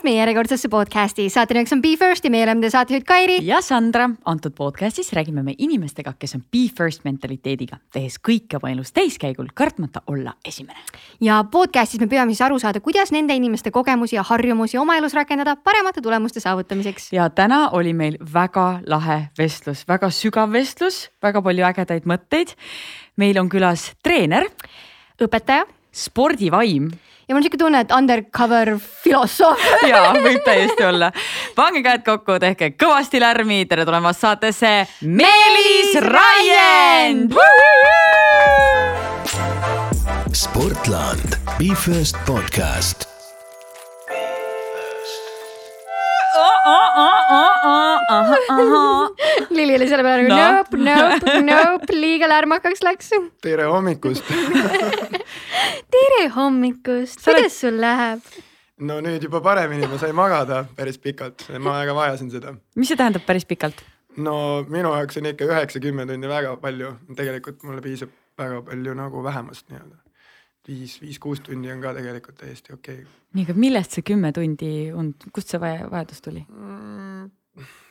tulemast meie järjekordsesse podcasti, saatenimeks on Be First ja meie oleme teie saatejuht Kairi. ja Sandra, antud podcastis räägime me inimestega, kes on Be First mentaliteediga, tehes kõike oma elus täiskäigul, kartmata olla esimene. ja podcastis me püüame siis aru saada, kuidas nende inimeste kogemusi ja harjumusi oma elus rakendada paremate tulemuste saavutamiseks. ja täna oli meil väga lahe vestlus, väga sügav vestlus, väga palju ägedaid mõtteid. meil on külas treener, õpetaja, spordivaim ja mul on siuke tunne, et undercover filosoof ja võib täiesti olla. pange käed kokku, tehke kõvasti lärmi, tere tulemast saatesse Meelis Raiend. Sportland, Be First podcast Lili oli selle peale nagu no. nope, nope, nope, liiga lärmakaks läks. tere hommikust tere hommikust, kuidas sul läheb? no nüüd juba paremini, ma sain magada päris pikalt, ma väga vajasin seda. mis see tähendab päris pikalt? no minu jaoks on ikka üheksa-kümme tundi väga palju, tegelikult mulle piisab väga palju nagu vähemast nii-öelda viis, viis-kuus tundi on ka tegelikult täiesti okei okay.. nii, aga millest see kümme tundi und, kust see vajadus tuli mm,?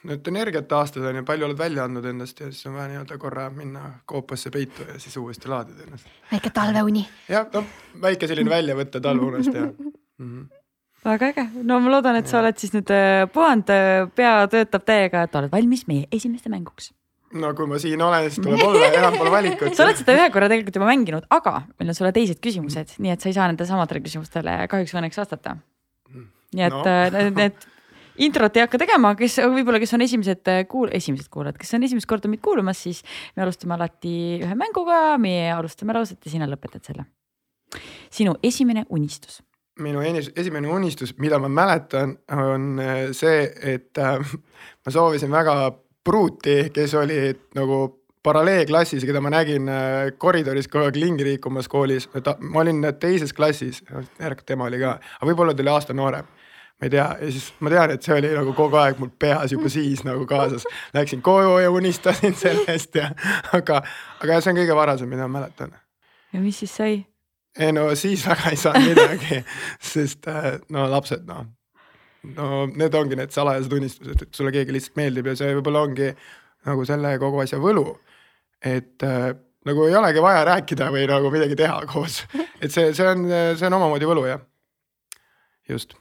nüüd energiat taastada on ju, palju oled välja andnud endast ja siis on vaja nii-öelda korra minna koopasse peitu ja siis uuesti laadida ennast. väike talveuni. jah, noh väike selline väljavõte talveunest ja mm. -hmm väga äge, no ma loodan, et sa oled siis nüüd äh, puhanud, äh, pea töötab täiega, et oled valmis meie esimeste mänguks no kui ma siin olen, siis tuleb olla, enam pole valikut. sa oled seda ühe korra tegelikult juba mänginud, aga meil on sulle teised küsimused, nii et sa ei saa nendele samadele küsimustele kahjuks või õnneks vastata. nii et no. Äh, need, need introt ei hakka tegema, kes võib-olla, kes on esimesed äh, kuul-, esimesed kuulajad, kes on esimest korda meid kuulamas, siis me alustame alati ühe mänguga, meie alustame lauset ja sina lõpetad selle. sinu esimene unistus minu esimene unistus, mida ma mäletan, on äh, see, et ma soovisin väga pruuti, kes oli nagu paralleelklassis, keda ma nägin äh, koridoris kogu aeg lingi liikumas koolis, ma olin teises klassis, järelikult tema oli ka, aga võib-olla ta oli aasta noorem ma ei tea, ja siis ma tean, et see oli nagu kogu aeg mul peas juba siis nagu kaasas. Läksin koju ja unistasin sellest ja, aga, aga see on kõige varasem, mida ma mäletan. ja mis siis sai? ei no siis väga ei saanud midagi, sest äh, no lapsed noh, no need ongi need salajased unistused, et sulle keegi lihtsalt meeldib ja see võib-olla ongi nagu selle kogu asja võlu. et äh, nagu ei olegi vaja rääkida või nagu midagi teha koos, et see, see on, see on omamoodi võlu jah. just,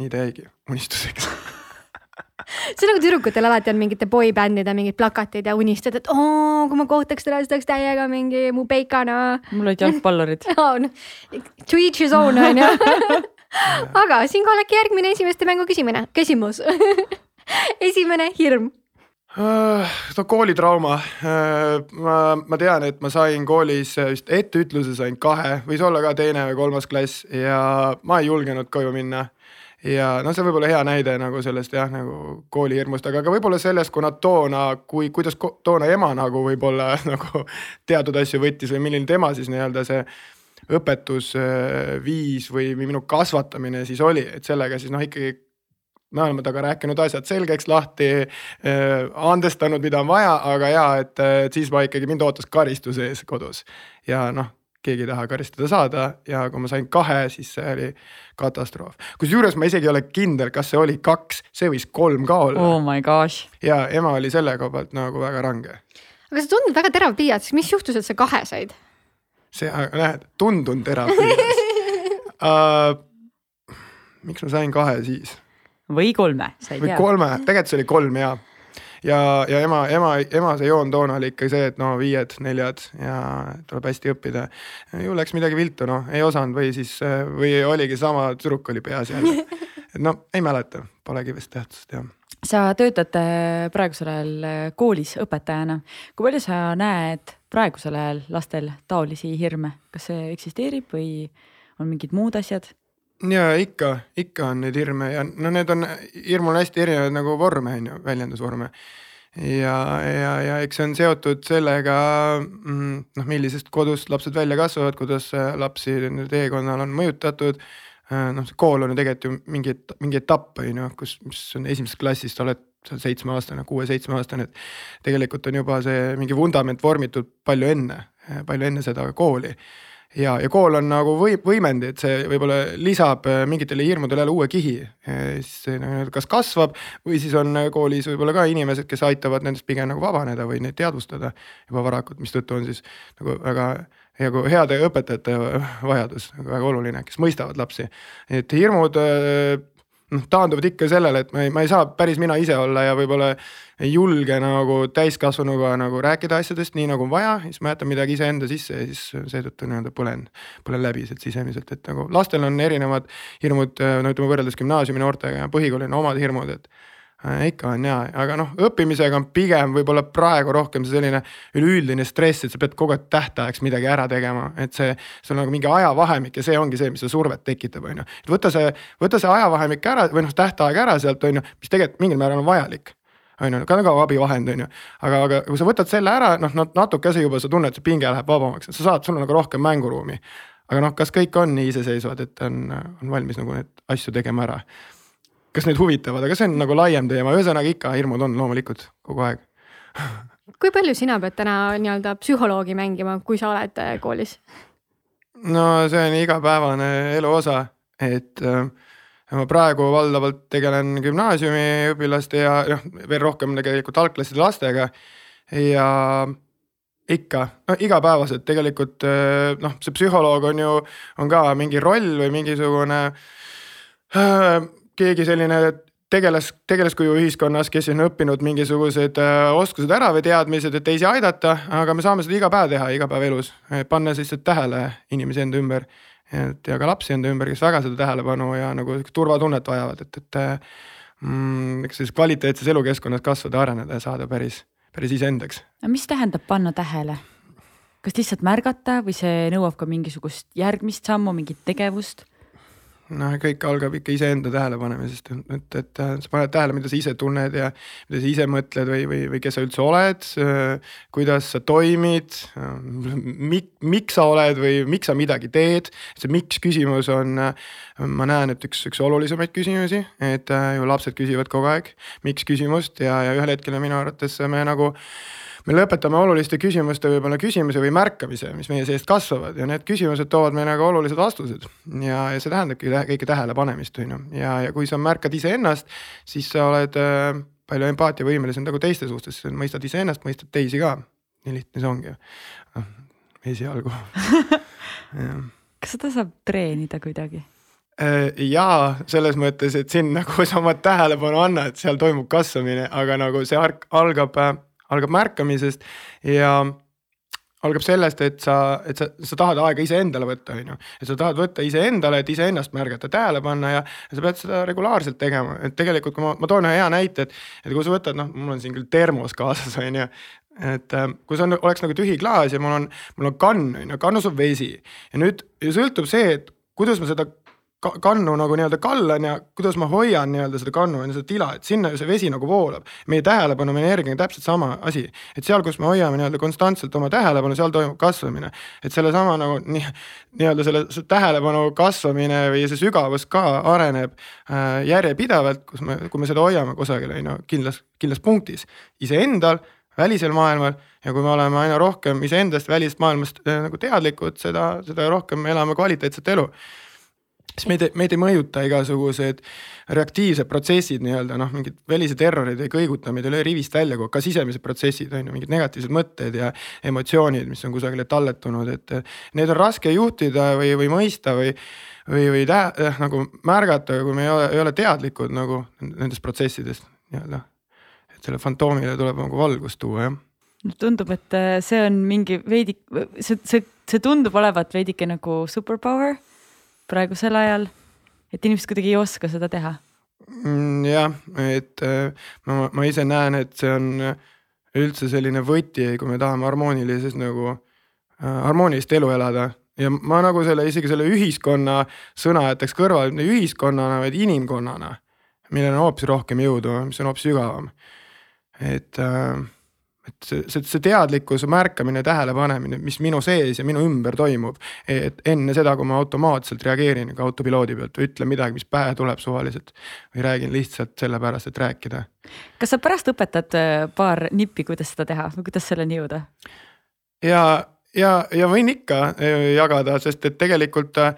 nii ta jäigi unistuseks see on nagu tüdrukutel alati on mingite boybändide mingid plakatid ja unistad, et oo, kui ma kohtaks teda, siis ta oleks täiega mingi mu peikana. mul olid jalgpallurid on, to each his own on ju aga siinkohal äkki järgmine esimeste mängu küsimine, küsimus. Esimene hirm. No koolitrauma. Uh,. ma, ma tean, et ma sain koolis vist etteütluse sain kahe, võis olla ka teine või kolmas klass ja ma ei julgenud koju minna. Ja noh, see võib olla hea näide nagu sellest jah, nagu koolihirmust, aga ka võib-olla sellest, kuna toona, kui, kuidas toona ema nagu võib-olla nagu teatud asju võttis või milline tema siis nii-öelda see õpetusviis või minu kasvatamine siis oli, et sellega siis noh, ikkagi me oleme temaga rääkinud asjad selgeks lahti äh,, andestanud, mida on vaja, aga ja et, et siis ma ikkagi, mind ootas karistus ees kodus ja noh keegi ei taha karistada saada ja kui ma sain kahe, siis see oli katastroof. kusjuures ma isegi ei ole kindel, kas see oli kaks, see võis kolm ka olla. Oh my gosh. ja ema oli selle koha pealt nagu väga range. aga sa tundud väga terav pliiats, mis juhtus, et sa kahe said? See, näed, tundun terapias uh,. miks ma sain kahe siis? või kolme, sa ei tea. või kolme, tegelikult see oli kolm ja, ja, ja ema, ema, ema see joon toona oli ikka see, et no viied, neljad ja tuleb hästi õppida. ju läks midagi viltu, noh, ei osanud või siis, või oligi sama tüdruk oli peas jälle. et no ei mäleta, polegi vist tähtsust jah sa töötad äh, praegusel ajal äh, koolis õpetajana, kui palju sa näed praegusel ajal lastel taolisi hirme, kas see eksisteerib või on mingid muud asjad? ja ikka, ikka on neid hirme ja no need on, hirmul on hästi erinevaid nagu vorme on ju, väljendusvorme. ja, ja, ja eks see on seotud sellega mm, noh, millisest kodust lapsed välja kasvavad, kuidas lapsi nende teekonnal on mõjutatud Äh, noh, see kool on ju tegelikult ju mingi, mingi etapp on ju, kus, mis on esimesest klassist oled seal seitsmeaastane, kuue-seitsmeaastane, et. tegelikult on juba see mingi vundament vormitud palju enne, palju enne seda kooli. ja, ja kool on nagu või, võimendi, et see võib-olla lisab äh, mingitele hirmudele jälle uue kihi. siis see nagu kas kasvab või siis on koolis võib-olla ka inimesed, kes aitavad nendest pigem nagu vabaneda või neid teadvustada juba varakult, mistõttu on siis nagu väga nagu heade õpetajate vajadus väga oluline, kes mõistavad lapsi. et hirmud noh taanduvad ikka sellele, et ma ei, ma ei saa päris mina ise olla ja võib-olla ei julge nagu täiskasvanuga nagu rääkida asjadest nii nagu on vaja, siis ma jätan midagi iseenda sisse ja siis seetõttu nii-öelda põlen, põlen läbi sealt sisemiselt, et nagu lastel on erinevad hirmud, no ütleme võrreldes gümnaasiumi noortega ja põhikoolil on omad hirmud, et ikka on ja, aga noh, õppimisega on pigem võib-olla praegu rohkem see selline üleüldine stress, et sa pead kogu aeg tähtajaks midagi ära tegema, et see. sul on nagu mingi ajavahemik ja see ongi see, mis seda survet tekitab, on ju. võta see, võta see ajavahemik ära või noh, tähtaeg ära sealt on ju, mis tegelikult mingil määral on vajalik on ju, ka nagu abivahend on ju, aga, aga kui sa võtad selle ära, noh natukese juba sa tunned, see pinge läheb vabamaks, sa saad, sul on nagu rohkem mänguruumi. aga noh, kas kõik on nii iseseisvad, et on, on valmis nagu neid asju tegema ära kas need huvitavad, aga see on nagu laiem teema, ühesõnaga ikka hirmud on loomulikult kogu aeg. Kui palju sina pead täna nii-öelda psühholoogi mängima, kui sa oled äh, koolis? no see on igapäevane elu osa, et äh, ma praegu valdavalt tegelen gümnaasiumiõpilaste ja noh, veel rohkem tegelikult algklasside lastega. Ja ikka, no igapäevaselt tegelikult äh, noh, see psühholoog on ju, on ka mingi roll või mingisugune äh, keegi selline tegelas, tegelaskuju ühiskonnas, kes on õppinud mingisugused äh, oskused ära või teadmised, et teisi aidata, aga me saame seda iga päev teha, igapäevaelus, pannes lihtsalt tähele inimesi enda ümber. et ja ka lapsi enda ümber, kes väga seda tähelepanu ja nagu turvatunnet vajavad, et, et mm, eks siis kvaliteetses elukeskkonnas kasvada, areneda ja saada päris, päris iseendaks. mis tähendab panna tähele? kas lihtsalt märgata või see nõuab ka mingisugust järgmist sammu, mingit tegevust? Noh, kõik algab ikka iseenda tähelepanemisest, et, et sa paned tähele, mida sa ise tunned ja mida sa ise mõtled või, või, või kes sa üldse oled. kuidas sa toimid, mik-, miks sa oled või miks sa midagi teed. see miks küsimus on, ma näen, et üks, üks olulisemaid küsimusi, et ju lapsed küsivad kogu aeg miks küsimust ja, ja ühel hetkel minu arvates me nagu me lõpetame oluliste küsimuste võib-olla küsimise või märkamise, mis meie seest kasvavad ja need küsimused toovad meile ka olulised vastused. ja, ja see tähendabki kõike tähelepanemist, on ju, ja, ja kui sa märkad iseennast, siis sa oled äh, palju empaatiavõimelisem nagu teiste suhtes, mõistad iseennast, mõistad teisi ka. nii lihtne see ongi ju, noh esialgu kas seda saab treenida kuidagi? Äh, jaa, selles mõttes, et sinna, kus sa oma tähelepanu annad, seal toimub kasvamine, aga nagu see algab äh, algab märkamisest ja algab sellest, et sa, et sa, sa tahad aega iseendale võtta, on ju. et sa tahad võtta iseendale, et iseennast märgata, tähele panna ja, ja sa pead seda regulaarselt tegema, et tegelikult kui ma, ma toon ühe hea näite, et. et kui sa võtad, noh, mul on siin küll termos kaasas, on ju. et äh, kui see on, oleks nagu tühi klaas ja mul on, mul on kann, on ju, kannus on vesi. ja nüüd ja sõltub see, et kuidas ma seda kannu nagu nii-öelda kallan ja kuidas ma hoian nii-öelda seda kannu ja seda tila, et sinna ju see vesi nagu voolab. meie tähelepanu, meie energia on täpselt sama asi, et seal, kus me hoiame nii-öelda konstantselt oma tähelepanu, seal toimub kasvamine. et sellesama nagu nii, nii-öelda selle tähelepanu kasvamine või see sügavus ka areneb äh, järjepidevalt, kus me, kui me seda hoiame kusagil on ju kindlas, kindlas punktis iseendal välisel maailmal ja kui me oleme aina rohkem iseendast, välisest maailmast äh, nagu teadlikud, seda, seda rohkem me elame kvaliteetset elu siis meid, meid ei mõjuta igasugused reaktiivsed protsessid nii-öelda noh, mingid välised terrorid ei kõiguta meid üle rivist välja, ka sisemised protsessid on ju, mingid negatiivsed mõtted ja emotsioonid, mis on kusagile talletunud, et need on raske juhtida või, või mõista või või, või tä, eh, nagu märgata, kui me ei ole, ei ole teadlikud nagu nendest protsessidest nii-öelda. et selle fantoomile tuleb nagu valgust tuua, jah tundub, et eh, see on mingi veidi, see, see, see tundub olevat veidike nagu superpower praegusel ajal, et inimesed kuidagi ei oska seda teha? Mm, jah, et äh, ma, ma ise näen, et see on üldse selline võti, kui me tahame harmoonilises nagu äh,, harmoonilist elu elada ja ma nagu selle isegi selle ühiskonna sõna jätaks kõrvale, mitte ühiskonnana, vaid inimkonnana, millel on hoopis rohkem jõudu, mis on hoopis sügavam. et äh, et see, see, see teadlikkuse märkamine, tähelepanemine, mis minu sees ja minu ümber toimub. et enne seda, kui ma automaatselt reageerin ka autopiloodi pealt või ütlen midagi, mis pähe tuleb suvaliselt. või räägin lihtsalt sellepärast, et rääkida. kas sa pärast õpetad äh, paar nippi, kuidas seda teha või kuidas selleni jõuda? ja, ja, ja võin ikka äh, jagada, sest et tegelikult äh,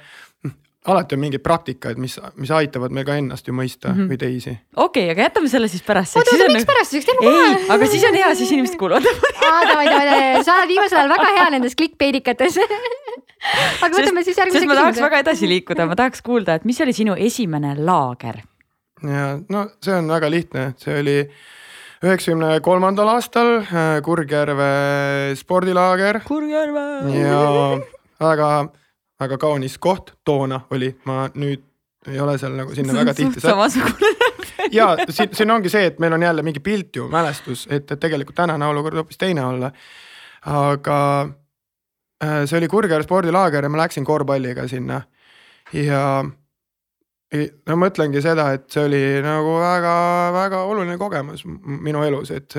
alati on mingeid praktikaid, mis, mis aitavad meil ka ennast ju mõista mm -hmm. või teisi. okei okay,, aga jätame selle siis pärast. oota, oota, miks nagu... pärast, teeme kohe. ei, aga siis on hea, siis inimesed kuulavad aa, davai, davai, sa oled viimasel ajal väga hea nendes clickbaitikates aga võtame siis järgmise küsimuse. ma tahaks väga edasi liikuda, ma tahaks kuulda, et mis oli sinu esimene laager? ja no see on väga lihtne, see oli üheksakümne kolmandal aastal äh, Kurgjärve spordilaager. Kurgjärve. ja väga väga kaunis koht toona oli, ma nüüd ei ole seal nagu sinna väga tihti. samasugune ja siin, siin ongi see, et meil on jälle mingi pilt ju, mälestus, et, et tegelikult tänane olukord hoopis teine olla. aga äh, see oli Kurgjärve spordilaager ja ma läksin korvpalliga sinna ja no ma mõtlengi seda, et see oli nagu väga-väga oluline kogemus minu elus, et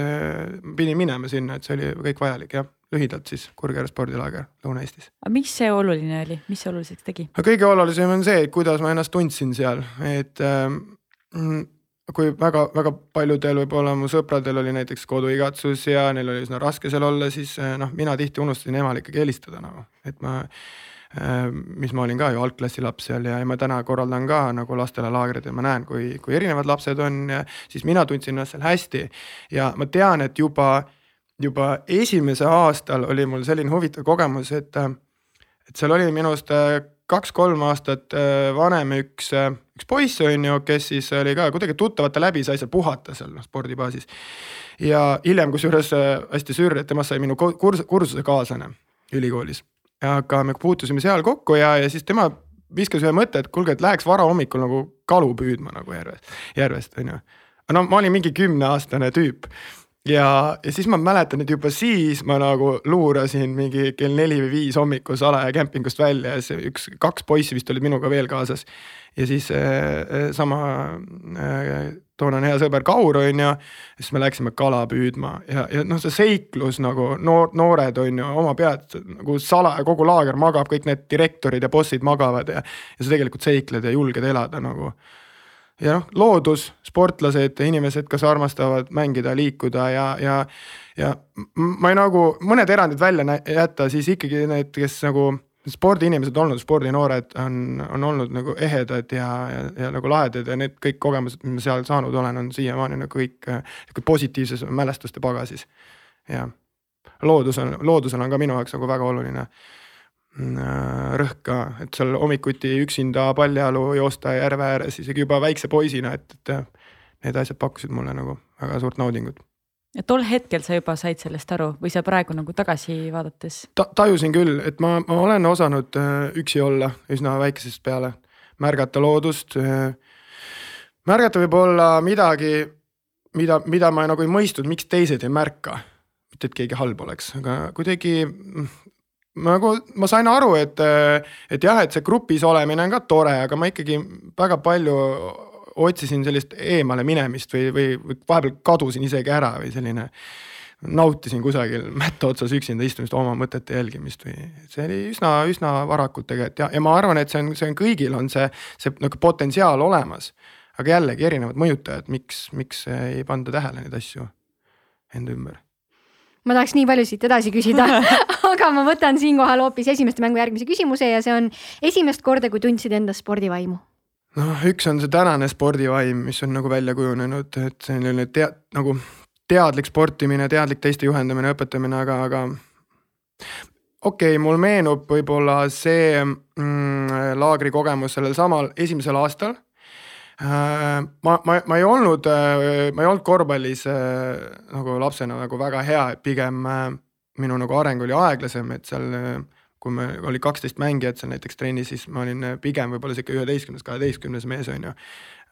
pidin minema sinna, et see oli kõik vajalik jah lühidalt siis Kurgjärve spordilaager Lõuna-Eestis. aga miks see oluline oli, mis see oluliseks tegi? no kõige olulisem on see, kuidas ma ennast tundsin seal, et ähm, kui väga-väga paljudel võib-olla mu sõpradel oli näiteks koduigatsus ja neil oli üsna raske seal olla, siis äh, noh, mina tihti unustasin emale ikkagi helistada nagu, et ma äh,. mis ma olin ka ju algklassi laps seal ja, ja ma täna korraldan ka nagu lastele laagreid ja ma näen, kui, kui erinevad lapsed on siis mina tundsin ennast seal hästi. ja ma tean, et juba juba esimesel aastal oli mul selline huvitav kogemus, et, et seal oli minust äh, kaks-kolm aastat äh, vanem üks, äh, üks poiss on ju, kes siis oli ka kuidagi tuttavate läbi, sai seal puhata seal noh spordibaasis. ja hiljem kusjuures hästi sürr, et temast sai minu kurs-, kursusekaaslane ülikoolis. aga me puutusime seal kokku ja, ja siis tema viskas ühe mõtte, et kuulge, et läheks varahommikul nagu kalu püüdma nagu järvest, järvest on ju. no ma olin mingi kümneaastane tüüp ja, ja siis ma mäletan, et juba siis ma nagu luurasin mingi kell neli või viis hommikul salaja kämpingust välja ja see üks, kaks poissi vist olid minuga veel kaasas. ja siis äh, sama äh, toonane hea sõber Kaur on ju, siis me läksime kala püüdma ja, ja noh, see seiklus nagu noor, noored on ju oma pead nagu salaja, kogu laager magab, kõik need direktorid ja bossid magavad ja, ja sa tegelikult seikled ja julged elada nagu ja noh, loodus, sportlased, inimesed, kes armastavad mängida, liikuda ja, ja, ja ma ei nagu mõned erandid välja jätta, siis ikkagi need, kes nagu spordiinimesed olnud, spordinoored on, on olnud nagu ehedad ja, ja, ja nagu lahedad ja need kõik kogemused, mis ma seal saanud olen, on siiamaani nagu kõik sihuke positiivses mälestuste pagasis. ja loodus on, loodusel on ka minu jaoks nagu väga oluline rõhk ka, et seal hommikuti üksinda paljajalu joosta järve ääres isegi juba väikse poisina, et, et need asjad pakkusid mulle nagu väga suurt naudingut. ja tol hetkel sa juba said sellest aru või sa praegu nagu tagasi vaadates Ta,? tajusin küll, et ma, ma olen osanud äh, üksi olla üsna väikesest peale, märgata loodust. Äh, märgata võib-olla midagi, mida, mida ma nagu ei mõistnud, miks teised ei märka mitte, et keegi halb oleks, aga kuidagi nagu ma sain aru, et, et jah, et see grupis olemine on ka tore, aga ma ikkagi väga palju otsisin sellist eemale minemist või, või, vahepeal kadusin isegi ära või selline. nautisin kusagil mätta otsas üksinda istumist, oma mõtete jälgimist või see oli üsna, üsna varakult tegelikult ja, ja ma arvan, et see on, see on kõigil on see, see nagu potentsiaal olemas. aga jällegi erinevad mõjutajad, miks, miks ei panda tähele neid asju enda ümber ma tahaks nii palju siit edasi küsida aga ma võtan siinkohal hoopis esimeste mängu järgmise küsimuse ja see on esimest korda, kui tundsid endas spordivaimu? noh, üks on see tänane spordivaim, mis on nagu välja kujunenud, et selline tea-, nagu teadlik sportimine, teadlik teiste juhendamine, õpetamine, aga, aga okei okay,, mul meenub võib-olla see mm, laagrikogemus sellel samal esimesel aastal ma, ma, ma ei olnud, äh, ma ei olnud korvpallis äh, nagu lapsena nagu väga hea, et pigem minu nagu areng oli aeglasem, et seal kui me oli kaksteist mängijat seal näiteks trennis, siis ma olin pigem võib-olla sihuke üheteistkümnes, kaheteistkümnes mees on ju.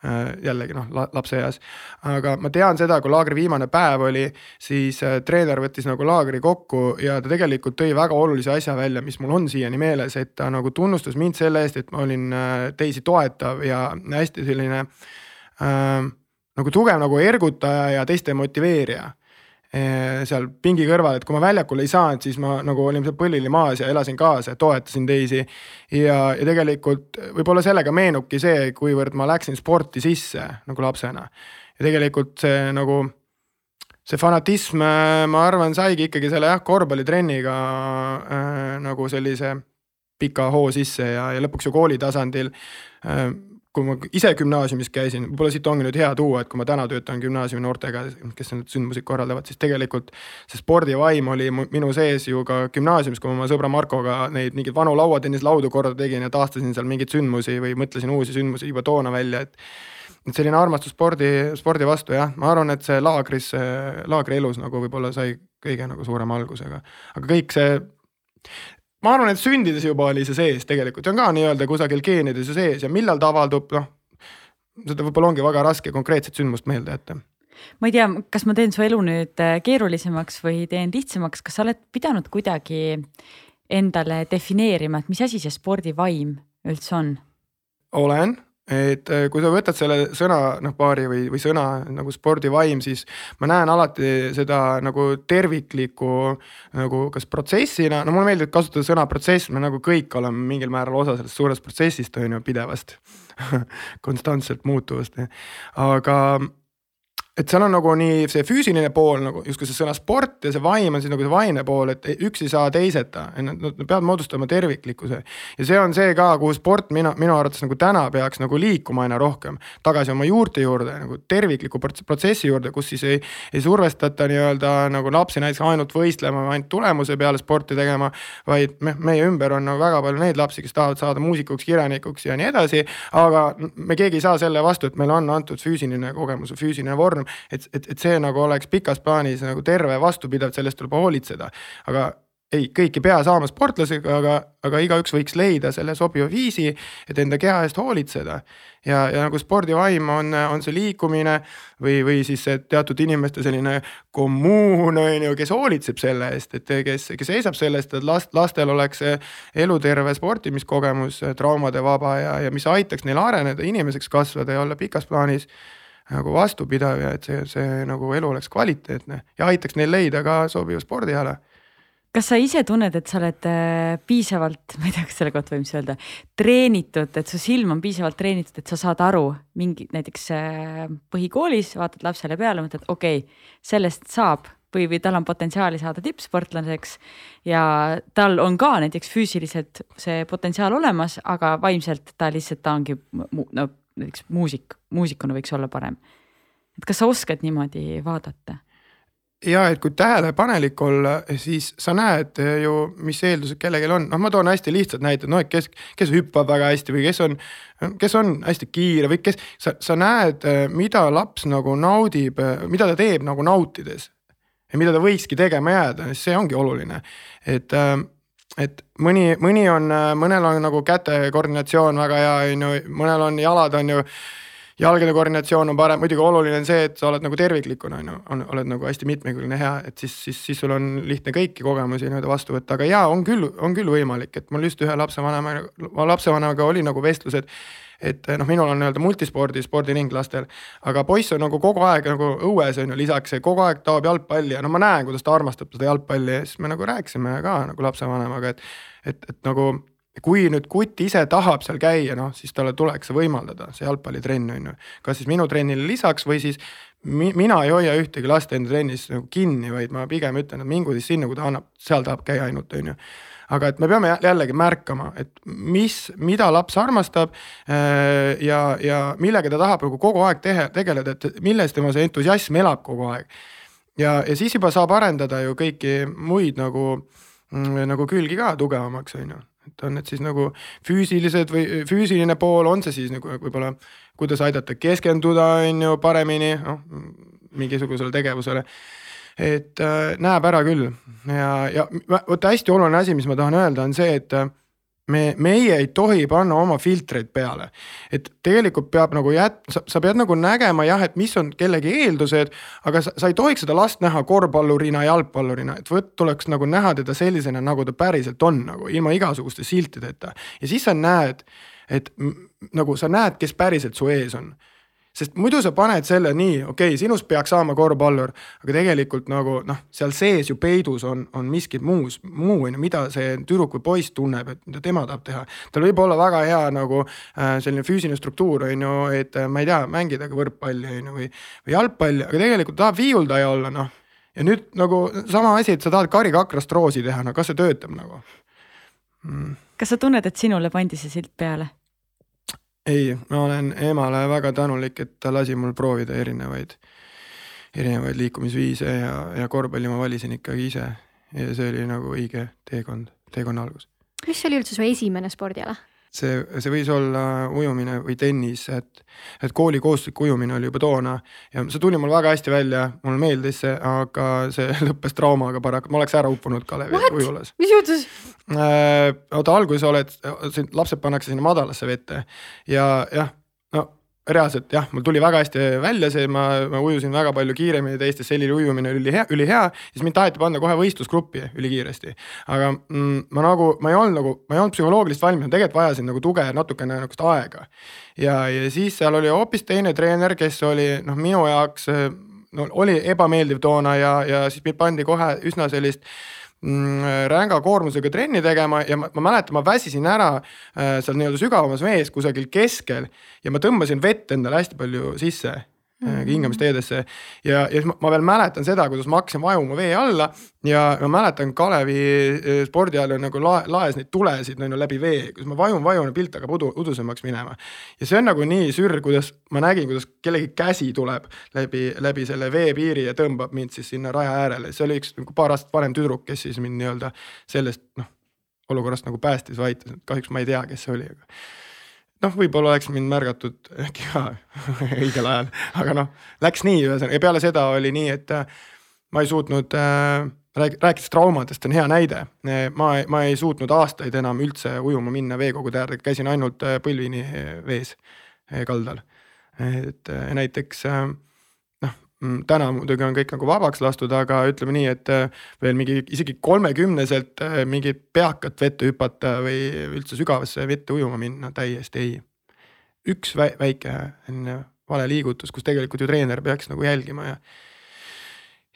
Äh, jällegi noh, lapseeas. aga ma tean seda, kui laagri viimane päev oli, siis äh, treener võttis nagu laagri kokku ja ta tegelikult tõi väga olulise asja välja, mis mul on siiani meeles, et ta nagu tunnustas mind selle eest, et ma olin äh, teisi toetav ja hästi selline äh, nagu tugev nagu ergutaja ja teiste motiveerija seal pingi kõrval, et kui ma väljakule ei saanud, siis ma nagu olin seal põlvili maas ja elasin kaasa ja toetasin teisi. ja, ja tegelikult võib-olla sellega meenubki see, kuivõrd ma läksin sporti sisse nagu lapsena. ja tegelikult see nagu see fanatism, ma arvan, saigi ikkagi selle jah, korvpallitrenniga äh, nagu sellise pika hoo sisse ja, ja lõpuks ju kooli tasandil äh, kui ma ise gümnaasiumis käisin, võib-olla siit ongi nüüd hea tuua, et kui ma täna töötan gümnaasiumi noortega, kes neid sündmusi korraldavad, siis tegelikult see spordivaim oli minu sees ju ka gümnaasiumis, kui ma oma sõbra Markoga neid mingeid vanu lauatennislaudu korda tegin ja taastasin seal mingeid sündmusi või mõtlesin uusi sündmusi juba toona välja, et et selline armastus spordi, spordi vastu jah, ma arvan, et see laagris, laagrielus nagu võib-olla sai kõige nagu suurema algusega, aga kõik see ma arvan, et sündides juba oli see sees tegelikult, see on ka nii-öelda kusagil geenides ju sees ja millal ta avaldub, noh. seda võib-olla ongi väga raske konkreetset sündmust meelde jätta ma ei tea, kas ma teen su elu nüüd äh, keerulisemaks või teen lihtsamaks, kas sa oled pidanud kuidagi endale defineerima, et mis asi see spordivaim üldse on? olen et äh, kui sa võtad selle sõna noh paari või, või sõna nagu spordivaim, siis ma näen alati seda nagu terviklikku nagu kas protsessina, no mulle meeldib kasutada sõna protsess, me nagu kõik oleme mingil määral osa sellest suurest protsessist on ju pidevast konstantselt muutuvast, aga et seal on nagu nii see füüsiline pool nagu justkui see sõna sport ja see vaim on siis nagu see vaimne pool, et üks ei saa teiseta, nad peavad moodustama terviklikkuse. ja see on see ka, kuhu sport minu, minu arvates nagu täna peaks nagu liikuma aina rohkem. tagasi oma juurte juurde nagu tervikliku protsessi juurde, kus siis ei, ei survestata nii-öelda nagu lapsi näiteks ainult võistlema või ainult tulemuse peale sporti tegema. vaid me, meie ümber on nagu väga palju neid lapsi, kes tahavad saada muusikuks, kirjanikuks ja nii edasi. aga me keegi ei saa selle vastu, et meile on antud füüsiline kogemus, füüsiline vorm rohkem. et, et, et see nagu oleks pikas plaanis nagu terve, vastupidav, sellest tuleb hoolitseda. aga ei, kõik ei pea saama sportlasega, aga, aga igaüks võiks leida selle sobiva viisi, et enda keha eest hoolitseda. ja, ja nagu spordivaim on, on see liikumine või, või siis teatud inimeste selline kommuun on ju, kes hoolitseb selle eest, et kes, kes seisab selle eest, et last, lastel oleks eluterve sportimiskogemus, traumade vaba ja, ja mis aitaks neil areneda, inimeseks kasvada ja olla pikas plaanis nagu vastupidav ja et see, see nagu elu oleks kvaliteetne ja aitaks neil leida ka sobiva spordiala kas sa ise tunned, et sa oled äh, piisavalt, ma ei tea, kas selle kohta võib öelda, treenitud, et su silm on piisavalt treenitud, et sa saad aru mingi näiteks äh, põhikoolis vaatad lapsele peale, mõtled, okei okay,, sellest saab või, või tal on potentsiaali saada tippsportlaseks. ja tal on ka näiteks füüsiliselt see potentsiaal olemas, aga vaimselt ta lihtsalt, ta ongi no näiteks muusik, muusikuna võiks olla parem. et kas sa oskad niimoodi vaadata? ja et kui tähelepanelik olla, siis sa näed ju, mis eeldused kellelgi on, noh, ma toon hästi lihtsad näited, noh, et kes, kes hüppab väga hästi või kes on, kes on hästi kiire või kes, sa, sa näed, mida laps nagu naudib, mida ta teeb nagu nautides. ja mida ta võikski tegema jääda, see ongi oluline, et et mõni, mõni on, mõnel on nagu käte koordinatsioon väga hea, on ju, mõnel on jalad, on ju. jalgade koordinatsioon on parem, muidugi oluline on see, et sa oled nagu terviklikuna on ju, on, oled nagu hästi mitmekülgne, hea, et siis, siis, siis sul on lihtne kõiki kogemusi nii-öelda vastu võtta, aga jaa, on küll, on küll võimalik, et mul just ühe lapsevanemaga, lapsevanemaga oli nagu vestlused et noh, minul on nii-öelda multispordi spordiring lastel, aga poiss on nagu kogu aeg nagu õues on ju, lisaks kogu aeg taob jalgpalli ja no ma näen, kuidas ta armastab seda jalgpalli ja siis me nagu rääkisime ka nagu lapsevanemaga, et, et, et nagu kui nüüd kutt ise tahab seal käia, noh siis talle tuleks võimaldada see jalgpallitrenn on ju. kas siis minu trennile lisaks või siis mi, mina ei hoia ühtegi last enda trennis nagu kinni, vaid ma pigem ütlen, et mingu siis sinna, kui ta annab, seal tahab käia ainult, on ju aga et me peame jällegi märkama, et mis, mida laps armastab äh, ja, ja millega ta tahab nagu kogu aeg tehe, tegeleda, et milles tema see entusiasm elab kogu aeg. ja, ja siis juba saab arendada ju kõiki muid nagu, mm, nagu külgi ka tugevamaks, on ju et on need siis nagu füüsilised või füüsiline pool, on see siis nagu võib-olla, kuidas aidata keskenduda, on ju paremini, noh mingisugusele tegevusele et äh, näeb ära küll ja, ja vot hästi oluline asi, mis ma tahan öelda, on see, et äh, me, meie ei tohi panna oma filtreid peale. et tegelikult peab nagu jät-, sa, pead nagu nägema jah, et mis on kellegi eeldused, aga sa, sa ei tohiks seda last näha korvpallurina, jalgpallurina, et võt tuleks nagu näha teda sellisena, nagu ta päriselt on, nagu ilma igasuguste siltideta. ja siis sa näed, et nagu sa näed, kes päriselt su ees on sest muidu sa paned selle nii, okei okay,, sinust peaks saama korvpallur, aga tegelikult nagu noh, seal sees ju peidus on, on miski muus, muu on ju, mida see tüdruk või poiss tunneb, et mida tema tahab teha. tal võib olla väga hea nagu äh, selline füüsiline struktuur on ju, et äh, ma ei tea, mängida ka võrkpalli on ju või, või jalgpalli, aga tegelikult tahab viiuldaja olla noh. ja nüüd nagu sama asi, et sa tahad karikakrast roosi teha, no kas see töötab nagu mm.? kas sa tunned, et sinule pandi see silt peale? Ei, ma olen emale väga tänulik, et ta lasi mul proovida erinevaid, erinevaid liikumisviise ja, ja korvpalli ma valisin ikkagi ise. ja see oli nagu õige teekond, teekonna algus. mis oli üldse su esimene spordiala? See, see võis olla ujumine või tennis, et, et kooli kohustuslik ujumine oli juba toona ja see tuli mul väga hästi välja, mulle meeldis see, aga see lõppes traumaga paraku, ma oleks ära uppunud Kalevi ujulas. mis juhtus äh,? oota, alguses oled, lapsed pannakse sinna madalasse vette ja jah, reaalselt jah, mul tuli väga hästi välja see, ma, ma ujusin väga palju kiiremini teistest, selline ujumine oli ülihea, ülihea, siis mind taheti panna kohe võistlusgruppi ülikiiresti. aga mm, ma nagu, ma ei olnud nagu, ma ei olnud psühholoogiliselt valmis, ma tegelikult vajasin nagu tuge natukene nihukest aega. ja, ja siis seal oli hoopis teine treener, kes oli noh, minu jaoks no oli ebameeldiv toona ja, ja siis mind pandi kohe üsna sellist ränga koormusega trenni tegema ja ma, ma mäletan, ma väsisin ära äh, seal nii-öelda sügavamas vees kusagil keskel ja ma tõmbasin vett endale hästi palju sisse mm. Hingamisteedesse. ja, ja siis ma, ma veel mäletan seda, kuidas ma hakkasin vajuma vee alla ja ma mäletan Kalevi äh, spordiajal on nagu lae, laes neid tulesid on ju läbi vee, kus ma vajun, vajun ja pilt hakkab udu, udusemaks minema. ja see on nagu nii sürr, kuidas ma nägin, kuidas kellegi käsi tuleb läbi, läbi selle veepiiri ja tõmbab mind siis sinna raja äärele, see oli üks nagu paar aastat vanem tüdruk, kes siis mind nii-öelda sellest noh olukorrast nagu päästis või aitas, kahjuks ma ei tea, kes see oli, aga noh, võib-olla oleks mind märgatud äkki ka õigel ajal, aga noh, läks nii ühesõnaga ja peale seda oli nii, et äh, ma ei suutnud äh, rääk-, rääkides traumadest on hea näide, ma, ma ei suutnud aastaid enam üldse ujuma minna veekogude äärde, käisin ainult äh, põlvini vees kaldal. et näiteks Mm, täna muidugi on kõik nagu vabaks lastud, aga ütleme nii, et äh, veel mingi isegi kolmekümneselt äh, mingi peakat vette hüpata või üldse sügavasse vette ujuma minna, täiesti ei. üks väike selline vale liigutus, kus tegelikult ju treener peaks nagu jälgima ja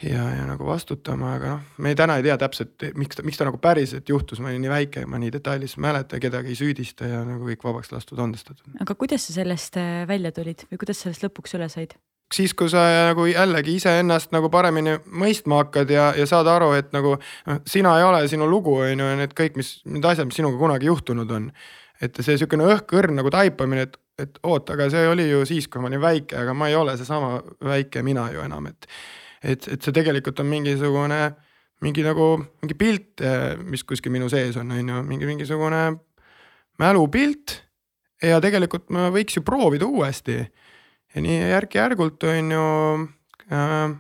ja, ja nagu vastutama, aga noh, me täna ei tea täpselt, miks ta, miks ta nagu päriselt juhtus, ma olin nii väike, ma nii detailides ei mäleta, kedagi ei süüdista ja nagu kõik vabaks lastud, andestatud. aga kuidas sa sellest äh, välja tulid või kuidas sellest lõpuks üle said? Siis, kui sa nagu jällegi iseennast nagu paremini mõistma hakkad ja, ja saad aru, et nagu noh, sina ei ole sinu lugu, on ju, ja need kõik, mis need asjad, mis sinuga kunagi juhtunud on. et see sihukene õhk-õrn nagu taipamine, et, et oot, aga see oli ju siis, kui ma olin väike, aga ma ei ole seesama väike mina ju enam, et. et, et see tegelikult on mingisugune, mingi nagu mingi pilt, mis kuskil minu sees on, on ju, mingi mingisugune mälupilt. ja tegelikult ma võiks ju proovida uuesti ja nii järk-järgult on ju äh,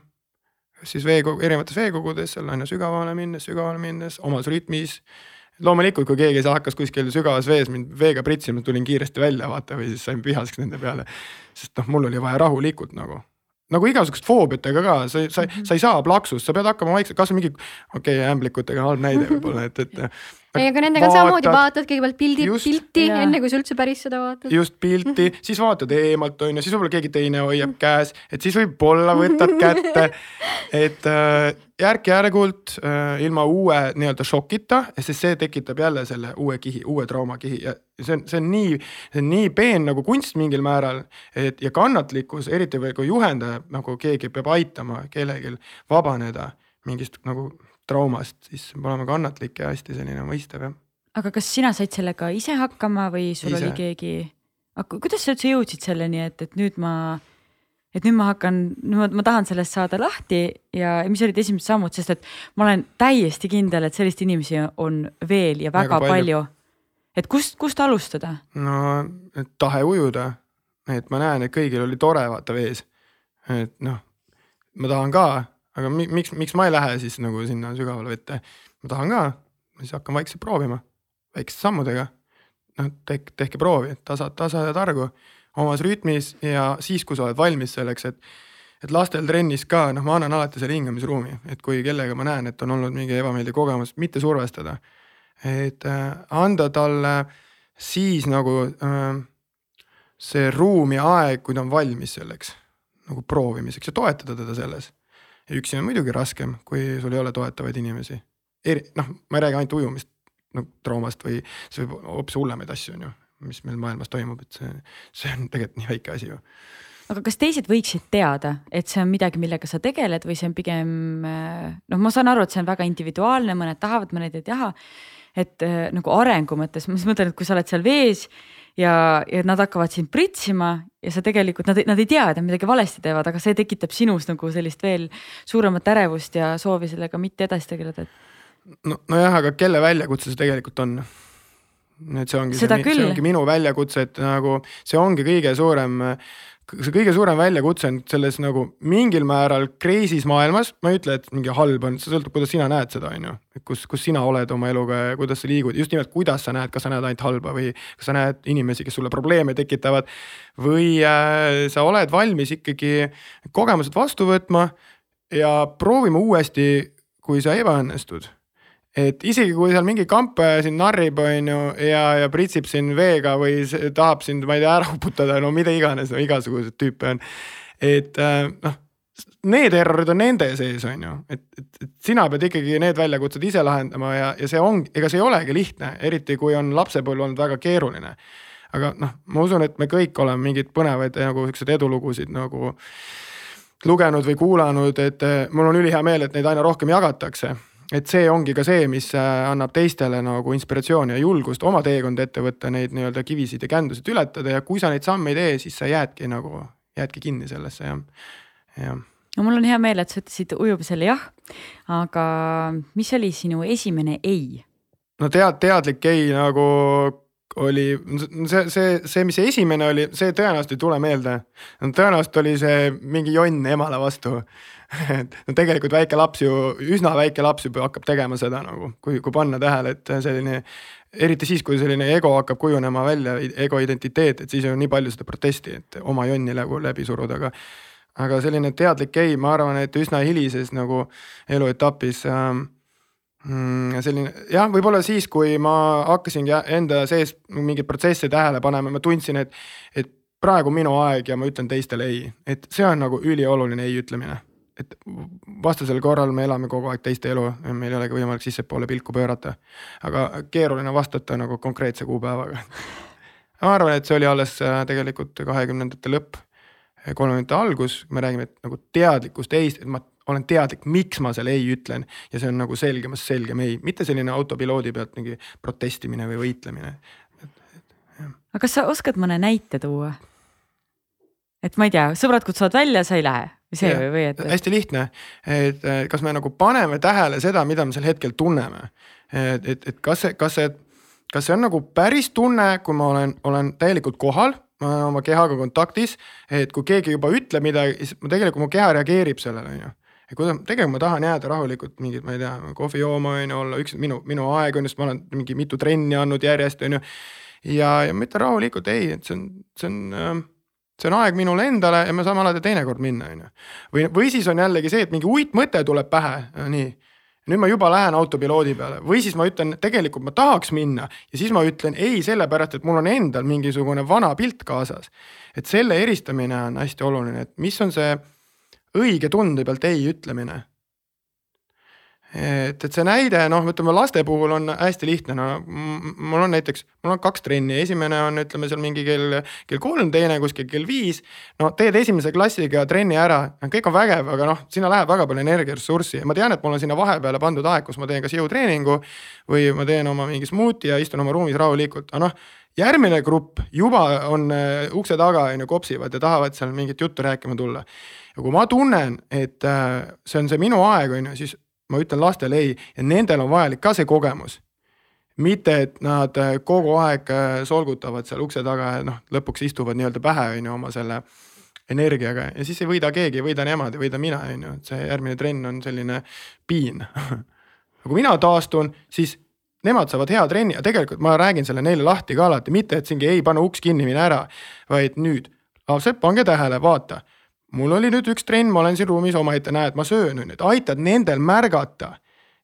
siis veekogu, erinevates veekogudes seal on ju sügavale minnes, sügavale minnes, omas rütmis. loomulikult, kui keegi hakkas kuskil sügavas vees mind veega pritsima, tulin kiiresti välja vaata või siis sain vihaseks nende peale. sest noh, mul oli vaja rahulikult nagu nagu igasuguste foobiatega ka, sa, sa, sa ei saa plaksust, sa pead hakkama vaikselt, kasvõi mingi, okei okay,, ämblikutega halb näide võib-olla, et, et ei, aga nendega on samamoodi, vaatad kõigepealt pildi, pilti, enne kui sa üldse päris seda vaatad. just pilti, siis vaatad eemalt on ju, siis võib-olla keegi teine hoiab käes, et siis võib-olla võtad kätte. et äh, järk-järgult äh, ilma uue nii-öelda šokita, sest see tekitab jälle selle uue kihi, uue traumakihi ja see on, see on nii, see on nii peen nagu kunst mingil määral. et ja kannatlikkus, eriti kui juhendaja nagu keegi peab aitama kellelgi vabaneda mingist nagu traumast, siis peab olema kannatlik ja hästi selline mõistev jah. aga kas sina said sellega ise hakkama või sul ise. oli keegi, kuidas sa üldse jõudsid selleni, et, et nüüd ma, et nüüd ma hakkan, nüüd ma tahan sellest saada lahti ja mis olid esimesed sammud, sest et ma olen täiesti kindel, et selliseid inimesi on veel ja väga, väga palju, palju.. et kust, kust alustada? no tahe ujuda, et ma näen, et kõigil oli tore vaata vees. et noh, ma tahan ka aga miks, miks ma ei lähe siis nagu sinna sügavale vette? ma tahan ka, siis hakkan vaikselt proovima, väikeste sammudega. noh, tehke, tehke proovi, tasa, tasa ja targu, omas rütmis ja siis, kui sa oled valmis selleks, et et lastel trennis ka, noh, ma annan alati selle hingamisruumi, et kui kellega ma näen, et on olnud mingi ebameeldiv kogemus, mitte survestada. et äh, anda talle siis nagu äh, see ruum ja aeg, kui ta on valmis selleks nagu proovimiseks ja toetada teda selles. Ja üksi on muidugi raskem, kui sul ei ole toetavaid inimesi. eri, noh, ma ei räägi ainult ujumist no traumast või see võib hoopis hullemaid asju on ju, mis meil maailmas toimub, et see, see on tegelikult nii väike asi ju aga kas teised võiksid teada, et see on midagi, millega sa tegeled või see on pigem noh, ma saan aru, et see on väga individuaalne, mõned tahavad, mõned ei taha. et nagu arengu mõttes, ma siis mõtlen, et kui sa oled seal vees ja, ja nad hakkavad sind pritsima ja sa tegelikult, nad, nad ei tea, et nad midagi valesti teevad, aga see tekitab sinus nagu sellist veel suuremat ärevust ja soovi sellega mitte edasi tegeleda, et. no, nojah, aga kelle väljakutse see tegelikult on? et see ongi, see, see ongi minu väljakutse, et nagu see ongi kõige suurem äh, see kõige suurem väljakutse on selles nagu mingil määral crazy's maailmas, ma ei ütle, et mingi halb on, see sõltub, kuidas sina näed seda, on ju. kus, kus sina oled oma eluga ja kuidas sa liigud, just nimelt, kuidas sa näed, kas sa näed ainult halba või kas sa näed inimesi, kes sulle probleeme tekitavad. või äh, sa oled valmis ikkagi kogemused vastu võtma ja proovima uuesti, kui sa ebaõnnestud et isegi kui seal mingi kampaja sind narrib, on ju, ja, ja pritsib sind veega või tahab sind, ma ei tea, ära uputada, no mida iganes, no igasuguseid tüüpe on. et äh, noh, need errorid on nende sees, on ju, et, et, et sina pead ikkagi need väljakutsed ise lahendama ja, ja see on, ega see ei olegi lihtne, eriti kui on lapsepõlv olnud väga keeruline. aga noh, ma usun, et me kõik oleme mingeid põnevaid nagu siukseid edulugusid nagu lugenud või kuulanud, et äh, mul on ülihea meel, et neid aina rohkem jagatakse et see ongi ka see, mis äh, annab teistele nagu inspiratsiooni ja julgust oma teekonda ette võtta, neid nii-öelda kivisid ja kändusid ületada ja kui sa neid samme ei tee, siis sa jäädki nagu, jäädki kinni sellesse jah, jah no mul on hea meel, et sa ütlesid ujumisele jah, aga mis oli sinu esimene ei? no tead, teadlik ei nagu oli see, see, see, mis see esimene oli, see tõenäoliselt ei tule meelde. tõenäoliselt oli see mingi jonn emale vastu et no tegelikult väike laps ju, üsna väike laps juba hakkab tegema seda nagu, kui, kui panna tähele, et selline. eriti siis, kui selline ego hakkab kujunema välja, ego identiteet, et siis on nii palju seda protesti, et oma jonni nagu läbi suruda, aga. aga selline teadlik ei, ma arvan, et üsna hilises nagu eluetapis ähm, mm, selline jah, võib-olla siis, kui ma hakkasingi enda sees mingeid protsesse tähele panema, ma tundsin, et, et praegu minu aeg ja ma ütlen teistele ei, et see on nagu ülioluline ei ütlemine et vastasel korral me elame kogu aeg teiste elu, meil ei olegi võimalik sissepoole pilku pöörata. aga keeruline vastata nagu konkreetse kuupäevaga. ma arvan, et see oli alles äh, tegelikult kahekümnendate lõpp, kolmekümnendate algus, me räägime, nagu teadlikust ei-st, et ma olen teadlik, miks ma selle ei ütlen ja see on nagu selgemas selgem ei, mitte selline autopiloodi pealt mingi protestimine või võitlemine. aga kas sa oskad mõne näite tuua? et ma ei tea, sõbrad kutsuvad välja, sa ei lähe see või, või et. hästi lihtne, et kas me nagu paneme tähele seda, mida me sel hetkel tunneme. et, et, et kas see, kas see, kas see on nagu päris tunne, kui ma olen, olen täielikult kohal oma kehaga kontaktis, et kui keegi juba ütleb midagi, siis ma tegelikult mu keha reageerib sellele, on ju ja kui tegelikult ma tahan jääda rahulikult mingit, ma ei tea, kohvi jooma on ju, olla üks minu, minu aeg on ju, sest ma olen mingi mitu trenni andnud järjest on ju. ja, ja ma ütlen rahulikult ei, et see on, see on äh, see on aeg minule endale ja me saame alati teinekord minna, on ju. või, või siis on jällegi see, et mingi uitmõte tuleb pähe, nii. nüüd ma juba lähen autopiloodi peale või siis ma ütlen, tegelikult ma tahaks minna ja siis ma ütlen ei, sellepärast et mul on endal mingisugune vana pilt kaasas. et selle eristamine on hästi oluline, et mis on see õige tunde pealt ei ütlemine et, et see näide noh, ütleme laste puhul on hästi lihtne, no mul on näiteks, mul on kaks trenni, esimene on, ütleme seal mingi kell, kell kolm, teine kuskil kell viis. no teed esimese klassiga trenni ära, kõik on vägev, aga noh, sinna läheb väga palju energiaressurssi ja ma tean, et mul on sinna vahepeale pandud aeg, kus ma teen kas jõutreeningu. või ma teen oma mingi smuuti ja istun oma ruumis rahulikult, aga noh järgmine grupp juba on uh, ukse taga on ju kopsivad ja tahavad seal mingit juttu rääkima tulla. ja kui ma tunnen, et uh, see on see minu aeg, on ju, siis ma ütlen lastele ei ja nendel on vajalik ka see kogemus. mitte, et nad äh, kogu aeg äh, solgutavad seal ukse taga ja noh, lõpuks istuvad nii-öelda pähe, on ju, oma selle energiaga ja siis ei võida keegi, ei võida nemad, ei võida mina, on ju, et see järgmine trenn on selline piin kui mina taastun, siis nemad saavad hea trenni ja tegelikult ma räägin selle neile lahti ka alati, mitte et siingi ei pane uks kinni, mine ära, vaid nüüd lapsed, pange tähele, vaata mul oli nüüd üks trenn, ma olen siin ruumis omaette, näed, ma söön on ju, et aitad nendel märgata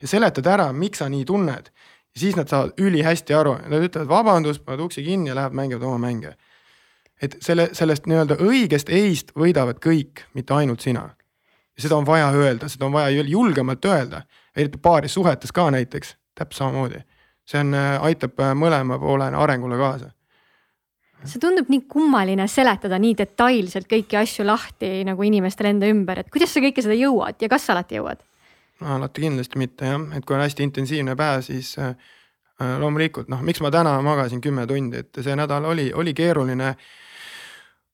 ja seletad ära, miks sa nii tunned. ja siis nad saavad ülihästi aru, nad ütlevad vabandust, panevad uksi kinni ja lähevad mängivad oma mänge. et selle, sellest nii-öelda õigest ei-st võidavad kõik, mitte ainult sina. seda on vaja öelda, seda on vaja julgemalt öelda, eriti paaris suhetes ka näiteks, täpselt samamoodi. see on, aitab mõlema poole arengule kaasa see tundub nii kummaline seletada nii detailselt kõiki asju lahti nagu inimestele enda ümber, et kuidas sa kõike seda jõuad ja kas sa alati jõuad? alati kindlasti mitte jah, et kui on hästi intensiivne päev, siis äh, äh, loomulikult noh, miks ma täna magasin kümme tundi, et see nädal oli, oli keeruline.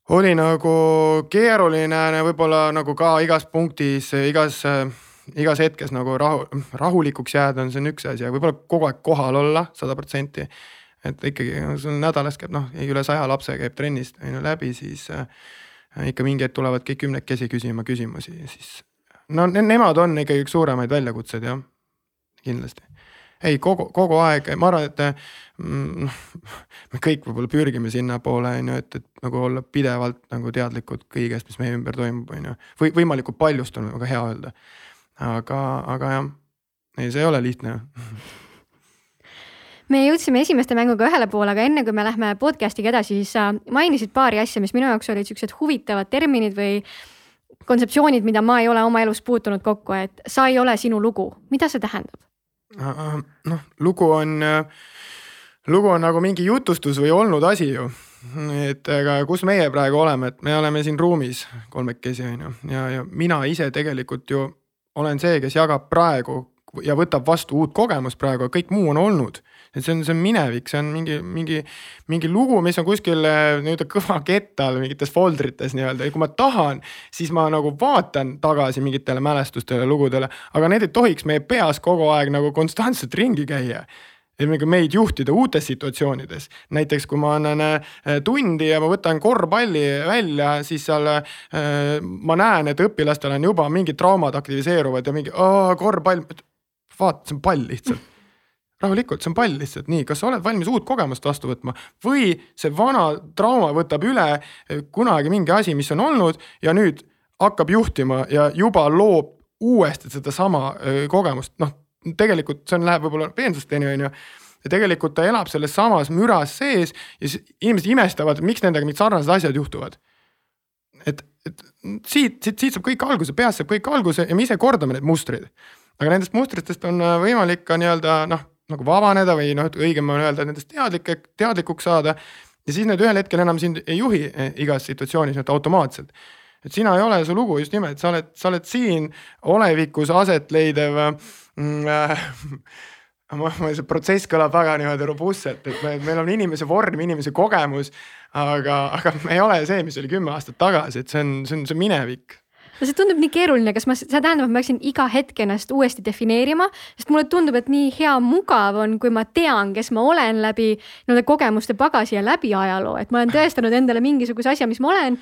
oli nagu keeruline võib-olla nagu ka igas punktis, igas äh, igas hetkes nagu rahu, rahulikuks jääda on, see on üks asi, aga võib-olla kogu aeg kohal olla sada protsenti et ikkagi sul nädalas käib noh, üle saja lapse käib trennist on ju läbi, siis äh, ikka mingi hetk tulevad kõik kümnekesi küsima küsimusi, siis no ne nemad on ikkagi üks suuremaid väljakutseid jah, kindlasti. ei kogu, kogu aeg, ma arvan, et mm, noh me kõik võib-olla pürgime sinnapoole on ju, et, et nagu olla pidevalt nagu teadlikud kõigest, mis meie ümber toimub, on ju. või võimalikult paljust on väga hea öelda. aga, aga jah, ei, see ei ole lihtne me jõudsime esimeste mänguga ühele poole, aga enne kui me lähme podcast'iga edasi, siis sa mainisid paari asja, mis minu jaoks olid siuksed huvitavad terminid või kontseptsioonid, mida ma ei ole oma elus puutunud kokku, et sa ei ole sinu lugu, mida see tähendab? noh, lugu on, lugu on nagu mingi jutustus või olnud asi ju. et aga kus meie praegu oleme, et me oleme siin ruumis kolmekesi on ju ja, ja mina ise tegelikult ju olen see, kes jagab praegu ja võtab vastu uut kogemust praegu, kõik muu on olnud et see on, see on minevik, see on mingi, mingi, mingi lugu, mis on kuskil äh, nii-öelda kõva kettal mingites foldrites nii-öelda ja kui ma tahan, siis ma nagu vaatan tagasi mingitele mälestustele, lugudele, aga need ei tohiks meie peas kogu aeg nagu konstantselt ringi käia nagu meid juhtida uutes situatsioonides. näiteks kui ma annan äh, tundi ja ma võtan korvpalli välja, siis seal äh, ma näen, et õpilastel on juba mingid traumad aktiviseeruvad ja mingi korvpall. vaata, see on pall lihtsalt rahulikult, see on pall lihtsalt nii, kas sa oled valmis uut kogemust vastu võtma või see vana trauma võtab üle eh, kunagi mingi asi, mis on olnud ja nüüd hakkab juhtima ja juba loob uuesti sedasama eh, kogemust, noh tegelikult see on, läheb võib-olla peensusteni on ju ja tegelikult ta elab selles samas müras sees ja inimesed imestavad, miks nendega mingid sarnased asjad juhtuvad. et, et siit, siit, siit saab kõik alguse, peast saab kõik alguse ja me ise kordame need mustrid. aga nendest mustritest on äh, võimalik ka nii-öelda noh, nagu vabaneda või noh, õigem on öelda, nendest teadlik, teadlikuks saada. ja siis need ühel hetkel enam sind ei juhi eh, igas situatsioonis nüüd automaatselt. et sina ei ole su lugu just nimelt, sa oled, sa oled siin olevikus aset leidev mm, äh, ma, ma, see protsess kõlab väga niimoodi robustselt, et me, meil on inimese vorm, inimese kogemus. aga, aga me ei ole see, mis oli kümme aastat tagasi, et see on, see on, see on minevik no see tundub nii keeruline, kas ma, see tähendab, et ma peaksin iga hetk ennast uuesti defineerima, sest mulle tundub, et nii hea mugav on, kui ma tean, kes ma olen läbi nii-öelda kogemuste pagasi ja läbi ajaloo, et ma olen tõestanud endale mingisuguse asja, mis ma olen.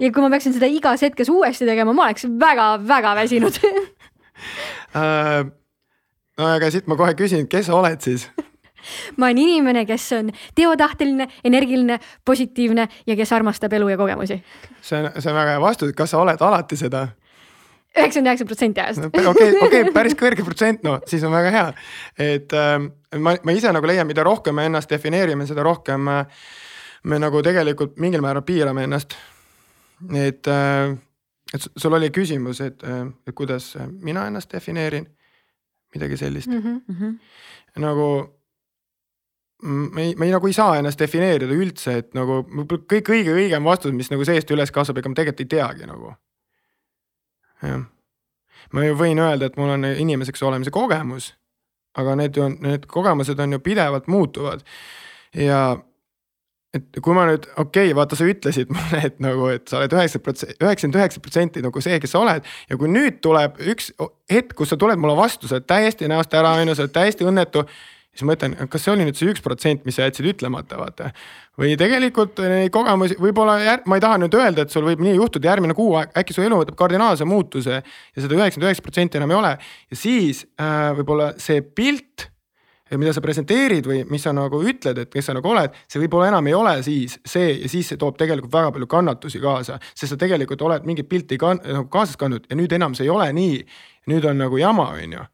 ja kui ma peaksin seda igas hetkes uuesti tegema, ma oleks väga-väga väsinud uh,. no aga siit ma kohe küsin, kes sa oled siis ma olen inimene, kes on teotahteline, energiline, positiivne ja kes armastab elu ja kogemusi. see on, see on väga hea vastus, kas sa oled alati seda? üheksakümmend üheksa protsenti ajast. okei, okei, päris kõrge protsent, no siis on väga hea. et äh, ma, ma ise nagu leian, mida rohkem me ennast defineerime, seda rohkem äh, me nagu tegelikult mingil määral piirame ennast. et äh,, et sul oli küsimus, et, äh, et kuidas mina ennast defineerin, midagi sellist mm. -hmm. nagu me ei, me ei, nagu ei saa ennast defineerida üldse, et nagu kõik kõige õigem vastus, mis nagu seest üles kasvab, ega ma tegelikult ei teagi nagu. jah, ma ju võin öelda, et mul on inimeseks olemise kogemus, aga need on, need kogemused on ju pidevalt muutuvad ja et kui ma nüüd, okei okay,, vaata, sa ütlesid mulle, et nagu, et sa oled üheksa protsenti, üheksakümmend üheksa protsenti nagu see, kes sa oled. ja kui nüüd tuleb üks hetk, kus sa tuled mulle vastu, sa oled täiesti näost ära, on ju, sa oled täiesti õnnetu siis ma mõtlen, kas see oli nüüd see üks protsent, mis sa jätsid ütlemata, vaata. või tegelikult neid kogemusi võib-olla, ma ei taha nüüd öelda, et sul võib nii juhtuda järgmine kuu aeg, äkki su elu võtab kardinaalse muutuse ja seda üheksakümmend üheksa protsenti enam ei ole. ja siis äh, võib-olla see pilt, mida sa presenteerid või mis sa nagu ütled, et kes sa nagu oled, see võib-olla enam ei ole siis see ja siis see toob tegelikult väga palju kannatusi kaasa, sest sa tegelikult oled mingit pilti ka, nagu kaasas kandnud ja nüüd enam see ei ole nii. nüüd on nagu jama, on ju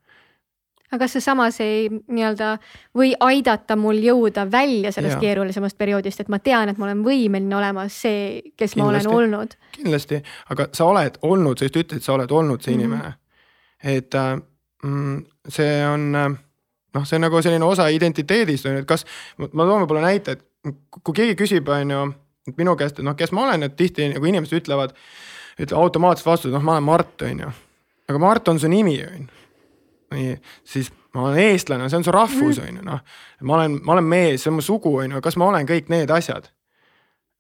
aga kas see samas ei nii-öelda või aidata mul jõuda välja sellest Jaa. keerulisemast perioodist, et ma tean, et ma olen võimeline olema see, kes ma Kindlasti. olen olnud. kindlasti, aga sa oled olnud, sa just ütlesid, sa oled olnud see Mhm. inimene. et äh, mm, see on äh, noh, see on nagu selline osa identiteedist on ju, et kas, ma toon võib-olla näite, et kui keegi küsib, on ju, et minu käest, et noh, kes ma olen, et tihti nagu inimesed ütlevad, ütlevad automaatselt vastu, et noh, ma olen Mart, on ju. aga Mart on su nimi, on ju. Siis ma olen eestlane, see on su rahvus, on ju, noh. ma olen, ma olen mees, see on mu sugu, on ju, kas ma olen kõik need asjad?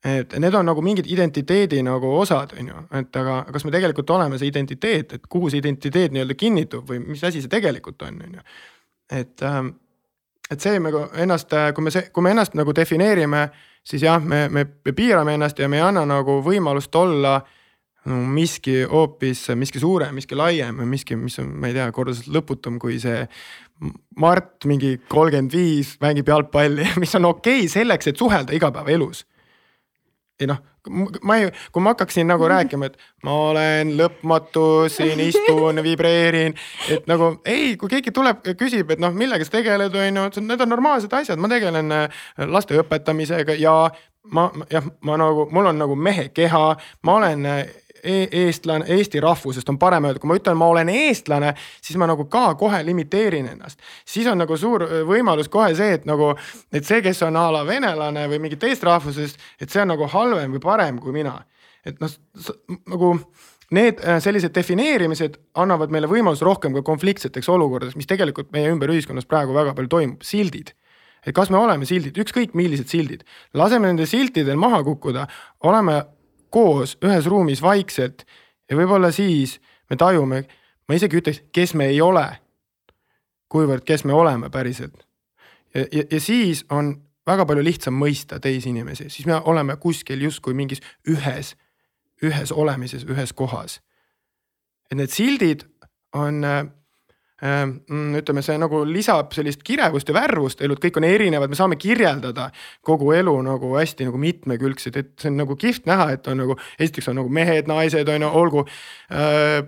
et need on nagu mingid identiteedi nagu osad, on ju, et aga kas me tegelikult oleme see identiteet, et kuhu see identiteet nii-öelda kinnitub või mis asi see tegelikult on, on ju. et, ähm, et see nagu ennast, kui me see, kui me ennast nagu defineerime, siis jah, me, me, me piirame ennast ja me ei anna nagu võimalust olla no, miski hoopis, miski suurem, miski laiem või miski, mis on, ma ei tea, kordades lõputum kui see Mart mingi kolmkümmend viis mängib jalgpalli, mis on okei okay selleks, et suhelda igapäevaelus. Ei noh, ma ei, kui ma hakkaksin nagu rääkima, et ma olen lõpmatu, siin istun, vibreerin, et nagu ei, kui keegi tuleb, küsib, et noh, millega sa tegeled, on ju, need on normaalsed asjad, ma tegelen äh, laste õpetamisega ja ma jah, ma nagu, mul on nagu mehe keha, ma olen e eestlane, eesti rahvusest on parem öelda, kui ma ütlen, ma olen eestlane, siis ma nagu ka kohe limiteerin ennast. siis on nagu suur võimalus kohe see, et nagu, et see, kes on a la venelane või mingi teist rahvusest, et see on nagu halvem või parem kui mina. et noh, nagu need äh, sellised defineerimised annavad meile võimaluse rohkem ka konfliktseteks olukordadeks, mis tegelikult meie ümber ühiskonnas praegu väga palju toimub, sildid. Et kas me oleme sildid, ükskõik millised sildid, laseme nendel siltidel maha kukkuda, oleme koos ühes ruumis vaikselt ja võib-olla siis me tajume, ma isegi ütleks, kes me ei ole. kuivõrd, kes me oleme päriselt. ja, ja, ja siis on väga palju lihtsam mõista teisi inimesi, siis me oleme kuskil justkui mingis ühes, ühes olemises, ühes kohas. et need sildid on ütleme, see nagu lisab sellist kirevust ja värvust elud, kõik on erinevad, me saame kirjeldada kogu elu nagu hästi nagu mitmekülgselt, et see on nagu kihvt näha, et on nagu esiteks on nagu mehed, naised on ju, olgu äh,.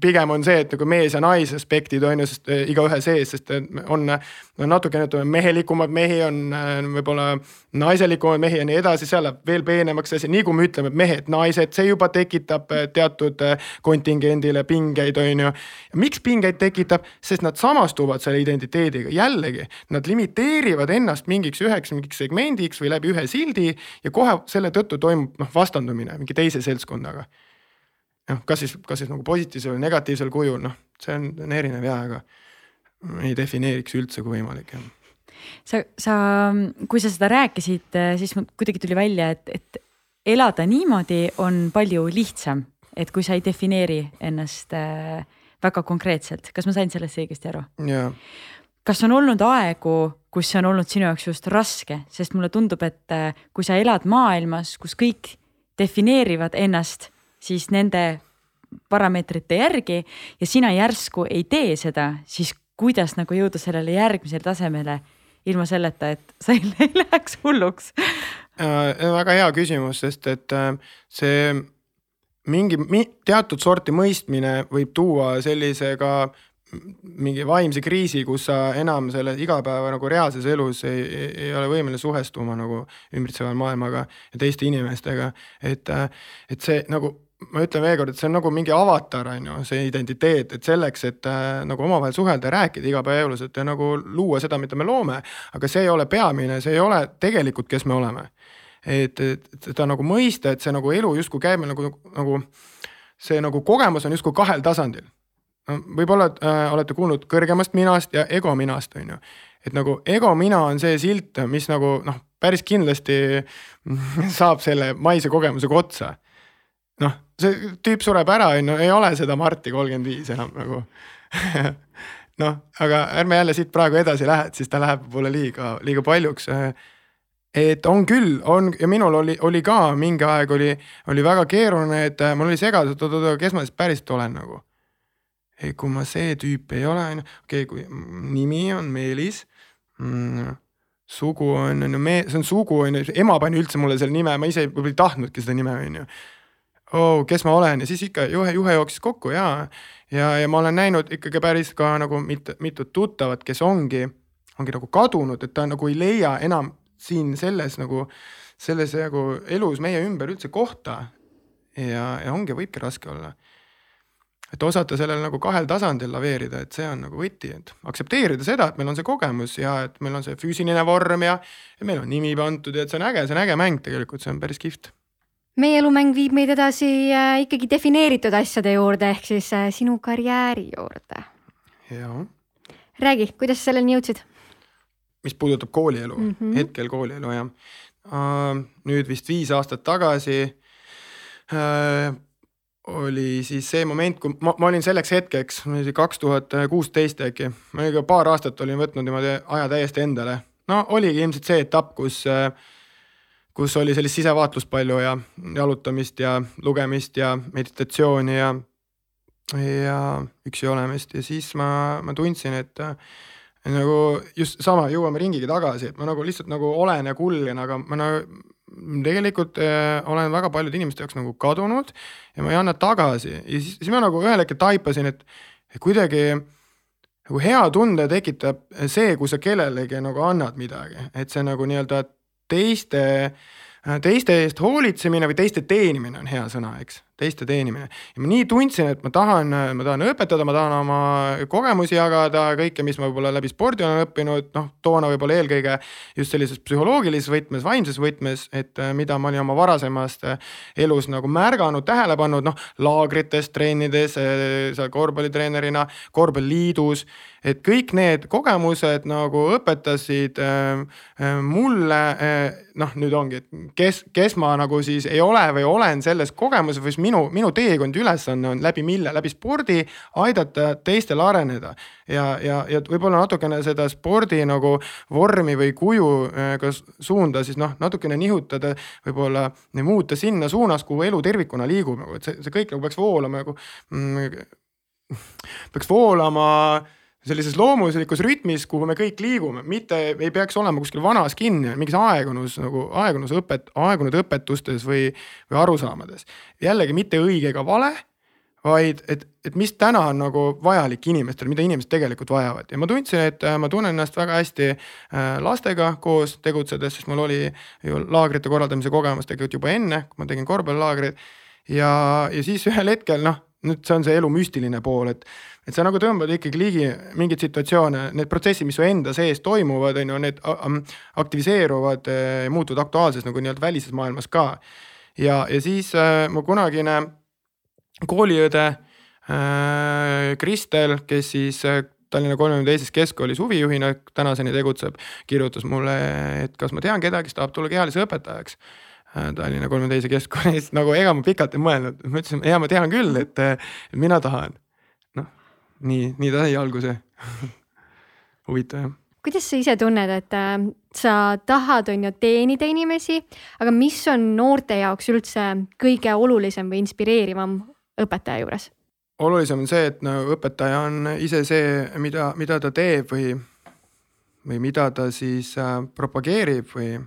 pigem on see, et nagu mees ja naise aspektid on ju, sest äh, igaühe sees, sest on, on natukene ütleme mehelikumad mehi on äh, võib-olla naiselikumaid mehi ja nii edasi, seal läheb veel peenemaks asi, nii kui me ütleme, et mehed, naised, see juba tekitab teatud kontingendile pingeid, on ju. miks pingeid tekitab? Tekitab, sest nad samastuvad selle identiteediga, jällegi nad limiteerivad ennast mingiks üheks mingiks segmendiks või läbi ühe sildi ja kohe selle tõttu toimub noh, vastandumine mingi teise seltskonnaga. noh, kas siis, kas siis nagu positiivsel või negatiivsel kujul, noh, see on, on erinev ja, aga ei defineeriks üldse kui võimalik jah sa, sa, kui sa seda rääkisid, siis mul kuidagi tuli välja, et, et elada niimoodi on palju lihtsam, et kui sa ei defineeri ennast äh, väga konkreetselt, kas ma sain sellest õigesti aru? kas on olnud aegu, kus see on olnud sinu jaoks just raske, sest mulle tundub, et äh, kui sa elad maailmas, kus kõik defineerivad ennast, siis nende parameetrite järgi ja sina järsku ei tee seda, siis kuidas nagu jõuda sellele järgmisele tasemele ilma selleta, et sa ei, läheks hulluks äh,? väga hea küsimus, sest et äh, see mingi mi, teatud sorti mõistmine võib tuua sellise ka mingi vaimse kriisi, kus sa enam selle igapäeva nagu reaalses elus ei, ei, ei ole võimeline suhestuma nagu ümbritseva maailmaga ja teiste inimestega. et, et see nagu ma ütlen veelkord, et see on nagu mingi avatar, on ju, see identiteet, et selleks, et äh, nagu omavahel suhelda rääkida igapäevaelus, et ja nagu luua seda, mida me loome. aga see ei ole peamine, see ei ole tegelikult, kes me oleme et, et seda nagu mõista, et see nagu elu justkui käib meil nagu, nagu see nagu kogemus on justkui kahel tasandil. võib-olla äh, olete kuulnud kõrgemast minast ja ego minast, on ju. et nagu ego mina on see silt, mis nagu noh, päris kindlasti saab selle maise kogemusega otsa. noh, see tüüp sureb ära, on ju, ei ole seda Marti kolmkümmend viis enam nagu noh, aga ärme jälle siit praegu edasi lähe, et siis ta läheb võib-olla liiga, liiga paljuks et on küll, on ja minul oli, oli ka mingi aeg oli, oli väga keeruline, et äh, mul oli segadus, et oot-oot, kes ma siis päriselt olen nagu. ei, kui ma see tüüp ei ole, on ju, okei okay,, kui nimi on Meelis mm,. sugu on, on ju, me-, see on sugu, on ju, ema pani üldse mulle selle nime, ma ise võib-olla ei tahtnudki seda nime, on ju. oh, kes ma olen ja siis ikka juhe, juhe jooksis kokku ja, ja, ja ma olen näinud ikkagi päris ka nagu mit, mitut tuttavat, kes ongi, ongi nagu kadunud, et ta nagu ei leia enam siin selles nagu, selles nagu elus meie ümber üldse kohta. ja, ja ongi, võibki raske olla et osata sellel nagu kahel tasandil laveerida, et see on nagu võti, et aktsepteerida seda, et meil on see kogemus ja et meil on see füüsiline vorm ja, ja meil on nimi pandud ja et see on äge, see on äge mäng tegelikult, see on päris kihvt. meie elumäng viib meid edasi äh, ikkagi defineeritud asjade juurde, ehk siis äh, sinu karjääri juurde. jaa. räägi, kuidas sa selleni jõudsid? Mis puudutab koolielu mm, -hmm. hetkel koolielu jah nüüd vist viis aastat tagasi uh, oli siis see moment, kui ma, ma olin selleks hetkeks, kaks tuhat kuusteist äkki, ma ikka paar aastat olin võtnud niimoodi aja täiesti endale. no oligi ilmselt see etapp, kus, kus oli sellist sisevaatust palju ja jalutamist ja lugemist ja meditatsiooni ja, ja üksi olemist ja siis ma, ma tundsin, et nagu just sama, jõuame ringiga tagasi, et ma nagu lihtsalt nagu olen ja kulgen, aga ma nagu tegelikult äh, olen väga paljude inimeste jaoks nagu kadunud ja ma ei anna tagasi. Ja siis, siis ma nagu ühel hetkel taipasin, et kuidagi nagu hea tunde tekitab see, kui sa kellelegi nagu annad midagi, et see nagu nii-öelda teiste, teiste eest hoolitsemine või teiste teenimine on hea sõna, eks teiste teenimine. ja ma nii tundsin, et ma tahan, ma tahan õpetada, ma tahan oma kogemusi jagada, kõike, mis ma võib-olla läbi spordi olen õppinud, noh, toona võib-olla eelkõige just sellises psühholoogilises võtmes, vaimses võtmes, et äh, mida ma olin oma varasemast äh, elus nagu märganud, tähele pannud, noh, laagrites, trennides, äh, seal korvpallitreenerina, korvpalliliidus. Et kõik need kogemused nagu õpetasid mulle noh, nüüd ongi, et kes, kes ma nagu siis ei ole või olen selles kogemuses või minu, minu teekond ülesanne on läbi mille, läbi spordi aidata teistel areneda. ja, ja, ja võib-olla natukene seda spordi nagu vormi või kuju äh, ka suunda siis noh, natukene nihutada, võib-olla muuta sinna suunas, kuhu elu tervikuna liigub nagu, et see, see kõik nagu peaks voolama nagu mm,. peaks voolama sellises loomuslikus rütmis, kuhu me kõik liigume, mitte ei peaks olema kuskil vanas kinni, mingis aegunus nagu aegunus õpet, aegunud õpetustes või, või arusaamades. jällegi mitte õige ega vale, vaid et, et mis täna on nagu vajalik inimestele, mida inimesed tegelikult vajavad ja ma tundsin, et äh, ma tunnen ennast väga hästi äh, lastega koos tegutsedes, sest mul oli ju laagrite korraldamise kogemus tegelikult juba enne, kui ma tegin korvpallilaagreid. ja, ja siis ühel hetkel noh, nüüd see on see elu müstiline pool, et et sa nagu tõmbad ikkagi ligi mingeid situatsioone, need protsessid, mis su enda sees toimuvad, on ju, need aktiviseeruvad eh, muutuvad aktuaalseks nagu nii-öelda välises maailmas ka. ja, ja siis äh, mu kunagine kooliõde äh, Kristel, kes siis äh, Tallinna kolmekümne teises keskkoolis huvijuhina tänaseni tegutseb, kirjutas mulle, et kas ma tean kedagi, kes tahab tulla kehalise õpetajaks Tallinna kolmekümne teise keskkoolis, nagu ega ma pikalt ei mõelnud, ma ütlesin, ja ma tean küll, et mina tahan. Nii, nii ta sai alguse. Huvitav jah. Kuidas sa ise tunned, et äh, sa tahad, on ju, teenida inimesi, aga mis on noorte jaoks üldse kõige olulisem või inspireerivam õpetaja juures? olulisem on see, et no õpetaja on ise see, mida, mida ta teeb või, või mida ta siis äh, propageerib või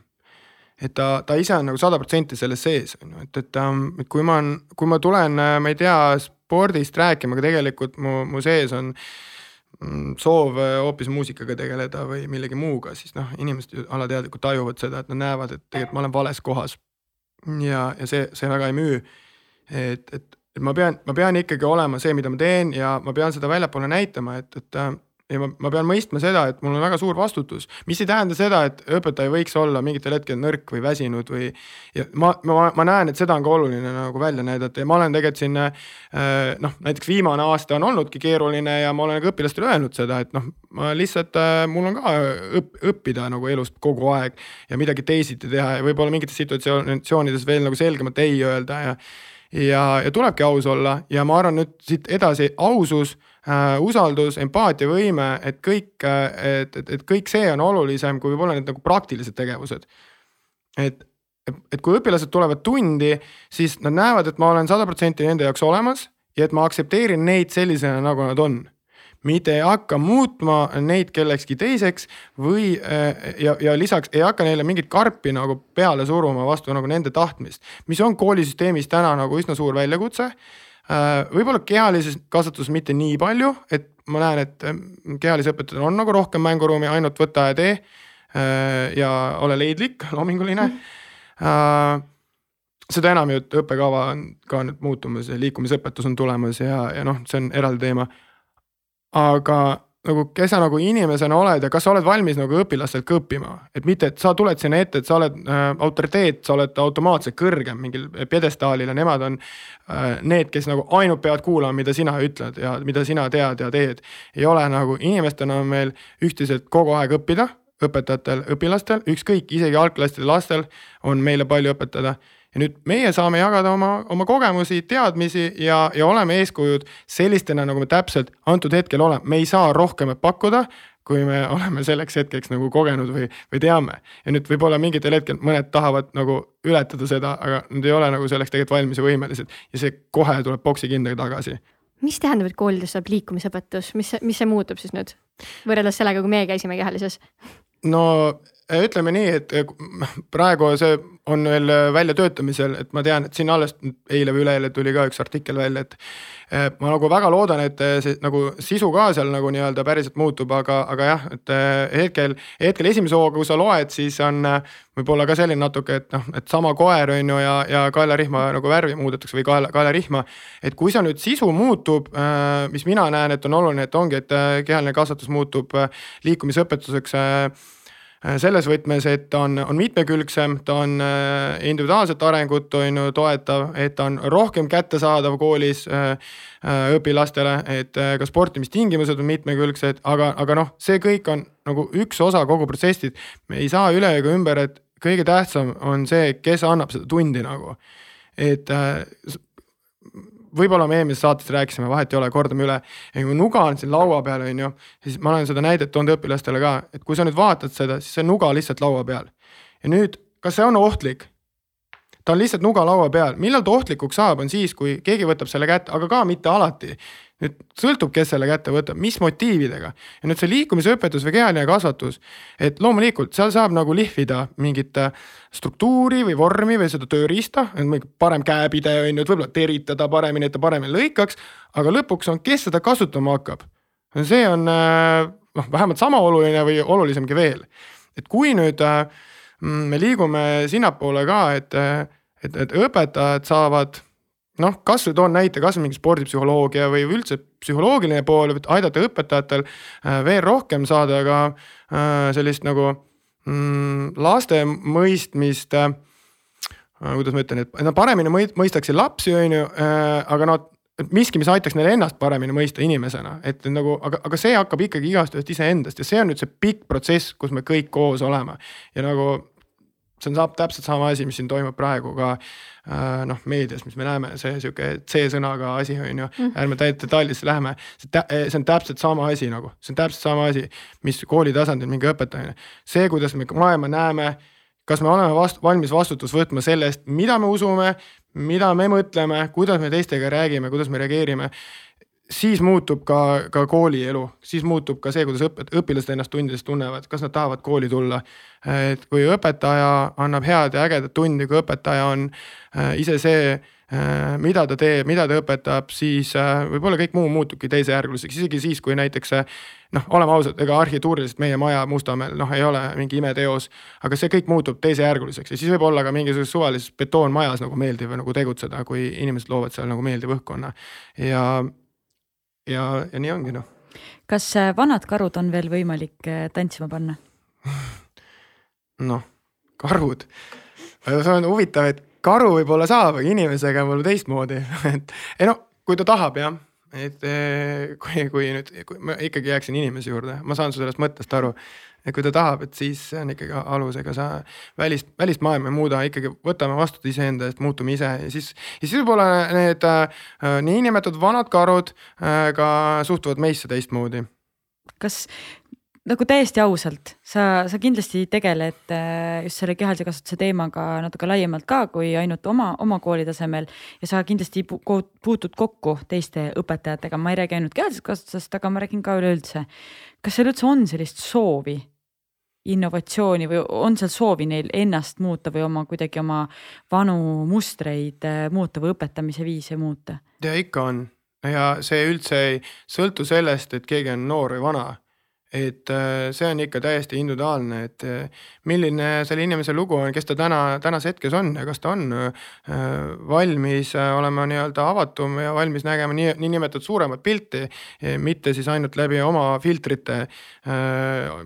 et ta, ta ise on nagu sada protsenti selles sees, on ju, et, et, ähm, et kui ma, kui ma tulen, äh, ma ei tea, spordist rääkima, aga tegelikult mu, mu sees on mm, soov äh, hoopis muusikaga tegeleda või millegi muuga, siis noh, inimesed alateadlikult tajuvad seda, et nad näevad, et tegelikult ma olen vales kohas. ja, ja see, see väga ei müü. et, et, et ma pean, ma pean ikkagi olema see, mida ma teen ja ma pean seda väljapoole näitama, et, et äh, ja ma, ma pean mõistma seda, et mul on väga suur vastutus, mis ei tähenda seda, et õpetaja võiks olla mingitel hetkedel nõrk või väsinud või. ja ma, ma, ma näen, et seda on ka oluline nagu välja näidata ja ma olen tegelikult siin äh, noh, näiteks viimane aasta on olnudki keeruline ja ma olen ka õpilastele öelnud seda, et noh, ma lihtsalt äh,, mul on ka õpp, õppida nagu elust kogu aeg ja midagi teisiti teha ja võib-olla mingites situatsioonides veel nagu selgemalt ei öelda ja ja, ja tulebki aus olla ja ma arvan nüüd siit edasi ausus äh,, usaldus, empaatiavõime, et kõik, äh, et, et, et kõik see on olulisem kui võib-olla need nagu praktilised tegevused. et, et kui õpilased tulevad tundi, siis nad näevad, et ma olen sada protsenti nende jaoks olemas ja et ma aktsepteerin neid sellisena, nagu nad on mitte ei hakka muutma neid kellekski teiseks või ja, ja lisaks ei hakka neile mingit karpi nagu peale suruma vastu nagu nende tahtmist, mis on koolisüsteemis täna nagu üsna suur väljakutse võib-olla kehalises kasvatuses mitte nii palju, et ma näen, et kehalise õpetajal on nagu rohkem mänguruumi, ainult võta ja tee. ja ole leidlik, loominguline mm seda enam ju, et õppekava on ka nüüd muutumas ja liikumisõpetus on tulemas ja, ja noh, see on eraldi teema. Aga nagu, kes sa nagu inimesena oled ja kas sa oled valmis nagu õpilastelt ka õppima, et mitte, et sa tuled sinna ette, et sa oled äh, autoriteet, sa oled automaatselt kõrgem mingil pjedestaalil ja nemad on äh, need, kes nagu ainult peavad kuulama, mida sina ütled ja mida sina tead ja teed. ei ole nagu inimestena on meil ühteselt kogu aeg õppida, õpetajatel, õpilastel, ükskõik, isegi algklasside lastel on meile palju õpetada ja nüüd meie saame jagada oma, oma kogemusi, teadmisi ja, ja oleme eeskujud sellistena, nagu me täpselt antud hetkel oleme, me ei saa rohkemat pakkuda kui me oleme selleks hetkeks nagu kogenud või, või teame. ja nüüd võib-olla mingitel hetkel mõned tahavad nagu ületada seda, aga nad ei ole nagu selleks tegelikult valmis ja võimelised ja see kohe tuleb boksi kindaga tagasi. mis tähendab, et koolides saab liikumisõpetus, mis, mis see muutub siis nüüd võrreldes sellega, kui meie käisime kehalises? no ütleme nii, et praegu see on veel väljatöötamisel, et ma tean, et siin alles eile või üleeile tuli ka üks artikkel välja, et. ma nagu väga loodan, et see nagu sisu ka seal nagu nii-öelda päriselt muutub, aga, aga jah, et hetkel, hetkel esimese hooga, kui sa loed, siis on võib-olla ka selline natuke, et noh, et sama koer on ju ja, ja kaelarihma nagu värvi muudetakse või kaela, kaelarihma. et kui sa nüüd sisu muutub, mis mina näen, et on oluline, et ongi, et kehaline kasvatus muutub liikumisõpetuseks Äh, selles võtmes, et ta on, on mitmekülgsem, ta on äh, individuaalset arengut on ju toetav, et ta on rohkem kättesaadav koolis äh, õpilastele, et ka sportimistingimused on mitmekülgsed, aga, aga noh, see kõik on nagu üks osa kogu protsessist. me ei saa üle ega ümber, et kõige tähtsam on see, kes annab seda tundi nagu. et võib-olla me eelmises saates rääkisime, vahet ei ole, kordame üle. kui nuga on siin laua peal, on ju, siis ma olen seda näidet toonud õpilastele ka, et kui sa nüüd vaatad seda, siis see nuga lihtsalt laua peal. ja nüüd, kas see on ohtlik? ta on lihtsalt nuga laua peal, millal ta ohtlikuks saab, on siis, kui keegi võtab selle kätte, aga ka mitte alati nüüd sõltub, kes selle kätte võtab, mis motiividega ja nüüd see liikumisõpetus või kehaline kasvatus, et loomulikult seal saab nagu lihvida mingit äh, struktuuri või vormi või seda tööriista, parem käepide on ju, et võib-olla teritada paremini, et ta paremini lõikaks. aga lõpuks on, kes seda kasutama hakkab. see on äh, noh, vähemalt sama oluline või olulisemgi veel. et kui nüüd äh, me liigume sinnapoole ka, et, et, et õpetajad saavad noh, kasvõi toon näite, kasvõi mingi spordipsühholoogia või üldse psühholoogiline pool, et aidata õpetajatel äh, veel rohkem saada ka äh, sellist nagu mm, laste mõistmist äh,. kuidas ma ütlen, et nad paremini mõistaksid lapsi, on ju, aga noh miski, mis aitaks neil ennast paremini mõista inimesena, et nagu, aga, aga see hakkab ikkagi igast ühest iseendast ja see on nüüd see pikk protsess, kus me kõik koos oleme. ja nagu see on saab täpselt sama asi, mis siin toimub praegu ka äh, noh, meedias, mis me näeme, see sihuke C-sõnaga asi on ju mm., ärme detailidesse läheme. see on täpselt sama asi nagu, see on täpselt sama asi, mis kooli tasandil mingi õpetamine. see, kuidas me maailma näeme, kas me oleme vastu, valmis vastutust võtma selle eest, mida me usume, mida me mõtleme, kuidas me teistega räägime, kuidas me reageerime siis muutub ka, ka koolielu, siis muutub ka see, kuidas õpet-, õpilased ennast tundides tunnevad, kas nad tahavad kooli tulla. et kui õpetaja annab head ja ägedat tundi, kui õpetaja on äh, ise see äh,, mida ta teeb, mida ta õpetab, siis äh, võib-olla kõik muu muutubki teisejärguliseks, isegi siis, kui näiteks noh, oleme ausad, ega arhitekttuuriliselt meie maja Mustamäel noh, ei ole mingi imeteos. aga see kõik muutub teisejärguliseks ja siis võib olla ka mingisuguses suvalises betoonmajas nagu meeldiv nagu tegutseda, kui inimesed loovad seal nagu meeldiva õhkkonna ja ja, ja nii ongi noh. kas äh, vanad karud on veel võimalik äh, tantsima panna? noh, karud, see on huvitav, et karu võib-olla saab, aga inimesega on võib-olla teistmoodi et ei no kui ta tahab jah, et äh, kui, kui nüüd, kui ma ikkagi jääksin inimese juurde, ma saan su sellest mõttest aru ja kui ta tahab, et siis see on ikkagi alus, ega sa välist, välist maailma ei muuda, ikkagi võtame vastu iseenda eest, muutume ise ja siis. ja siis võib-olla need äh, niinimetatud vanad karud äh, ka suhtuvad meisse teistmoodi. kas nagu täiesti ausalt, sa, sa kindlasti tegeled äh, just selle kehalise kasvatuse teemaga natuke laiemalt ka kui ainult oma, oma kooli tasemel. ja sa kindlasti puutud kokku teiste õpetajatega, ma ei räägi ainult kehalisest kasvatusest, aga ma räägin ka üleüldse. kas seal üldse on sellist soovi innovatsiooni või on seal soovi neil ennast muuta või oma kuidagi oma vanu mustreid äh, muuta või õpetamise viise muuta? ja ikka on ja see üldse ei sõltu sellest, et keegi on noor või vana et äh, see on ikka täiesti individuaalne, et äh, milline selle inimese lugu on, kes ta täna, tänases hetkes on ja kas ta on äh, valmis olema nii-öelda avatum ja valmis nägema nii, niinimetatud suuremat pilti, mitte siis ainult läbi oma filtrite,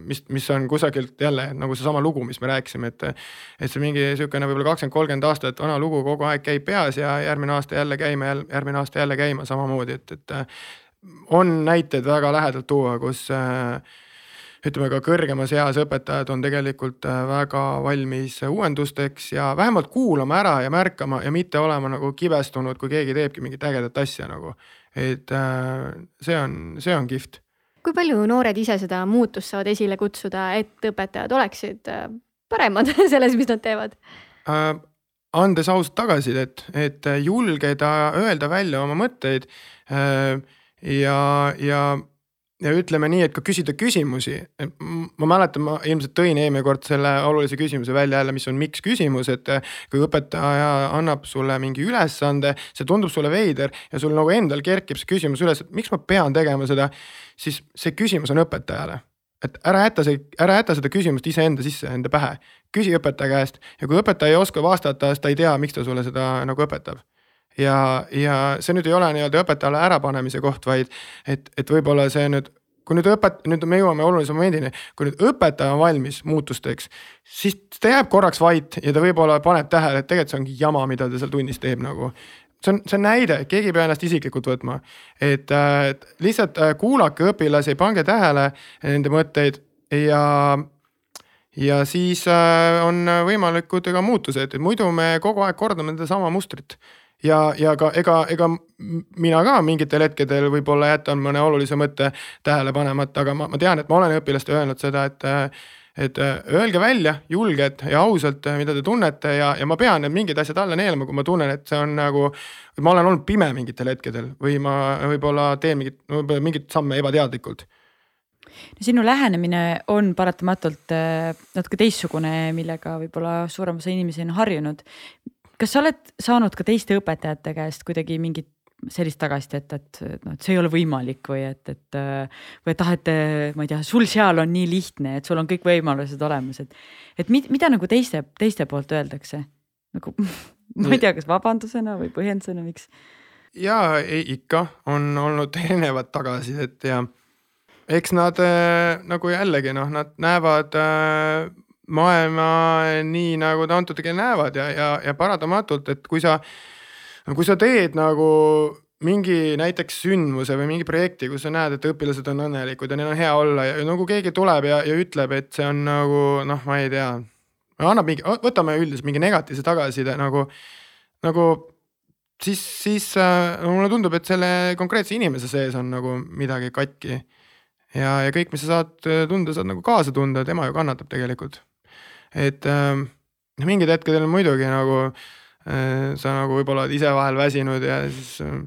mis, mis on kusagilt jälle nagu seesama lugu, mis me rääkisime, et et see mingi niisugune võib-olla kakskümmend, kolmkümmend aastat vana lugu kogu aeg käib peas ja järgmine aasta jälle käima, järgmine aasta jälle käima samamoodi, et, et on näiteid väga lähedalt tuua, kus äh, ütleme ka kõrgemas eas õpetajad on tegelikult äh, väga valmis uuendusteks ja vähemalt kuulama ära ja märkama ja mitte olema nagu kibestunud, kui keegi teebki mingit ägedat asja nagu. et äh, see on, see on kihvt. kui palju noored ise seda muutust saavad esile kutsuda, et õpetajad oleksid paremad selles, mis nad teevad? andes ausat tagasisidet, et julgeda öelda välja oma mõtteid ja, ja, ja ütleme nii, et ka küsida küsimusi. ma mäletan, ma ilmselt tõin eelmine kord selle olulise küsimuse välja jälle, mis on miks küsimus, et kui õpetaja annab sulle mingi ülesande, see tundub sulle veider ja sul nagu endal kerkib see küsimus üles, et miks ma pean tegema seda, siis see küsimus on õpetajale et ära jäta see, ära jäta seda küsimust iseenda sisse, enda pähe. küsi õpetaja käest ja kui õpetaja ei oska vastata, siis ta ei tea, miks ta sulle seda nagu õpetab ja, ja see nüüd ei ole nii-öelda õpetajale ärapanemise koht, vaid et, et võib-olla see nüüd kui nüüd õpet-, nüüd me jõuame olulise momendini, kui nüüd õpetaja on valmis muutusteks, siis ta jääb korraks vait ja ta võib-olla paneb tähele, et tegelikult see ongi jama, mida ta seal tunnis teeb nagu. see on, see on näide, keegi ei pea ennast isiklikult võtma, et äh, lihtsalt äh, kuulake õpilasi, pange tähele nende mõtteid ja ja siis äh, on võimalikud ka muutused, muidu me kogu aeg kordame sedasama mustrit ja, ja ka ega, ega mina ka mingitel hetkedel võib-olla jätan mõne olulise mõtte tähele panemata, aga ma, ma tean, et ma olen õpilastele öelnud seda, et et öelge välja julgelt ja ausalt, mida te tunnete ja, ja ma pean need mingid asjad alla neelama, kui ma tunnen, et see on nagu. ma olen olnud pime mingitel hetkedel või ma võib-olla teen mingit, mingeid samme ebateadlikult no sinu lähenemine on paratamatult äh, natuke teistsugune, millega võib-olla suurem osa inimesi on harjunud kas sa oled saanud ka teiste õpetajate käest kuidagi mingit sellist tagasisidet, et, et noh, et see ei ole võimalik või et, et või et ah, et ma ei tea, sul seal on nii lihtne, et sul on kõik võimalused olemas, et, et mit, mida nagu teiste, teiste poolt öeldakse nagu ma ei tea, kas vabandusena või põhjendusena, miks? ja ei, ikka on olnud erinevat tagasisidet ja eks nad äh, nagu jällegi noh, nad näevad äh, maailma nii, nagu ta antud hetkel näevad ja, ja, ja paratamatult, et kui sa, kui sa teed nagu mingi näiteks sündmuse või mingi projekti, kus sa näed, et õpilased on õnnelikud ja neil on hea olla ja nagu keegi tuleb ja, ja ütleb, et see on nagu noh, ma ei tea. annab mingi, võtame üldiselt mingi negatiivse tagasiside nagu, nagu siis, siis äh, mulle tundub, et selle konkreetse inimese sees on nagu midagi katki. ja, ja kõik, mis sa saad tunda, saad nagu kaasa tunda, tema ju kannatab tegelikult et äh, mingid hetkedel muidugi nagu äh, sa nagu võib-olla oled ise vahel väsinud ja siis äh,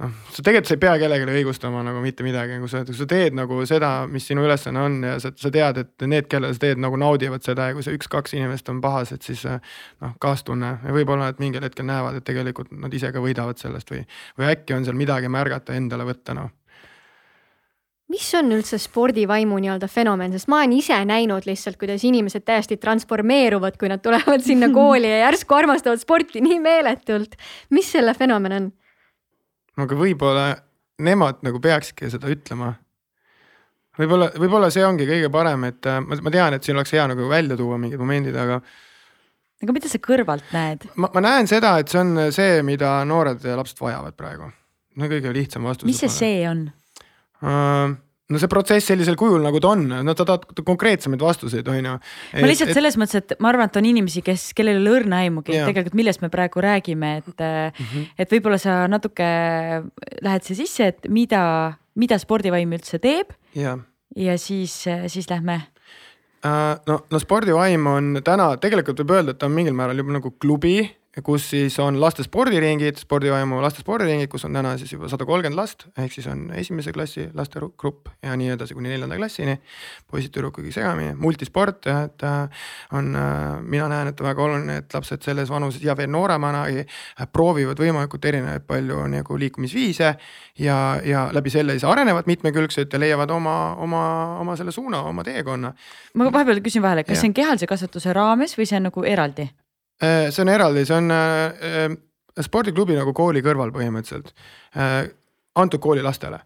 noh, sa tegelikult sa ei pea kellelegi õigustama nagu mitte midagi, kui sa, kui sa teed nagu seda, mis sinu ülesanne on ja sa, sa tead, et need, kellele sa teed, nagu naudivad seda ja kui see üks-kaks inimest on pahased, siis äh, noh, kaastunne. Ja võib-olla nad mingil hetkel näevad, et tegelikult nad ise ka võidavad sellest või, või äkki on seal midagi märgata, endale võtta, noh mis on üldse spordivaimu nii-öelda fenomen, sest ma olen ise näinud lihtsalt, kuidas inimesed täiesti transformeeruvad, kui nad tulevad sinna kooli ja järsku armastavad sporti nii meeletult. mis selle fenomen on? aga võib-olla nemad nagu peakski seda ütlema. võib-olla, võib-olla see ongi kõige parem, et äh, ma, ma tean, et siin oleks hea nagu välja tuua mingid momendid, aga. aga mida sa kõrvalt näed? ma, ma näen seda, et see on see, mida noored lapsed vajavad praegu. no kõige lihtsam vastus. mis see see on? Äh, no see protsess sellisel kujul, nagu ta on, no sa tahad konkreetsemaid vastuseid, on ju. ma lihtsalt et, selles mõttes, et ma arvan, et on inimesi, kes, kellel ei ole õrna aimugi tegelikult, millest me praegu räägime, et mm, -hmm. et võib-olla sa natuke lähed siia sisse, et mida, mida spordivaim üldse teeb. ja siis, siis lähme Äh, no, no spordivaim on täna tegelikult võib öelda, et ta on mingil määral juba nagu klubi kus siis on laste spordiringid, spordivaimu laste spordiringid, kus on täna siis juba sada kolmkümmend last, ehk siis on esimese klassi laste grupp ja nii edasi kuni neljanda klassini. poisid-tüdrukuid segamini, multisport jah, et äh, on, äh, mina näen, et väga oluline, et lapsed selles vanuses ja veel nooremanagi äh, proovivad võimalikult erinevaid palju nagu liikumisviise. ja, ja läbi selle siis arenevad mitmekülgselt ja leiavad oma, oma, oma selle suuna, oma teekonna. ma vahepeal küsin vahele, kas ja. see on kehalise kasvatuse raames või see on nagu eraldi? Äh, see on eraldi, see on äh, äh, spordiklubi nagu kooli kõrval põhimõtteliselt, antud kooli lastele.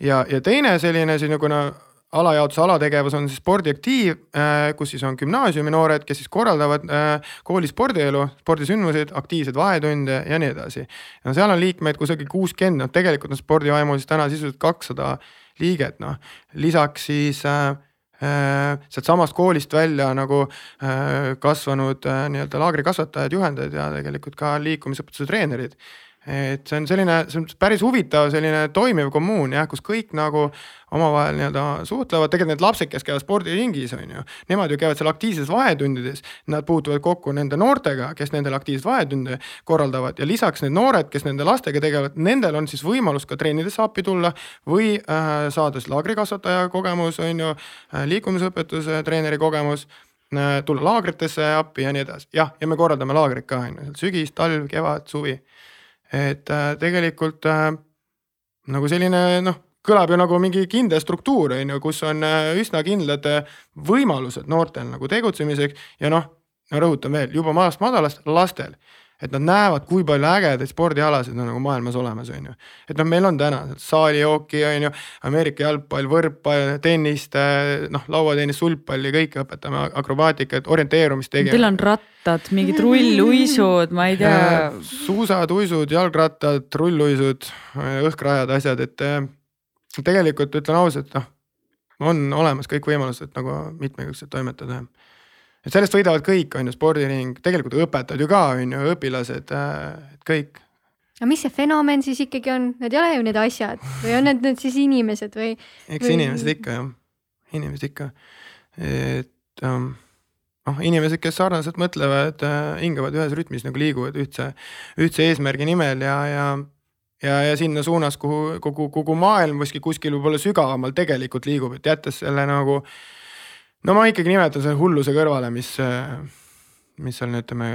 ja, ja teine selline siis nagu no alajaotuse alategevus on siis spordiaktiiv, kus siis on gümnaasiumi noored, kes siis korraldavad kooli spordielu, spordisündmuseid, aktiivseid vahetunde ja nii edasi. no seal on liikmeid kusagil kuuskümmend, noh tegelikult on spordivaimus täna sisuliselt kakssada liiget, noh lisaks siis äh, Äh, sealtsamast koolist välja nagu äh, kasvanud äh, nii-öelda laagrikasvatajad, juhendajad ja tegelikult ka liikumisõpetuse treenerid et see on selline, see on päris huvitav selline toimiv kommuun jah, kus kõik nagu omavahel nii-öelda suhtlevad, tegelikult need lapsed, kes käivad spordiringis, on ju. Nemad ju käivad seal aktiivses vahetundides, nad puutuvad kokku nende noortega, kes nendel aktiivseid vahetunde korraldavad ja lisaks need noored, kes nende lastega tegelevad, nendel on siis võimalus ka trennidesse appi tulla. või äh, saada siis laagrikasvataja kogemus, on ju äh,, liikumisõpetuse treeneri kogemus äh, tulla laagritesse appi ja nii edasi, jah, ja me korraldame laagrit ka on ju, sügis, talv, kevad, suvi et äh, tegelikult äh, nagu selline noh, kõlab ju nagu mingi kindel struktuur on ju, kus on äh, üsna kindlad võimalused noortel nagu tegutsemiseks ja noh, rõhutan veel juba maast madalast lastel et nad näevad, kui palju ägedaid spordialasid on nagu maailmas olemas, on ju. et noh, meil on täna saalijooki, on ju, Ameerika jalgpall, võrkpall, tennist, noh, lauatennis, sulgpalli, kõike õpetame, akrobaatikat, orienteerumist tegema. Teil on rattad, mingid rulluisud, ma ei tea. suusad, uisud, jalgrattad, rulluisud, õhkrajad, asjad, et tegelikult ütlen ausalt, noh, on olemas kõik võimalused nagu mitmekülgselt toimetada et sellest võidavad kõik, on ju, spordiring, tegelikult õpetajad ju ka, on ju, õpilased, äh, kõik. aga mis see fenomen siis ikkagi on, need ei ole ju need asjad või on need nüüd siis inimesed või? eks või... inimesed ikka jah, inimesed ikka, et um, noh, inimesed, kes sarnaselt mõtlevad äh,, hingavad ühes rütmis nagu liiguvad ühtse, ühtse eesmärgi nimel ja, ja ja, ja sinna suunas, kuhu kogu, kogu maailm kuskil, kuskil võib-olla sügavamal tegelikult liigub, et jättes selle nagu äh, no ma ikkagi nimetan selle hulluse kõrvale, mis, mis seal ütleme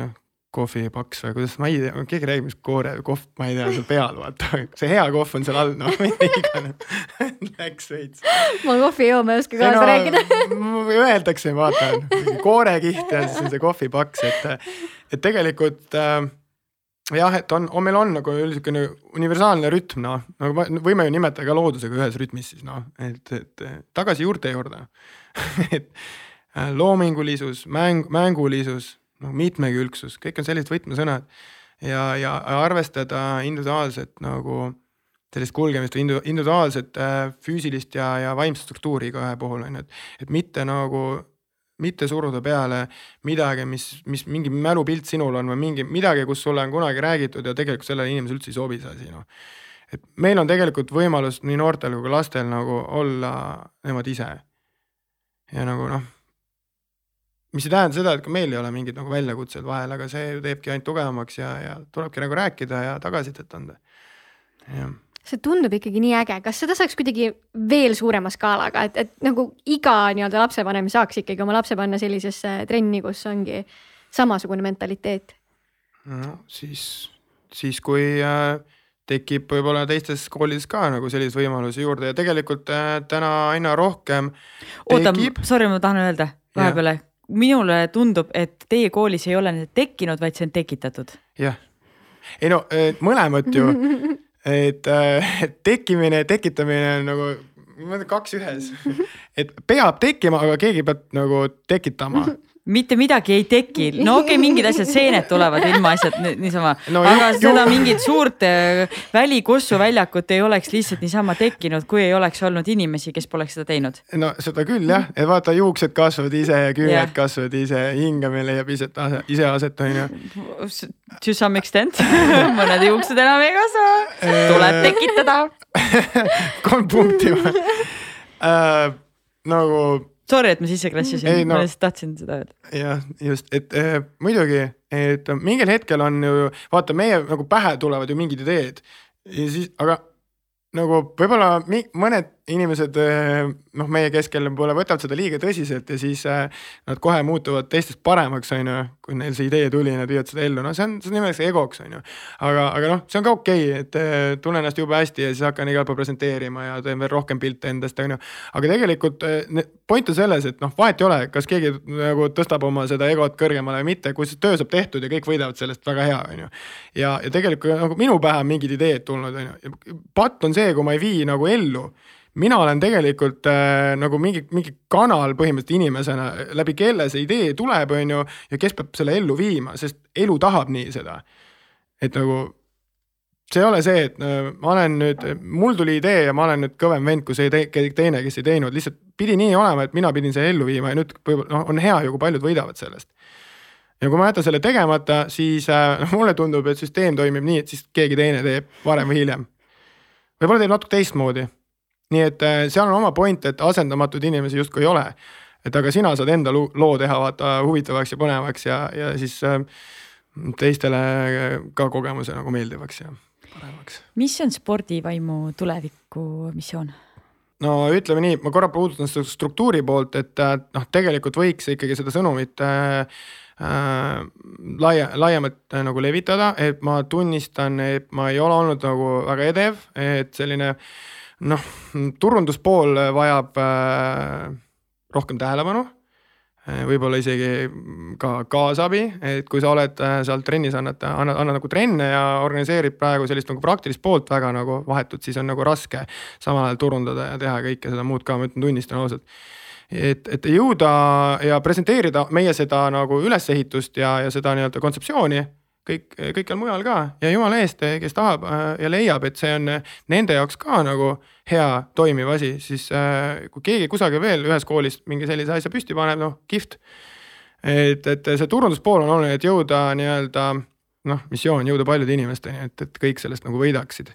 kohvipaks või kuidas, ma ei tea, keegi räägib, mis koore, kohv, ma ei tea, seal peal vaata, see hea kohv on seal all, noh, mida iganes. Läks veits. ma kohvi ei joo, ma ei oska kaasa no, rääkida. Öeldakse, vaata, koorekiht ja siis on see kohvipaks, et, et tegelikult äh, jah, et on, on, meil on nagu niisugune universaalne rütm, noh, nagu võime ju nimetada ka loodusega ühes rütmis siis noh, et, et tagasi juurte juurde. Et äh, loomingulisus, mäng, mängulisus, noh mitmekülgsus, kõik on sellised võtmesõnad. ja, ja arvestada individuaalset nagu sellist kulgemist või individuaalset äh, füüsilist ja, ja vaimset struktuuri igaühe puhul on ju, et, et mitte nagu mitte suruda peale midagi, mis, mis mingi mälupilt sinul on või mingi midagi, kus sulle on kunagi räägitud ja tegelikult sellele inimesele üldse ei sobi see asi noh. et meil on tegelikult võimalus nii noortel kui ka lastel nagu olla nemad ise ja nagu noh, mis ei tähenda seda, et ka meil ei ole mingeid nagu väljakutseid vahel, aga see teebki ainult tugevamaks ja, ja tulebki nagu rääkida ja tagasisidet anda. See tundub ikkagi nii äge, kas seda saaks kuidagi veel suurema skaalaga, et, et nagu iga nii-öelda lapsevanem saaks ikkagi oma lapse panna sellisesse trenni, kus ongi samasugune mentaliteet? no siis, siis kui äh, tekib võib-olla teistes koolides ka nagu selliseid võimalusi juurde ja tegelikult äh, täna aina rohkem. oota, sorry, ma tahan öelda vahepeale, minule tundub, et teie koolis ei ole need tekkinud, vaid see on tekitatud. jah, ei no mõlemat ju, et äh, tekkimine ja tekitamine on nagu ma ütlen kaks ühes, et peab tekkima, aga keegi peab nagu tekitama mitte midagi ei teki, no okei okay,, mingid asjad, seened tulevad ilmaasjad niisama no,, aga ju, seda ju. mingit suurt äh, välikossu väljakut ei oleks lihtsalt niisama tekkinud, kui ei oleks olnud inimesi, kes poleks seda teinud. no seda küll jah, et vaata, juuksed kasvavad ise ja küüned yeah. kasvavad ise, hingamine leiab ise, ise aset, on ju. To some extent mõned juuksed enam ei kasva, tuleb tekitada kolm punkti või uh,? nagu Sorry, et ma sisse krassisin, Ei, no- ma lihtsalt tahtsin seda öelda. jah, just, et äh, muidugi, et mingil hetkel on ju, vaata, meie nagu pähe tulevad ju mingid ideed. Ja siis, aga nagu võib-olla mõned inimesed eh, noh, meie keskel võib-olla võtavad seda liiga tõsiselt ja siis eh, nad kohe muutuvad teistest paremaks, on ju. kui neil see idee tuli ja nad viivad seda ellu, no see on, see nimetatakse egoks, on ju. aga, aga noh, see on ka okei okay,, et eh, tunnen ennast jube hästi ja siis hakkan igal pool presenteerima ja teen veel rohkem pilte endast, on ju. aga tegelikult point on selles, et noh, vahet ei ole, kas keegi nagu tõstab oma seda egot kõrgemale või mitte, kui see töö saab tehtud ja kõik võidavad sellest, väga hea, on ju. ja, ja tegelikult nagu minu pähe on mingid ideed tulnud, on ju. patt on see, kui ma ei vii nagu ellu mina olen tegelikult äh, nagu mingi, mingi kanal põhimõtteliselt inimesena, läbi kelle see idee tuleb, on ju, ja kes peab selle ellu viima, sest elu tahab nii seda. et nagu see ei ole see, et äh, ma olen nüüd, mul tuli idee ja ma olen nüüd kõvem vend kui see te, teine, kes ei teinud, lihtsalt pidi nii olema, et mina pidin selle ellu viima ja nüüd võib-olla noh, on hea ju, kui paljud võidavad sellest. ja kui ma jätan selle tegemata, siis äh, noh, mulle tundub, et süsteem toimib nii, et siis keegi teine teeb varem või hiljem. võib-olla teeb natuke teistmoodi nii et äh, seal on oma point, et asendamatuid inimesi justkui ei ole. et aga sina saad enda loo teha vaata huvitavaks ja põnevaks ja, ja siis äh, teistele ka kogemuse nagu meeldivaks ja paremaks. mis on spordivaimu tuleviku missioon? no ütleme nii, ma korra puudutan seda struktuuri poolt, et äh, noh, tegelikult võiks ikkagi seda sõnumit äh, äh, laia, laiemalt äh, nagu levitada, et ma tunnistan, et ma ei ole olnud nagu väga edev, et selline noh, turunduspool vajab äh, rohkem tähelepanu võib-olla isegi ka kaasabi, et kui sa oled äh, seal trennis, annad, annad, annad nagu trenne ja organiseerid praegu sellist nagu praktilist poolt väga nagu vahetult, siis on nagu raske samal ajal turundada ja teha kõike seda muud ka, ma ütlen, tunnistan ausalt. et, et jõuda ja presenteerida meie seda nagu ülesehitust ja, ja seda nii-öelda kontseptsiooni kõik, kõikjal mujal ka ja jumala eest, kes tahab äh, ja leiab, et see on nende jaoks ka nagu hea toimiv asi, siis äh, kui keegi kusagil veel ühes koolis mingi sellise asja püsti paneb, noh kihvt. et, et see turunduspool on oluline, et jõuda nii-öelda noh, missioon jõuda paljude inimesteni, et, et kõik sellest nagu võidaksid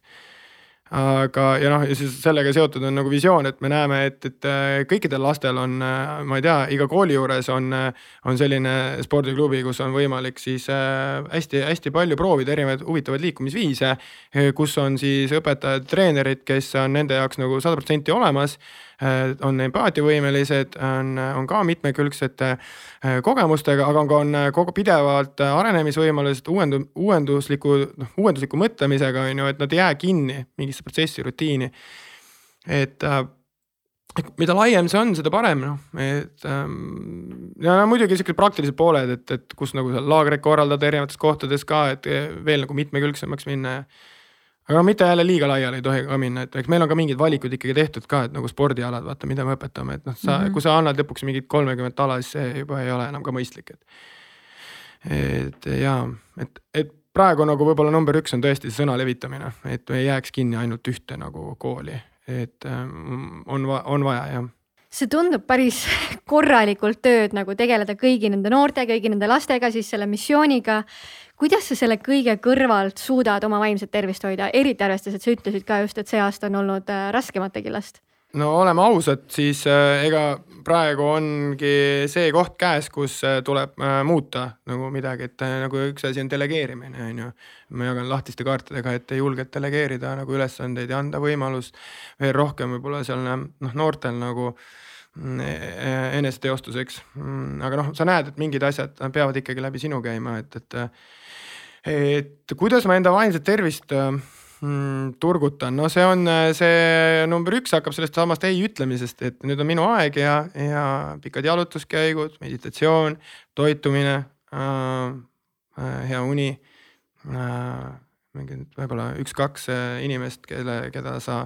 aga, ja noh, ja siis sellega seotud on nagu visioon, et me näeme, et, et äh, kõikidel lastel on, äh, ma ei tea, iga kooli juures on, äh, on selline spordiklubi, kus on võimalik siis hästi-hästi palju proovida erinevaid huvitavaid liikumisviise. kus on siis õpetajad, treenerid, kes on nende jaoks nagu sada protsenti olemas on empaatiavõimelised, on, on ka mitmekülgsete äh, kogemustega, aga on ka, on äh, kogu pidevalt arenemisvõimalused, uuendu-, uuendusliku, noh uuendusliku mõtlemisega on ju, et nad ei jää kinni mingisse protsessi, rutiini. et mida laiem see on, seda parem noh, et ähm, ja muidugi siuksed praktilised pooled, et, et kus nagu seal laagreid korraldada erinevates kohtades ka, et veel nagu mitmekülgsemaks minna ja aga mitte jälle liiga laiali ei tohi ka minna, et eks meil on ka mingid valikud ikkagi tehtud ka, et nagu spordialad, vaata, mida me õpetame, et noh, sa mm, -hmm. kui sa annad lõpuks mingit kolmekümmet ala, siis see juba ei ole enam ka mõistlik, et. et jaa, et, et praegu nagu võib-olla number üks on tõesti sõna levitamine, et ei jääks kinni ainult ühte nagu kooli, et ähm, on, on vaja jah see tundub päris korralikult tööd nagu tegeleda kõigi nende noorte, kõigi nende lastega, siis selle missiooniga kuidas sa selle kõige kõrvalt suudad oma vaimset tervist hoida, eriti arvestades, et sa ütlesid ka just, et see aasta on olnud äh, raskemategi last? no oleme ausad, siis äh, ega praegu ongi see koht käes, kus äh, tuleb äh, muuta nagu midagi, et äh, nagu üks asi on delegeerimine, on ju. ma jagan lahtiste kaartidega, et julged delegeerida nagu ülesandeid ja anda võimalus veel rohkem võib-olla seal noh, noortel nagu mm, e-, e-, eneseteostuseks. Mm, aga noh, sa näed, et mingid asjad peavad ikkagi läbi sinu käima, et, et et kuidas ma enda vaimset tervist mm, turgutan, no see on see number üks hakkab sellest samast ei ütlemisest, et nüüd on minu aeg ja, ja pikad jalutuskäigud, meditatsioon, toitumine äh,, hea uni äh,. mingi võib-olla üks-kaks inimest, kelle, keda sa,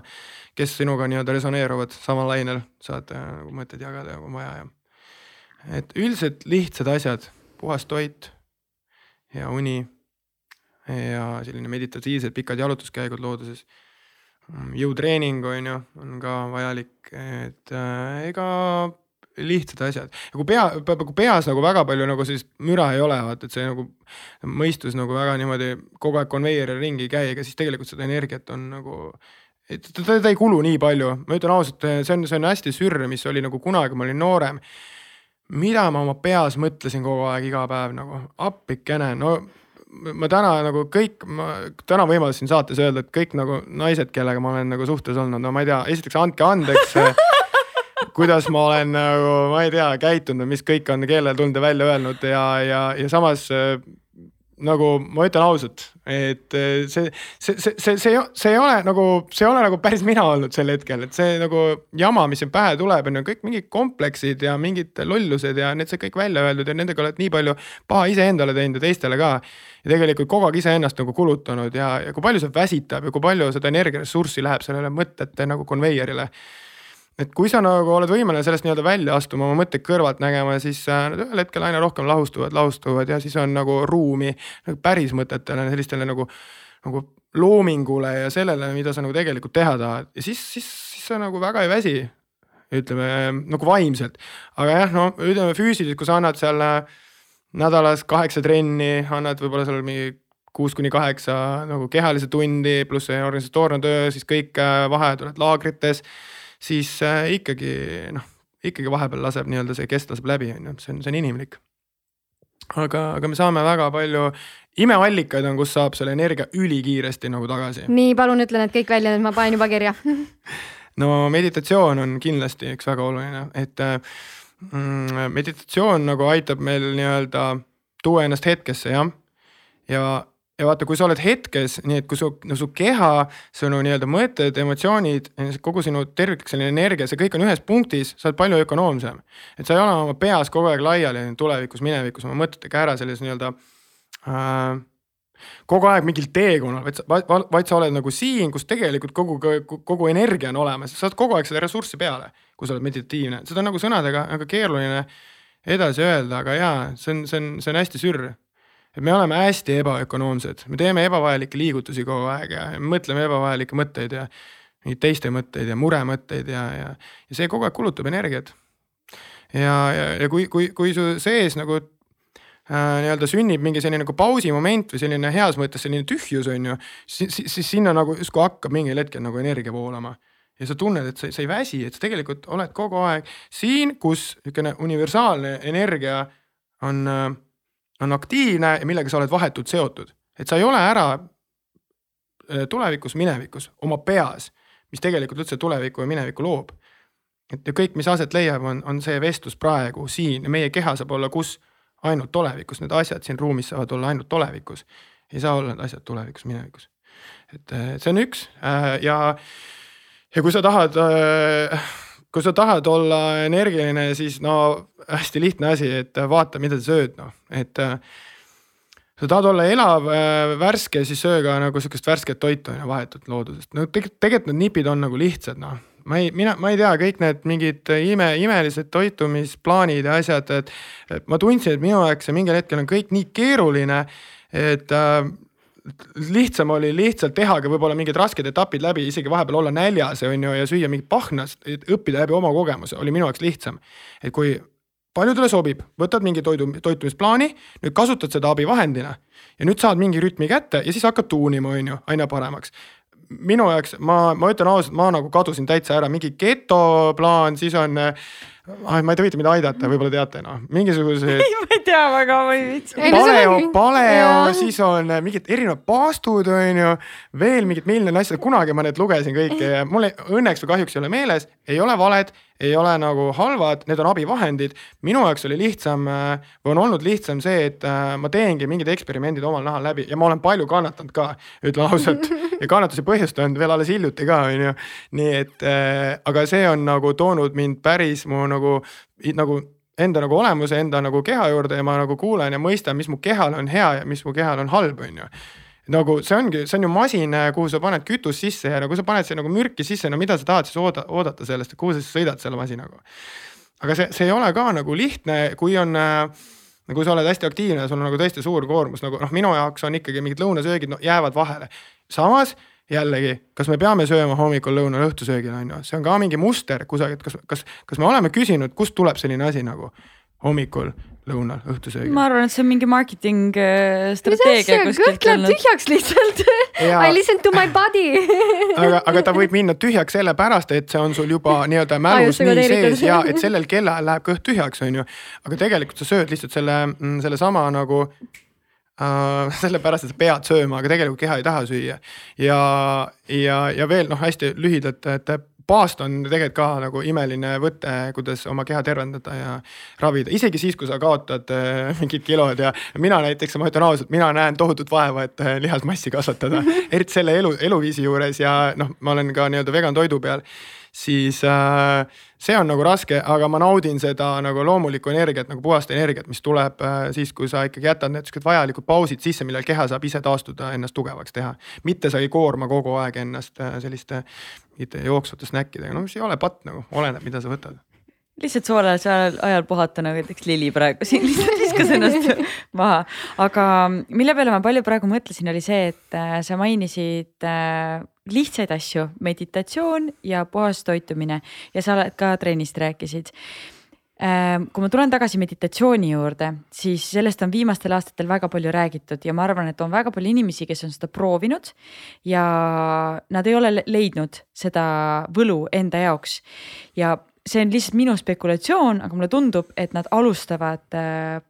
kes sinuga nii-öelda resoneeruvad samal lainel, saad nagu mõtteid jagada, kui on vaja ja. et üldiselt lihtsad asjad, puhas toit, hea uni ja selline meditatiivsed pikad jalutuskäigud looduses. jõutreening on ju, on ka vajalik, et äh, ega lihtsad asjad ja kui pea, kui peas nagu väga palju nagu sellist müra ei ole, vaata, et see nagu mõistus nagu väga niimoodi kogu aeg konveieril ringi ei käi, ega siis tegelikult seda energiat on nagu et ta, ta, ta ei kulu nii palju, ma ütlen ausalt, see on, see on hästi sürr, mis oli nagu kunagi, ma olin noorem. mida ma oma peas mõtlesin kogu aeg, iga päev nagu appikene, no ma täna nagu kõik, ma täna võimalus siin saates öelda, et kõik nagu naised, kellega ma olen nagu suhtes olnud, no ma ei tea, esiteks andke andeks kuidas ma olen nagu, ma ei tea, käitunud, mis kõik on keelele tulnud ja välja öelnud ja, ja, ja samas nagu ma ütlen ausalt, et see, see, see, see, see, see ei ole nagu, see ei ole nagu päris mina olnud sel hetkel, et see nagu jama, mis siin pähe tuleb, on ju kõik mingid kompleksid ja mingid lollused ja need sai kõik välja öeldud ja nendega oled nii palju paha iseendale teinud ja teistele ka. ja tegelikult kogu aeg iseennast nagu kulutanud ja, ja kui palju see väsitab ja kui palju seda energiaressurssi läheb sellele mõtete nagu konveierile et kui sa nagu oled võimeline sellest nii-öelda välja astuma, oma mõtteid kõrvalt nägema, siis äh, nad ühel hetkel aina rohkem lahustuvad, lahustuvad ja siis on nagu ruumi nagu päris mõtetele, sellistele nagu, nagu loomingule ja sellele, mida sa nagu tegelikult teha tahad ja siis, siis, siis sa nagu väga ei väsi. ütleme nagu vaimselt, aga jah, no ütleme füüsiliselt, kui sa annad seal äh, nädalas kaheksa trenni, annad võib-olla seal mingi kuus kuni kaheksa nagu kehalise tundi pluss organisatoorne töö, siis kõik äh, vaheajad oled laagrites siis äh, ikkagi noh, ikkagi vahepeal laseb nii-öelda see kest laseb läbi, on ju, see on, see on inimlik. aga, aga me saame väga palju imeallikaid on, kus saab selle energia ülikiiresti nagu tagasi. nii, palun ütle need kõik välja, ma panen juba kirja no meditatsioon on kindlasti üks väga oluline, et mm, meditatsioon nagu aitab meil nii-öelda tuua ennast hetkesse jah. ja, ja vaata, kui sa oled hetkes, nii et kui su, no su keha, sinu nii-öelda mõtted, emotsioonid, kogu sinu terviklik selline energia, see kõik on ühes punktis, sa oled palju ökonoomsem. et sa ei ole oma peas kogu aeg laiali tulevikus, minevikus oma mõtetega ära selles nii-öelda äh, kogu aeg mingil teekonnal, vaid sa, vaid sa oled nagu siin, kus tegelikult kogu, kogu energia on olemas, sa saad kogu aeg seda ressurssi peale, kui sa oled meditatiivne, seda on nagu sõnadega väga keeruline edasi öelda, aga jaa, see on, see on, see on hästi sürr et me oleme hästi ebaökonoomsed, me teeme ebavajalikke liigutusi kogu aeg ja mõtleme ebavajalikke mõtteid ja neid teiste mõtteid ja muremõtteid ja, ja, ja see kogu aeg kulutab energiat. ja, ja, ja kui, kui, kui su sees nagu äh, nii-öelda sünnib mingi selline nagu pausimoment või selline heas mõttes selline tühjus on ju, siis, siis sinna nagu justkui hakkab mingil hetkel nagu energia voolama ja sa tunned, et sa, sa ei väsi, et sa tegelikult oled kogu aeg siin, kus niisugune universaalne energia on äh, on aktiivne ja millega sa oled vahetult seotud. et sa ei ole ära äh, tulevikus, minevikus oma peas, mis tegelikult üldse tulevikku ja minevikku loob. et ja kõik, mis aset leiab, on, on see vestlus praegu siin ja meie keha saab olla kus ainult tulevikus, need asjad siin ruumis saavad olla ainult tulevikus. ei saa olla need asjad tulevikus, minevikus. et äh, see on üks äh, ja, ja kui sa tahad kui sa tahad olla energiline, siis no hästi lihtne asi, et vaata, mida sa sööd, noh, et äh, sa tahad olla elav, äh, värske, siis söö ka nagu sihukest värsket toitu on ju vahetult loodusest. no tegelikult, tegelikult need nipid on nagu lihtsad, noh. ma ei, mina, ma ei tea, kõik need mingid ime, imelised toitumisplaanid ja asjad, et, et ma tundsin, et minu jaoks see mingil hetkel on kõik nii keeruline, et äh, lihtsam oli lihtsalt tehagi võib-olla mingid rasked etapid läbi, isegi vahepeal olla näljas, on ju, ja süüa mingit pahnast, et õppida läbi oma kogemuse, oli minu jaoks lihtsam. et kui paljudele sobib, võtad mingi toidu, toitumisplaani, nüüd kasutad seda abivahendina ja nüüd saad mingi rütmi kätte ja siis hakkad tuunima, on ju, aina paremaks minu jaoks, ma, ma ütlen ausalt, ma nagu kadusin täitsa ära, mingi getoplaan, siis on ah,. ma ei tea, võite mind aidata, võib-olla teate noh, mingisugused. ei, ma ei tea väga, ma ei viitsi. paleo, paleo, siis on mingid erinevad paastud, on ju, veel mingid miljon asja, kunagi ma need lugesin kõiki ja mul õnneks või kahjuks ei ole meeles, ei ole valed, ei ole nagu halvad, need on abivahendid. minu jaoks oli lihtsam või on olnud lihtsam see, et äh, ma teengi mingid eksperimendid omal nahal läbi ja ma olen palju kannatanud ka, ütlen ausalt ja kannatusi põhjustanud veel alles hiljuti ka, on ju. nii et äh, aga see on nagu toonud mind päris mu nagu, nagu enda nagu olemuse, enda nagu keha juurde ja ma nagu kuulen ja mõistan, mis mu kehal on hea ja mis mu kehal on halb, on ju nagu see ongi, see on ju masin, kuhu sa paned kütust sisse ja no kui sa paned siia nagu mürki sisse, no mida sa tahad siis ooda, oodata sellest, kuhu sa siis sõidad selle masinaga. aga see, see ei ole ka nagu lihtne, kui on äh, nagu sa oled hästi aktiivne, sul on nagu tõesti suur koormus, nagu noh, minu jaoks on ikkagi mingid lõunasöögid no, jäävad vahele. samas jällegi, kas me peame sööma hommikul, lõunal, õhtusöögil on ju, see on ka mingi muster kusagilt, kas, kas, kas me oleme küsinud, kust tuleb selline asi nagu hommikul, lõunal õhtusöögil. ma arvan, et see on mingi marketing äh, strateegia kuskilt kõht läheb tulnud. tühjaks lihtsalt. Jaa. I listen to my body. aga, aga ta võib minna tühjaks sellepärast, et see on sul juba nii-öelda mälus nii kodeeritud. sees ja et sellel kellaajal läheb kõht tühjaks, on ju. aga tegelikult sa sööd lihtsalt selle, sellesama nagu äh, sellepärast, et sa pead sööma, aga tegelikult keha ei taha süüa. ja, ja, ja veel noh, hästi lühidalt, et paast on tegelikult ka nagu imeline võte, kuidas oma keha tervendada ja ravida, isegi siis, kui sa kaotad äh, mingid kilod ja mina näiteks, ma ütlen ausalt, mina näen tohutut vaeva, et äh, lihasmassi kasvatada, eriti selle elu, eluviisi juures ja noh, ma olen ka nii-öelda vegan toidu peal siis äh, see on nagu raske, aga ma naudin seda nagu loomulikku energiat nagu puhast energiat, mis tuleb äh, siis, kui sa ikkagi jätad need siuksed vajalikud pausid sisse, millal keha saab ise taastuda, ennast tugevaks teha. mitte sa ei koorma kogu aeg ennast äh, selliste mingite jooksvate snäkkidega, no mis ei ole patt nagu, oleneb, mida sa võtad. lihtsalt soolasel ajal puhata nagu näiteks Lili praegu siin lihtsalt viskas ennast maha, aga mille peale ma palju praegu mõtlesin, oli see, et äh, sa mainisid äh, lihtsaid asju, meditatsioon ja puhas toitumine. Ja sa oled ka trennist rääkisid. Äh, kui ma tulen tagasi meditatsiooni juurde, siis sellest on viimastel aastatel väga palju räägitud ja ma arvan, et on väga palju inimesi, kes on seda proovinud ja nad ei ole le- leidnud seda võlu enda jaoks. ja see on lihtsalt minu spekulatsioon, aga mulle tundub, et nad alustavad äh,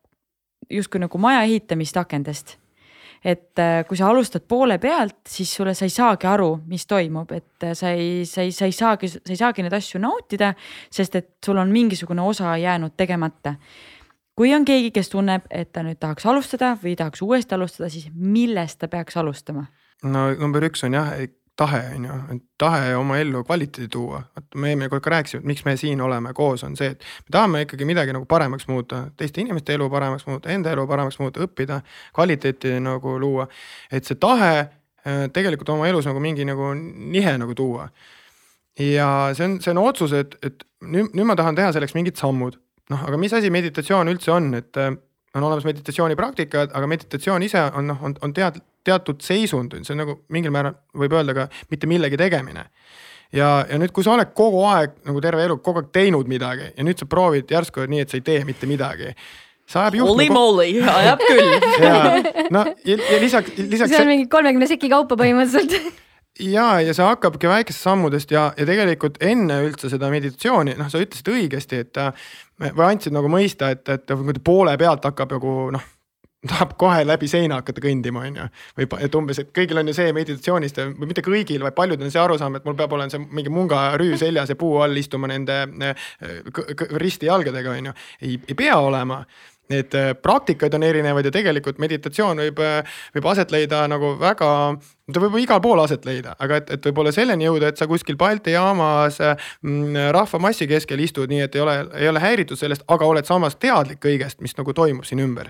justkui nagu maja ehitamist akendest et äh, kui sa alustad poole pealt, siis sulle, sa ei saagi aru, mis toimub, et äh, sa ei, sa ei, sa ei saagi, sa ei saagi neid asju nautida, sest et sul on mingisugune osa jäänud tegemata. kui on keegi, kes tunneb, et ta nüüd tahaks alustada või tahaks uuesti alustada, siis millest ta peaks alustama? no number üks on jah, tahe on ju, et tahe oma ellu kvaliteedi tuua, vot me eelmine kord ka rääkisime, et miks me siin oleme koos, on see, et me tahame ikkagi midagi nagu paremaks muuta, teiste inimeste elu paremaks muuta, enda elu paremaks muuta, õppida, kvaliteeti nagu luua. et see tahe äh, tegelikult oma elus nagu mingi nagu nihe nagu tuua. ja see on, see on otsus, et, et nüüd, nüüd ma tahan teha selleks mingid sammud. noh, aga mis asi meditatsioon üldse on, et äh, on olemas meditatsioonipraktikad, aga meditatsioon ise on noh, on, on tead-, teatud seisund, see on nagu mingil määral võib öelda ka mitte millegi tegemine. ja, ja nüüd, kui sa oled kogu aeg nagu terve elu kogu aeg teinud midagi ja nüüd sa proovid järsku nii, et sa ei tee mitte midagi. see ajab Holy juhtme. moly, ajab küll. ja no ja, ja lisaks, lisaks see on mingi kolmekümne seki kaupa põhimõtteliselt. ja, ja see hakkabki väikestest sammudest ja, ja tegelikult enne üldse seda meditatsiooni, noh, sa ütlesid õigesti, et äh, või andsid nagu mõista, et, et poole pealt hakkab nagu noh, tahab kohe läbi seina hakata kõndima, on ju. või et umbes, et kõigil on ju see meditatsioonist või mitte kõigil, vaid paljudel on see arusaam, et mul peab olema see mingi mungarüü seljas ja puu all istuma nende äh, risti jalgadega, on ju. ei, ei pea olema Need äh, praktikaid on erinevaid ja tegelikult meditatsioon võib, võib aset leida nagu väga, ta võib igal pool aset leida, aga et, et võib-olla selleni jõuda, et sa kuskil Balti jaamas mm, rahvamassi keskel istud, nii et ei ole, ei ole häiritud sellest, aga oled samas teadlik kõigest, mis nagu toimub siin ümber.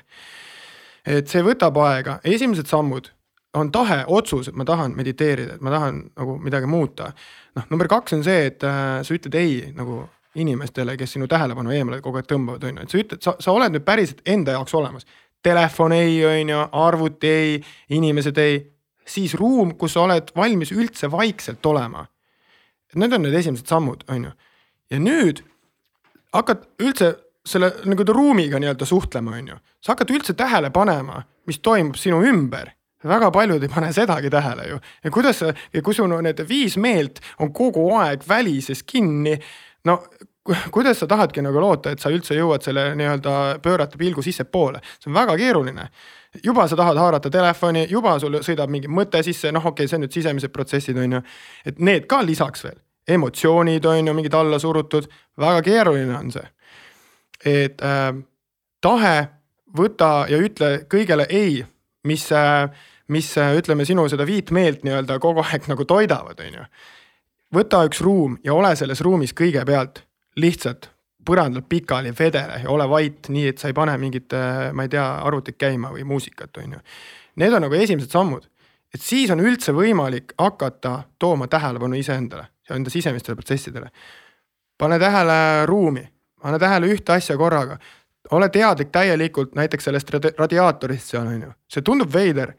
Et see võtab aega, esimesed sammud on tahe, otsus, et ma tahan mediteerida, et ma tahan nagu midagi muuta. noh, number kaks on see, et äh, sa ütled ei nagu inimestele, kes sinu tähelepanu eemale kogu aeg tõmbavad, on ju, et sa ütled, sa, sa oled nüüd päriselt enda jaoks olemas. Telefon ei, on ju, arvuti ei, inimesed ei, siis ruum, kus sa oled valmis üldse vaikselt olema. Need on need esimesed sammud, on ju. ja nüüd hakkad üldse selle nagu ruumiga nii-öelda suhtlema, on ju. sa hakkad üldse tähele panema, mis toimub sinu ümber väga paljud ei pane sedagi tähele ju ja kuidas sa ja kui sul need viis meelt on kogu aeg välises kinni, no ku- kuidas sa tahadki nagu loota, et sa üldse jõuad selle nii-öelda pöörata pilgu sissepoole, see on väga keeruline juba sa tahad haarata telefoni, juba sul sõidab mingi mõte sisse, noh, okei okay,, see on nüüd sisemised protsessid, on ju. et need ka lisaks veel, emotsioonid on ju mingid alla surutud, väga keeruline on see. Et äh, tahe, võta ja ütle kõigele ei, mis äh,, mis äh, ütleme sinu seda viit meelt nii-öelda kogu aeg nagu toidavad, on ju. võta üks ruum ja ole selles ruumis kõigepealt lihtsalt põrandal pikali vedele ja ole vait, nii et sa ei pane mingit, ma ei tea, arvutit käima või muusikat, on ju. Need on nagu esimesed sammud, et siis on üldse võimalik hakata tooma tähelepanu iseendale ja enda sisemistele protsessidele. pane tähele ruumi, pane tähele ühte asja korraga, ole teadlik täielikult näiteks sellest radi- radiaatorist seal on ju, see tundub veider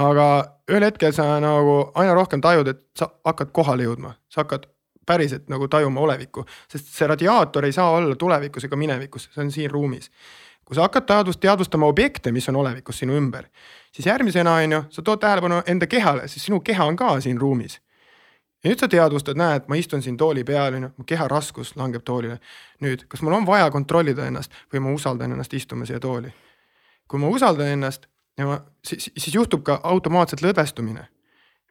aga ühel hetkel sa nagu aina rohkem tajud, et sa hakkad kohale jõudma, sa hakkad päriselt nagu tajuma olevikku, sest see radiaator ei saa olla tulevikus ega minevikus, see on siin ruumis. kui sa hakkad teadvust, teadvustama objekte, mis on olevikus sinu ümber, siis järgmisena on ju, sa tood tähelepanu enda kehale, siis sinu keha on ka siin ruumis. Ja nüüd sa teadvustad, näed, ma istun siin tooli peal, on ju, mu keha raskus langeb toolile. nüüd, kas mul on vaja kontrollida ennast või ma usaldan ennast istuma siia tooli? kui ma usaldan ennast ja ma, siis, siis juhtub ka automaatselt lõdvestumine.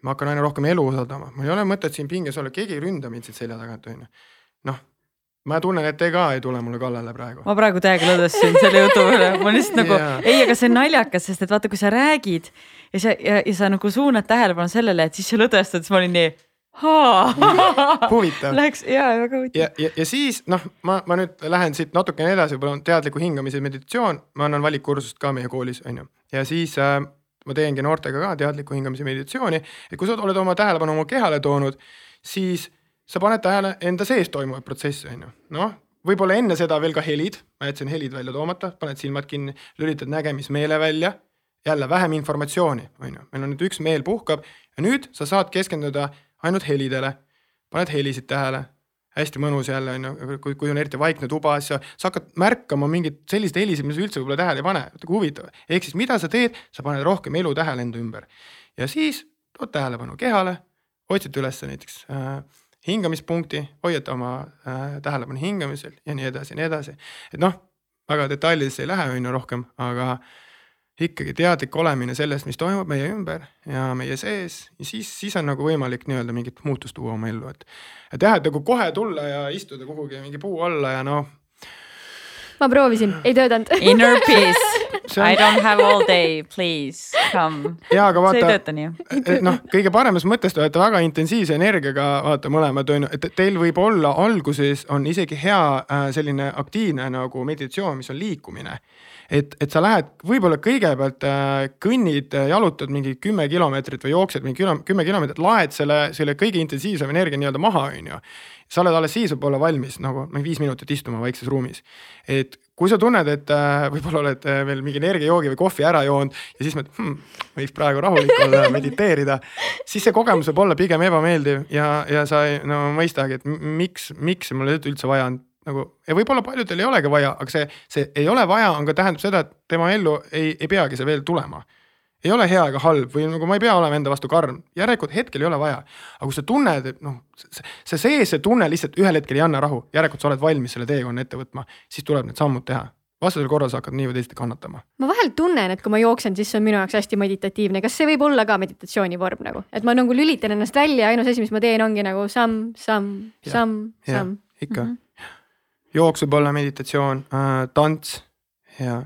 ma hakkan aina rohkem elu usaldama, mul ei ole mõtet siin pinges olla, keegi ei ründa mind siit selja tagant, on ju. noh ma tunnen, et te ka ei tule mulle kallale praegu. ma praegu täiega lõdvestusin selle jutu peale, ma lihtsalt nagu yeah., ei, aga see on naljakas, sest et vaata, kui sa räägid ja sa ja, ja sa nagu suunad tähelepanu sellele, et siis sa lõdvestud, siis ma olin nii. Huvitav. Läheks ja väga huvitav. ja, ja, ja siis noh, ma, ma nüüd lähen siit natukene edasi, võib-olla on teadliku hingamise meditatsioon, ma annan valikkursust ka meie koolis, on ju, ja siis äh, ma teengi noortega ka teadliku hingamise meditatsiooni, et kui sa oled oma tähelepanu oma kehale toonud, siis sa paned tähele enda sees toimuvaid protsesse, on ju, noh, võib-olla enne seda veel ka helid, ma jätsin helid välja toomata, paned silmad kinni, lülitad nägemismeele välja. jälle vähem informatsiooni, on ju, meil on nüüd üks meel puhkab ja nüüd sa saad keskenduda ainult helidele. paned helisid tähele, hästi mõnus jälle on ju, kui, kui on eriti vaikne tuba, siis sa, sa hakkad märkama mingeid selliseid helisid, mida sa üldse võib-olla tähele ei pane, huvitav. ehk siis mida sa teed, sa paned rohkem elu tähele enda ümber ja siis tood tähelepanu kehale, otsid üles näiteks äh, hingamispunkti, hoiad oma äh, tähelepanu hingamisel ja nii edasi ja nii edasi. et noh, väga detailidesse ei lähe, on ju rohkem, aga ikkagi teadlik olemine sellest, mis toimub meie ümber ja meie sees ja siis, siis on nagu võimalik nii-öelda mingit muutust tuua oma ellu, et. et jah, et nagu kohe tulla ja istuda kuhugi mingi puu alla ja noh ma proovisin, ei töötanud. Inner peace on... I don't have all day, please come. ja, aga vaata. nii. noh, kõige paremas mõttes te olete väga intensiivse energiaga, vaata mõlemad on ju, et teil võib olla alguses on isegi hea äh, selline aktiivne nagu meditatsioon, mis on liikumine et, et sa lähed võib-olla kõigepealt äh, kõnnid, jalutad mingi kümme kilomeetrit või jooksed mingi kümme kilomeetrit, laed selle, selle kõige intensiivsema energia nii-öelda maha, on ju. sa oled alles siis võib-olla valmis nagu mingi viis minutit istuma väikses ruumis. et kui sa tunned, et äh, võib-olla oled äh, veel mingi energiajoogi või kohvi ära joonud ja siis mõtled hmm,, võiks praegu rahulik olla ja mediteerida. siis see kogemus võib olla pigem ebameeldiv ja, ja sa ei no mõistagi, et miks, miks mul üldse vaja on nagu ja võib-olla paljudel ei olegi vaja, aga see, see ei ole vaja, on ka tähendab seda, et tema ellu ei, ei peagi see veel tulema. ei ole hea ega halb või nagu ma ei pea olema enda vastu karm, järelikult hetkel ei ole vaja. aga kui sa tunned, et noh, see sees, see tunne lihtsalt ühel hetkel ei anna rahu, järelikult sa oled valmis selle teekonna ette võtma, siis tuleb need sammud teha vastasel korral sa hakkad nii või teisiti kannatama. ma vahel tunnen, et kui ma jooksen, siis see on minu jaoks hästi meditatiivne, kas see võib olla ka meditatsiooni vorm nagu, et ma nagu lülitan ennast välja, ainus asi, mis ma teen, ongi nagu samm, samm, samm, samm. ikka mm, -hmm jooks võib olla meditatsioon äh,, tants ja,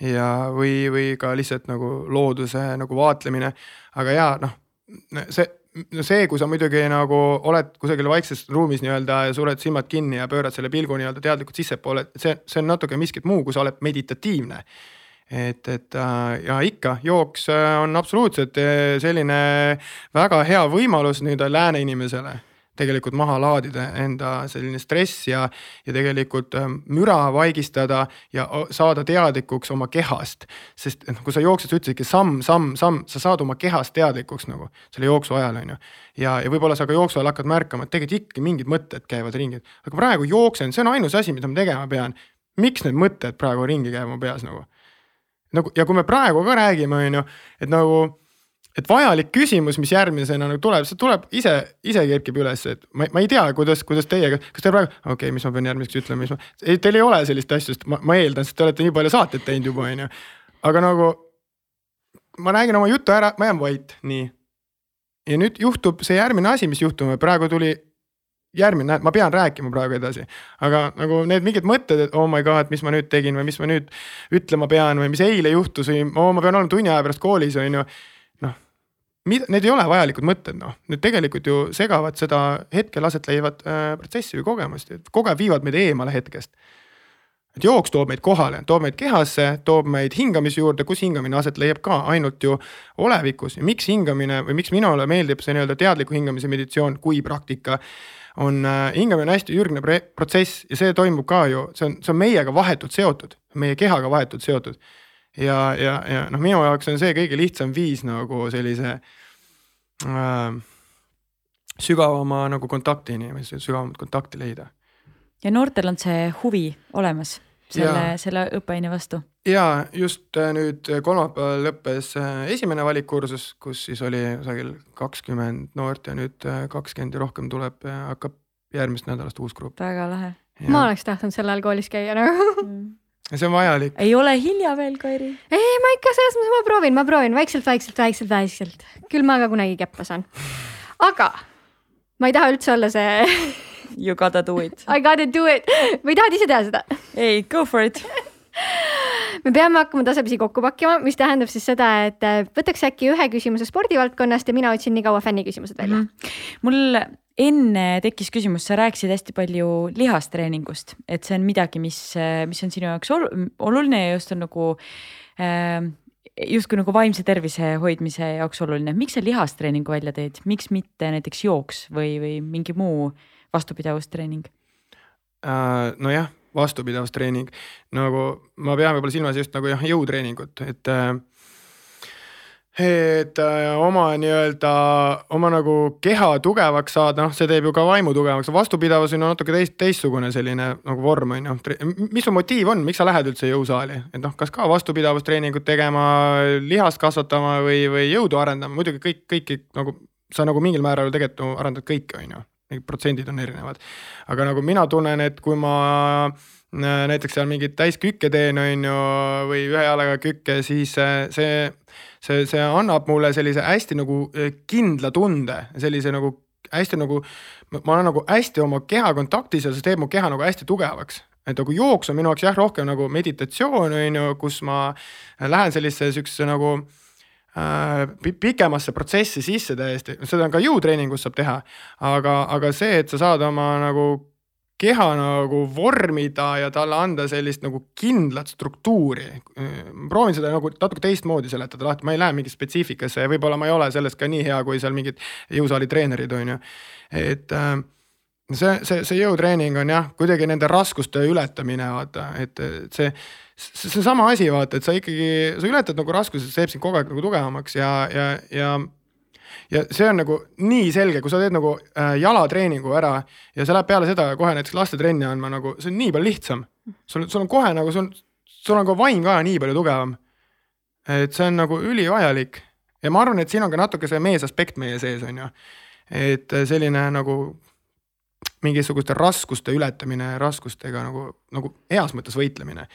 ja, või, või ka lihtsalt nagu looduse nagu vaatlemine. aga ja noh, see, no see, kui sa muidugi nagu oled kusagil vaikses ruumis nii-öelda ja suled silmad kinni ja pöörad selle pilgu nii-öelda teadlikult sissepoole, see, see on natuke miskit muu, kui sa oled meditatiivne et, et äh, ja ikka jooks äh, on absoluutselt äh, selline väga hea võimalus nii-öelda lääne inimesele tegelikult maha laadida enda selline stress ja, ja tegelikult ähm, müra vaigistada ja saada teadlikuks oma kehast. sest noh, kui sa jooksed, sa ütlesidki samm, samm, samm, sa saad oma kehast teadlikuks nagu selle jooksu ajal on ju. ja, ja võib-olla sa ka jooksu ajal hakkad märkama, et tegelikult ikkagi mingid mõtted käivad ringi, aga praegu jooksen, see on ainus asi, mida ma tegema pean. miks need mõtted praegu ringi käivad mu peas nagu? nagu ja kui me praegu ka räägime, on ju, et nagu et vajalik küsimus, mis järgmisena nagu tuleb, see tuleb ise, ise kerkib üles, et ma, ma ei tea, kuidas, kuidas teie, kas te praegu, okei okay,, mis ma pean järgmiseks ütlema, mis ma, ei, teil ei ole sellist asja, sest ma, ma eeldan, sest te olete nii palju saateid teinud juba, on ju. aga nagu ma räägin oma jutu ära, ma jään vait, nii. ja nüüd juhtub see järgmine asi, mis juhtuma, praegu tuli järgmine, ma pean rääkima praegu edasi, aga nagu need mingid mõtted, et oh my god, mis ma nüüd tegin või mis ma nüüd ütlema pean või mis eile juhtus või oh, ma pean olema tunni aja pärast koolis, on ju mida, need ei ole vajalikud mõtted, noh, need tegelikult ju segavad seda hetkel aset leivat äh, protsessi või kogemust, et kogu aeg viivad meid eemale hetkest. et jooks toob meid kohale, toob meid kehasse, toob meid hingamise juurde, kus hingamine aset leiab ka ainult ju olevikus. Ja miks hingamine või miks minule meeldib see nii-öelda teadliku hingamise meditsioon kui praktika on äh,, hingamine on hästi ürgne protsess ja see toimub ka ju, see on, see on meiega vahetult seotud, meie kehaga vahetult seotud ja, ja, ja noh, minu jaoks on see kõige lihtsam viis nagu sellise äh, sügavama nagu kontaktini või sügavamat kontakti leida. ja noortel on see huvi olemas selle selle õppeaine vastu? ja just äh, nüüd kolmapäeval lõppes äh, esimene valikkursus, kus siis oli kusagil kakskümmend noort ja nüüd äh, kakskümmend ja rohkem tuleb, hakkab järgmisest nädalast uus grupp. väga lahe. ma oleks tahtnud sel ajal koolis käia nagu. See on vajalik. ei ole hilja veel, Kairi. ei, ma ikka selles mõttes, ma proovin, ma proovin vaikselt, vaikselt, vaikselt, vaikselt. küll ma ka kunagi keppa saan. aga ma ei taha üldse olla see You gotta do it. I gotta do it või tahad ise teha seda? ei, go for it. me peame hakkama tasapisi kokku pakkima, mis tähendab siis seda, et võtaks äkki ühe küsimuse spordivaldkonnast ja mina otsin nii kaua fänniküsimused välja mm. Mhm. mul enne tekkis küsimus, sa rääkisid hästi palju lihastreeningust, et see on midagi, mis, mis on sinu jaoks ol- oluline ja just on nagu äh, justkui nagu vaimse tervise hoidmise jaoks oluline, miks sa lihastreeningu välja teed, miks mitte näiteks jooks või, või mingi muu vastupidavustreening? Äh, nojah, vastupidavustreening nagu ma pean võib-olla silmas just nagu jah, jõutreeningut, et. Et äh, oma nii-öelda oma nagu keha tugevaks saada, noh, see teeb ju ka vaimu tugevaks, vastupidavus on natuke teist, teistsugune selline nagu vorm on ju. mis su motiiv on, miks sa lähed üldse jõusaali, et noh, kas ka vastupidavustreeningut tegema, lihast kasvatama või, või jõudu arendama, muidugi kõik, kõiki nagu sa nagu mingil määral tegelikult ju arendad kõike, on ju need protsendid on erinevad. aga nagu mina tunnen, et kui ma äh, näiteks seal mingit täiskükke teen, on ju, või ühe jalaga kükke, siis äh, see, see, see annab mulle sellise hästi nagu äh, kindla tunde, sellise nagu hästi nagu, ma olen nagu hästi oma keha kontaktis ja see teeb mu keha nagu hästi tugevaks et nagu jooks on minu jaoks jah, rohkem nagu meditatsioon on ju, kus ma lähen sellisesse siuksesse nagu äh, pi- pikemasse protsessi sisse täiesti, seda on ka jõutreeningus saab teha. aga, aga see, et sa saad oma nagu keha nagu vormida ja talle anda sellist nagu kindlat struktuuri. proovin seda nagu natuke teistmoodi seletada lahti, ma ei lähe mingi spetsiifikasse ja võib-olla ma ei ole selles ka nii hea, kui seal mingid jõusaali treenerid on ju, et äh, see, see, see jõutreening on jah, kuidagi nende raskuste ületamine, vaata, et see, see on sama asi, vaata, et sa ikkagi, sa ületad nagu raskused, see teeb sind kogu aeg nagu tugevamaks ja, ja, ja ja see on nagu nii selge, kui sa teed nagu äh, jalatreeningu ära ja sa lähed peale seda kohe näiteks lastetrenni andma nagu, see on nii palju lihtsam. sul, sul on kohe nagu sul, sul on ka vaim ka nii palju tugevam. et see on nagu ülivajalik ja ma arvan, et siin on ka natuke see meesaspekt meie sees on ju. et selline nagu mingisuguste raskuste ületamine, raskustega nagu, nagu heas mõttes võitlemine.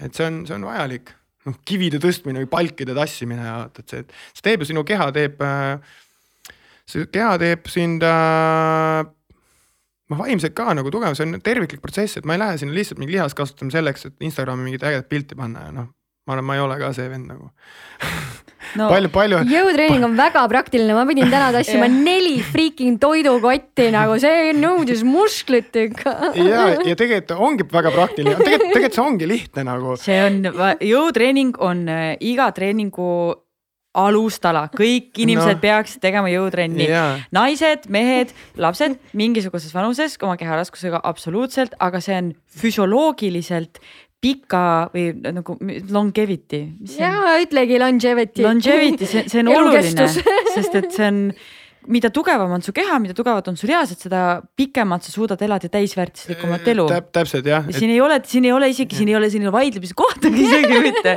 et see on, see on vajalik, noh kivide tõstmine või palkide tassimine ja vaata, et see, see teeb ju sinu keha teeb äh, see keha teeb sind äh, noh, vaimselt ka nagu tugev, see on terviklik protsess, et ma ei lähe sinna lihtsalt mingi lihast kasutama selleks, et Instagrami mingit ägedat pilti panna ja noh, ma arvan, ma ei ole ka see vend nagu no palju, palju. jõutreening on väga praktiline, ma pidin täna tassima Jah. neli freaking toidukotti nagu see nõudis musklit ikka. ja, ja tegelikult ongi väga praktiline, tegelikult, tegelikult see ongi lihtne nagu. see on, jõutreening on äh, iga treeningu alustala, kõik inimesed No. peaksid tegema jõutrenni Jaa. naised, mehed, lapsed mingisuguses vanuses oma keharaskusega absoluutselt, aga see on füsioloogiliselt pika või nagu longevity. ja ütlegi longevity. Longevity, see, see on oluline, sest et see on, mida tugevam on su keha, mida tugevad on su lihased, seda pikemalt sa suudad elada täisväärtuslikumat elu. Täp, täpselt jah, ja siin ei ole, siin ei ole isegi, siin ei ole, ole vaidlemise kohtagi isegi mitte,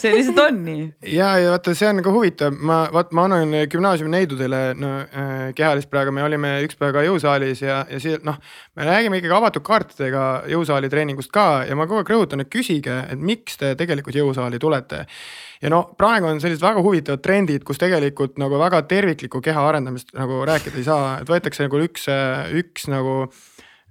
see lihtsalt on nii. ja, ja vaata, see on ka huvitav, ma vaat ma annan gümnaasiumi neidudele no äh, kehalist praegu, me olime üks päev ka jõusaalis ja, ja siin noh, me räägime ikkagi avatud kaartidega jõusaali treeningust ka ja ma kogu aeg rõhutan, et küsige, et miks te tegelikult jõusaali tulete. ja no praegu on sellised väga huvitavad trendid, kus tegelikult nagu väga terviklikku keha arendamist nagu rääkida ei saa, et võetakse nagu üks, üks nagu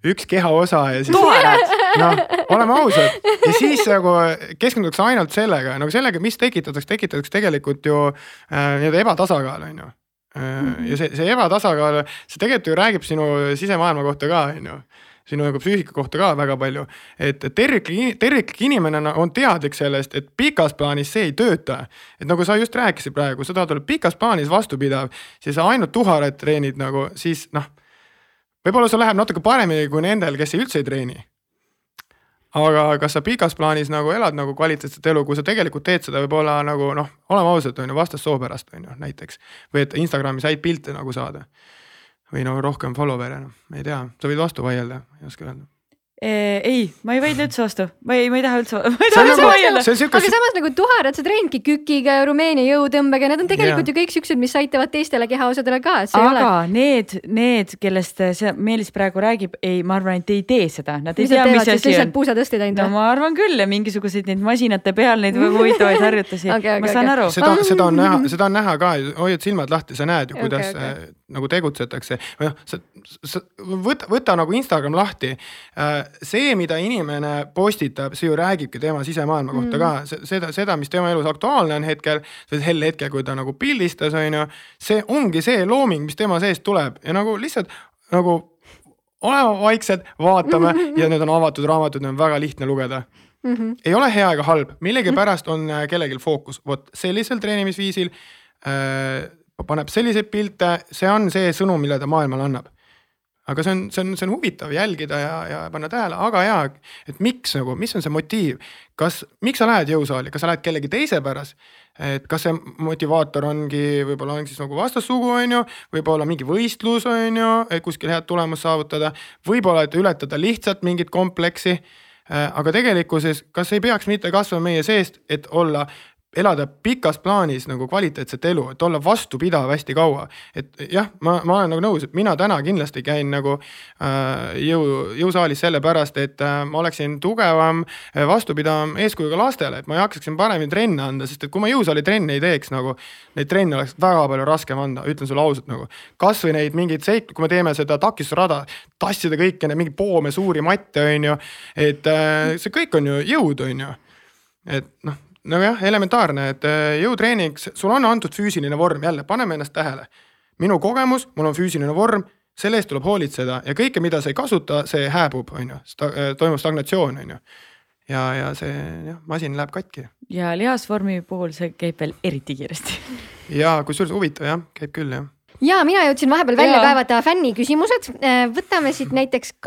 üks kehaosa ja siis noh, oleme ausad. Ja siis nagu keskendutakse ainult sellega, nagu sellega, mis tekitatakse, tekitatakse tegelikult ju äh, nii-öelda ebatasakaal on ju. Äh,. ja see, see ebatasakaal, see tegelikult ju räägib sinu sisemaailma kohta ka on ju sinu nagu psüühika kohta ka väga palju, et terviklik, terviklik inimene on- teadlik sellest, et pikas plaanis see ei tööta. et nagu sa just rääkisid praegu, sa tahad olla pikas plaanis vastupidav, siis ainult tuharat treenid nagu siis noh võib-olla sul läheb natuke paremini kui nendel, kes üldse ei treeni. aga kas sa pikas plaanis nagu elad nagu kvaliteetset elu, kui sa tegelikult teed seda võib-olla nagu noh, oleme ausad, on ju, vastassoo pärast on ju näiteks. või et Instagramis häid pilte nagu saada. Või no rohkem follower'e, noh, ma ei tea, sa võid vastu vaielda, ei oska öelda. ei, ma ei vaidle üldse vastu, ma ei, ma ei taha üldse, ma ei taha on üldse nagu- vaielda. siuke aga samas nagu tuharad sa treenidki kükiga ja Rumeenia jõutõmbega, need on tegelikult Jaa. ju kõik siuksed, mis aitavad teistele kehaosadele ka, aga ole. need, need, kellest see Meelis praegu räägib, ei, ma arvan, et ei tee seda, nad ei mis tea, teevad mis asi lihtsalt on. puusatõsteid ainult no või? ma arvan küll ja mingisuguseid neid masinate peal neid huvitavaid harjutusi Okei, okei, ma saan okei. aru. seda, seda on näha, seda on näha ka, hoiad silmad lahti, sa näed ju, Okei, kuidas okay, nagu tegutsetakse. Või noh, sa, sa võta, võta nagu Instagram lahti. see, mida inimene postitab, see ju räägibki tema sisemaailma kohta ka, seda, seda, mis tema elus aktuaalne on hetkel, sel hetkel, kui ta nagu pildistas, on ju, see ongi see looming, mis tema seest tuleb. Ja nagu lihtsalt nagu oleme vaiksed, vaatame ja need on avatud raamatud, need on väga lihtne lugeda. Mm -hmm. ei ole hea ega halb, millegipärast on äh, kellelgi fookus, vot sellisel treenimisviisil äh, paneb selliseid pilte, see on see sõnum, mille ta maailmale annab. aga see on, see on, see on huvitav jälgida ja, ja panna tähele, aga jaa, et miks nagu, mis on see motiiv, kas, miks sa lähed jõusaali, kas sa lähed kellegi teise pärast? et kas see motivaator ongi, võib-olla on siis nagu vastassugu, on ju, võib-olla mingi võistlus, on ju, kuskil head tulemust saavutada, võib-olla, et ületada lihtsalt mingit kompleksi? Äh, aga tegelikkuses, kas ei peaks mitte kasvama meie seest, et olla, elada pikas plaanis nagu kvaliteetset elu, et olla vastupidav hästi kaua. et jah, ma, ma olen nagu nõus, et mina täna kindlasti käin nagu äh, jõu, jõusaalis sellepärast, et äh, ma oleksin tugevam, vastupidavam eeskujuga lastele, et ma jaksaksin paremini trenne anda, sest et kui ma jõusaali trenne ei teeks nagu, neid trenne oleks väga palju raskem anda, ütlen sulle ausalt nagu. kasvõi neid mingeid seik-, kui me teeme seda takistusrada, tassida kõiki neid mingeid poome, suuri matte, on ju, et äh, see kõik on ju jõud, on ju. et noh, nojah, elementaarne, et äh, jõutreening, sul on antud füüsiline vorm, jälle paneme ennast tähele. minu kogemus, mul on füüsiline vorm, selle eest tuleb hoolitseda ja kõike, mida sa ei kasuta, see hääbub, on ju, toimub stagnatsioon, on ju. ja, ja see jah, masin läheb katki ja lihasvormi puhul see käib veel eriti kiiresti. ja kusjuures huvitav jah, käib küll jah. ja mina jõudsin vahepeal välja Jaa. kaevata fänniküsimused. võtame siit näiteks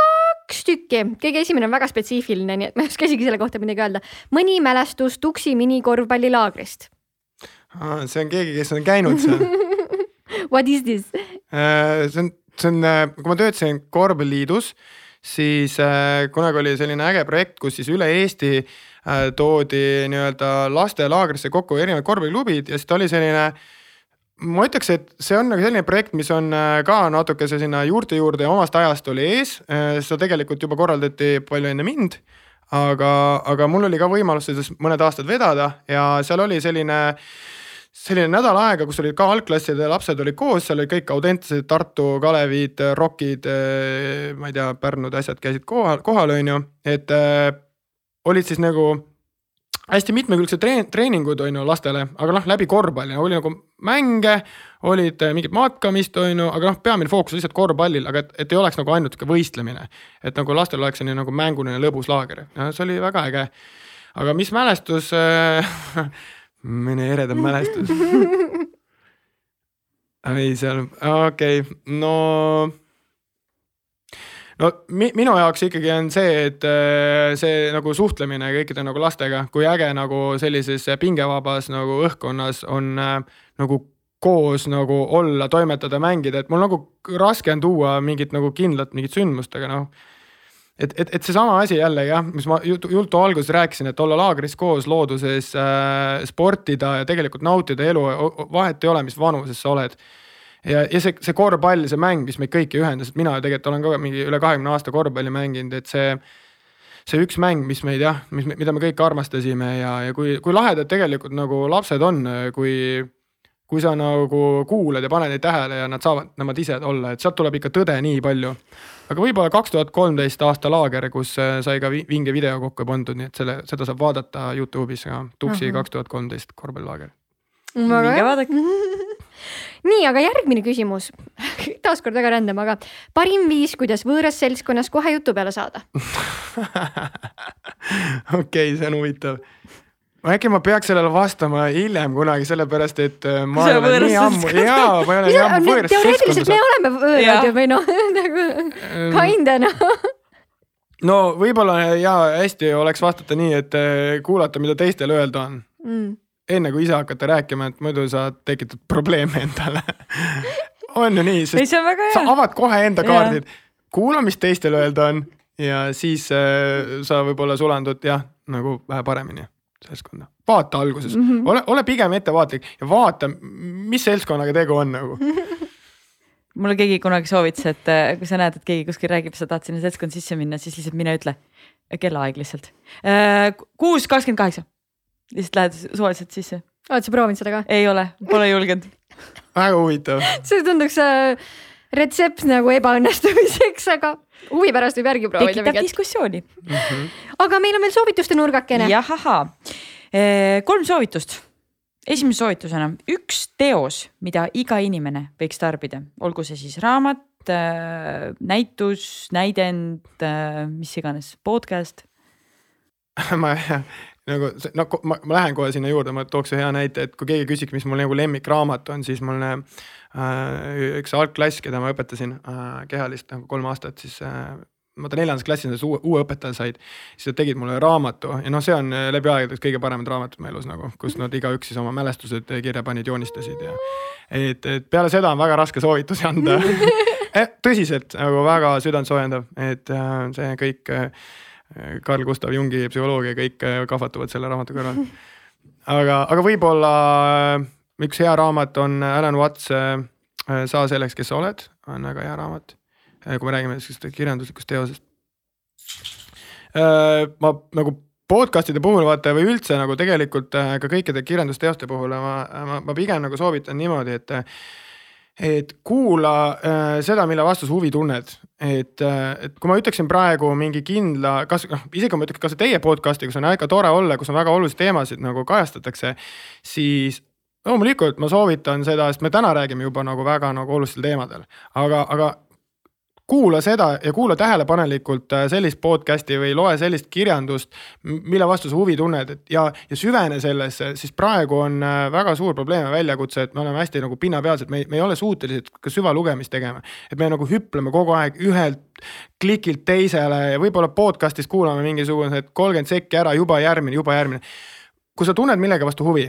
kaks tükki, kõige esimene on väga spetsiifiline, nii et ma ei oska isegi selle kohta midagi öelda. mõni mälestus Tuksi minikorvpallilaagrist. see on keegi, kes on käinud seal What is this? Äh, see on, see on, kui ma töötasin korvpalliliidus, siis äh, kunagi oli selline äge projekt, kus siis üle Eesti äh, toodi nii-öelda lastelaagrisse kokku erinevad korvpalliklubid ja siis ta oli selline ma ütleks, et see on nagu selline projekt, mis on äh, ka natukese sinna juurte juurde ja omast ajast oli ees. seda tegelikult juba korraldati palju enne mind. aga, aga mul oli ka võimalus seda mõned aastad vedada ja seal oli selline selline nädal aega, kus olid ka algklasside lapsed olid koos, seal olid kõik Audentsed, Tartu, Kalevid, Rockid, ma ei tea, Pärnud asjad käisid kohal, kohal on ju, et äh, olid siis nagu hästi mitmekülgsed treen-, treeningud on ju lastele, aga noh, läbi korvpalli oli nagu mänge, olid äh, mingit matkamist on ju, aga noh, peamine fookus lihtsalt korvpallil, aga et, et ei oleks nagu ainult sihuke võistlemine. et nagu lastel oleks selline nagu mänguline lõbus laager see oli väga äge. aga mis mälestus äh, mõni eredam mälestus. ei seal, okei okay,, no no mi, minu jaoks ikkagi on see, et äh, see nagu suhtlemine kõikide nagu lastega, kui äge nagu sellises pingevabas nagu õhkkonnas on äh, nagu koos nagu olla, toimetada, mängida, et mul nagu raske on tuua mingit nagu kindlat mingit sündmust, aga noh et, et, et seesama asi jälle jah, mis ma jutu, jutu alguses rääkisin, et olla laagris koos looduses äh,, sportida ja tegelikult nautida elu, vahet ei ole, mis vanuses sa oled ja, ja see, see korvpall, see mäng, mis meid kõiki ühendas, et mina tegelikult olen ka mingi üle kahekümne aasta korvpalli mänginud, et see see üks mäng, mis meid jah, mis, mida me kõik armastasime ja, ja kui, kui lahedad tegelikult nagu lapsed on, kui kui sa nagu kuulad ja paned neid tähele ja nad saavad nemad ise olla, et sealt tuleb ikka tõde nii palju. aga võib-olla kaks tuhat kolmteist aasta laager, kus äh, sai ka vi- vinge video kokku pandud, nii et selle, seda saab vaadata Youtube'is ka, Tuksi kaks tuhat kolmteist korvpallilaager. minge vaadake. nii, aga järgmine küsimus. taaskord väga rändam, aga parim viis, kuidas võõras seltskonnas kohe jutu peale saada? okei, see on huvitav. äkki ma peaks sellele vastama hiljem kunagi, sellepärast et äh, ma ei ole nii ammu, seltskonnas- jaa, ma ei ole nii ammu võõras teoreetiliselt me oleme võõrad ju või noh, nagu kinda noh. no võib-olla ja hästi oleks vastata nii, et äh, kuulata, mida teistel öelda on, Mm. Enne kui ise hakata rääkima, et muidu sa tekitad probleeme endale. on ju nii, ei, sest väga sa avad kohe enda kaardid, kuula, mis teistel öelda on ja siis äh, sa võib-olla sulandud jah, nagu vähe paremini seltskonda. vaata alguses mm, -hmm. ole, ole pigem ettevaatlik ja vaata, mis seltskonnaga tegu on nagu mulle keegi kunagi soovitas, et äh, kui sa näed, et keegi kuskil räägib, sa tahad sinna seltskonda sisse minna, siis lihtsalt mine ütle kellaaeg lihtsalt. Äh, kuus kakskümmend kaheksa, lihtsalt lähed suvaliselt sisse. oled sa proovinud seda ka? ei ole, pole julgenud väga huvitav. see tunduks äh, retsept nagu ebaõnnestumiseks, aga huvi pärast võib järgi proovida. tekitab diskussiooni mm. -hmm. aga meil on veel soovituste nurgakene. jah, ahaa, äh, kolm soovitust esimese soovitusena üks teos, mida iga inimene võiks tarbida, olgu see siis raamat, äh, näitus, näidend, äh, mis iganes, podcast ma nagu no ma, ma lähen kohe sinna juurde, ma tooks ühe hea näite, et kui keegi küsiks, mis mul nagu lemmikraamat on, siis mul äh, üks algklass, keda ma õpetasin äh, kehalist nagu kolm aastat, siis äh, vaata neljandas klassis uue, uue õpetaja said, siis nad tegid mulle raamatu ja noh, see on äh, läbi aegade üks kõige paremad raamatud mu elus nagu, kus nad igaüks siis oma mälestused kirja panid, joonistasid ja. et, et peale seda on väga raske soovitusi anda eh, tõsiselt nagu väga südantsoojendav, et äh, see kõik äh, Carl Gustav Jungi psühholoogia kõik kahvatuvad selle raamatu kõrval. aga, aga võib-olla üks hea raamat on Alan Watts Saa selleks, kes sa oled, on väga hea raamat Äh, kui me räägime sihukesest kirjanduslikust teosest. Äh, ma nagu podcast'ide puhul vaata või üldse nagu tegelikult äh, ka kõikide kirjandusteoste puhul ma, ma, ma pigem nagu soovitan niimoodi, et et kuula äh, seda, mille vastu sa huvi tunned, et äh,, et kui ma ütleksin praegu mingi kindla, kas noh, isegi kui ma ütleks, kas teie podcast'i, kus on ikka tore olla, kus on väga olulisi teemasid nagu kajastatakse, siis loomulikult ma soovitan seda, sest me täna räägime juba nagu väga nagu olulistel teemadel, aga, aga kuula seda ja kuula tähelepanelikult äh, sellist podcast'i või loe sellist kirjandust, mille vastu sa huvi tunned, et ja, ja süvene sellesse, siis praegu on äh, väga suur probleem ja väljakutse, et me oleme hästi nagu pinnapealsed, me, me ei ole suutelised ka süvalugemist tegema. et me nagu hüpleme kogu aeg ühelt klikilt teisele ja võib-olla podcast'is kuulame mingisugused kolmkümmend sekki ära, juba järgmine, juba järgmine. kui sa tunned millegi vastu huvi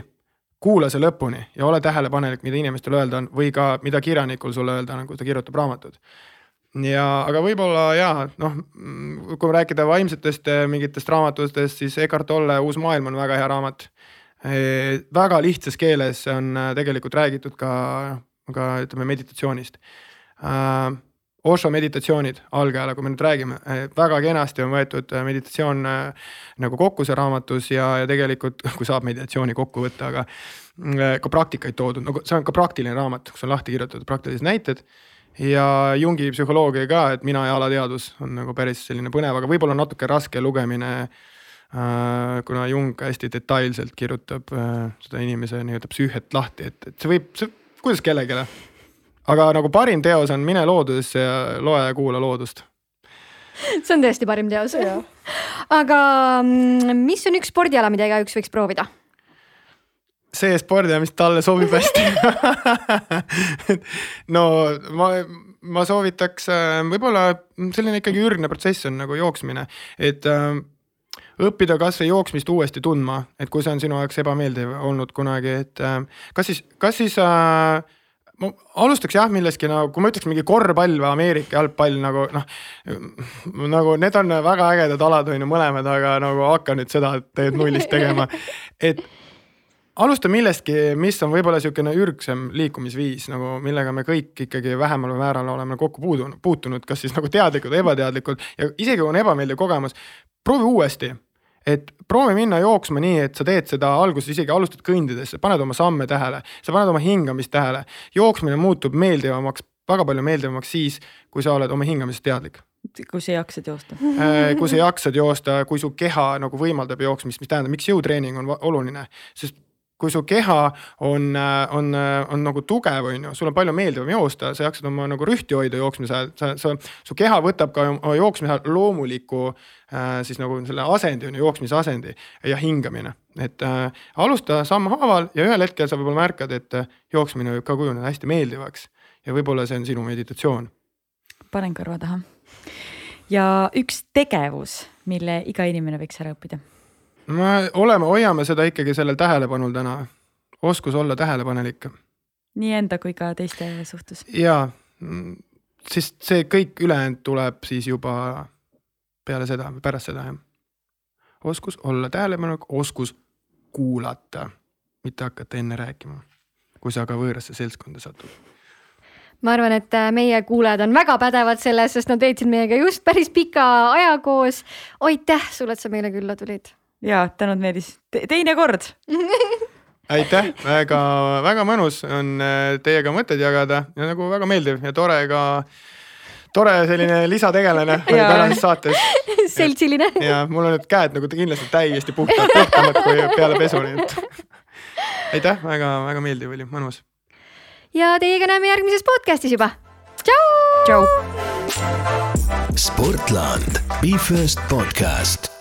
kuula see lõpuni ja ole tähelepanelik, mida inimestel öelda on või ka mida kirjanikul sulle öelda on, kui ta kirjutab raamatut ja, aga võib-olla ja noh, kui rääkida vaimsetest eh, mingitest raamatutest, siis Eckart Tolle Uus maailm on väga hea raamat. Eh, väga lihtsas keeles on eh, tegelikult räägitud ka, ka ütleme meditatsioonist. Osho meditatsioonid algajale, kui me nüüd räägime, väga kenasti on võetud meditatsioon nagu kokku see raamatus ja, ja tegelikult, kui saab meditatsiooni kokku võtta, aga ka praktikaid toodud, nagu see on ka praktiline raamat, kus on lahti kirjutatud praktilised näited ja Jungi psühholoogia ka, et mina ja alateadvus on nagu päris selline põnev, aga võib-olla natuke raske lugemine äh,. kuna Jung hästi detailselt kirjutab äh, seda inimese nii-öelda psüühiat lahti, et, et see võib, see kuidas kellelegi. aga nagu parim teos on Mine loodusesse ja loe ja kuula loodust see on tõesti parim teos. aga mm, mis on üks spordiala, mida igaüks võiks proovida? See spordiala, mis talle sobib hästi no ma, ma soovitaks äh, võib-olla selline ikkagi ürgne protsess on nagu jooksmine, et äh, õppida kasvõi jooksmist uuesti tundma, et kui see on sinu jaoks ebameeldiv olnud kunagi, et äh, kas siis, kas siis äh, ma alustaks jah millestki nagu, kui ma ütleks mingi korvpall või Ameerika jalgpall nagu noh. nagu need on väga ägedad alad on ju mõlemad, aga nagu hakka nüüd seda teed nullist tegema. et alusta millestki, mis on võib-olla niisugune ürgsem liikumisviis nagu, millega me kõik ikkagi vähemal või määral oleme kokku puudunud, puutunud, kas siis nagu teadlikult või ebateadlikult ja isegi kui on ebameeldiv kogemus, proovi uuesti. Et proovi minna jooksma nii, et sa teed seda alguses isegi alustad kõndides, sa paned oma samme tähele, sa paned oma hingamist tähele. jooksmine muutub meeldivamaks, väga palju meeldivamaks siis, kui sa oled oma hingamisest teadlik. Kui sa jaksad joosta. Äh, kui sa jaksad joosta, kui su keha nagu võimaldab jooksmist, mis tähendab, miks jõutreening on oluline, sest kui su keha on, on, on nagu tugev, on ju, sul on palju meeldivam joosta, sa jaksad oma nagu rühti hoida jooksmise ajal, sa, sa, su keha võtab ka jooksmise ajal loomuliku äh, siis nagu selle asendi on ju, jooksmise asendi ja hingamine. et äh, alusta sammhaaval ja ühel hetkel sa võib-olla märkad, et jooksmine võib ka kujuneda hästi meeldivaks ja võib-olla see on sinu meditatsioon. panen kõrva taha. ja üks tegevus, mille iga inimene võiks ära õppida me oleme, hoiame seda ikkagi sellel tähelepanul täna, oskus olla tähelepanelik. nii enda kui ka teiste suhtes. ja, sest see kõik ülejäänud tuleb siis juba peale seda, pärast seda jah. oskus olla tähelepanelik, oskus kuulata, mitte hakata enne rääkima, kui sa ka võõrasse seltskonda satud ma arvan, et äh, meie kuulajad on väga pädevad selles, sest nad veetsid meiega just päris pika aja koos. aitäh sulle, et sa meile külla tulid. Ja tänud, Meelis Te, teine kord aitäh, väga-väga mõnus on äh, teiega mõtteid jagada ja nagu väga meeldiv ja tore ka, tore selline lisategelane oli tänases saates. seltsiline. ja mul on nüüd käed nagu kindlasti täiesti puhtad, puhtamad kui peale pesu, nii et aitäh väga,, väga-väga meeldiv oli, mõnus. ja teiega näeme järgmises podcast'is juba. tšau. Sportland, Be First podcast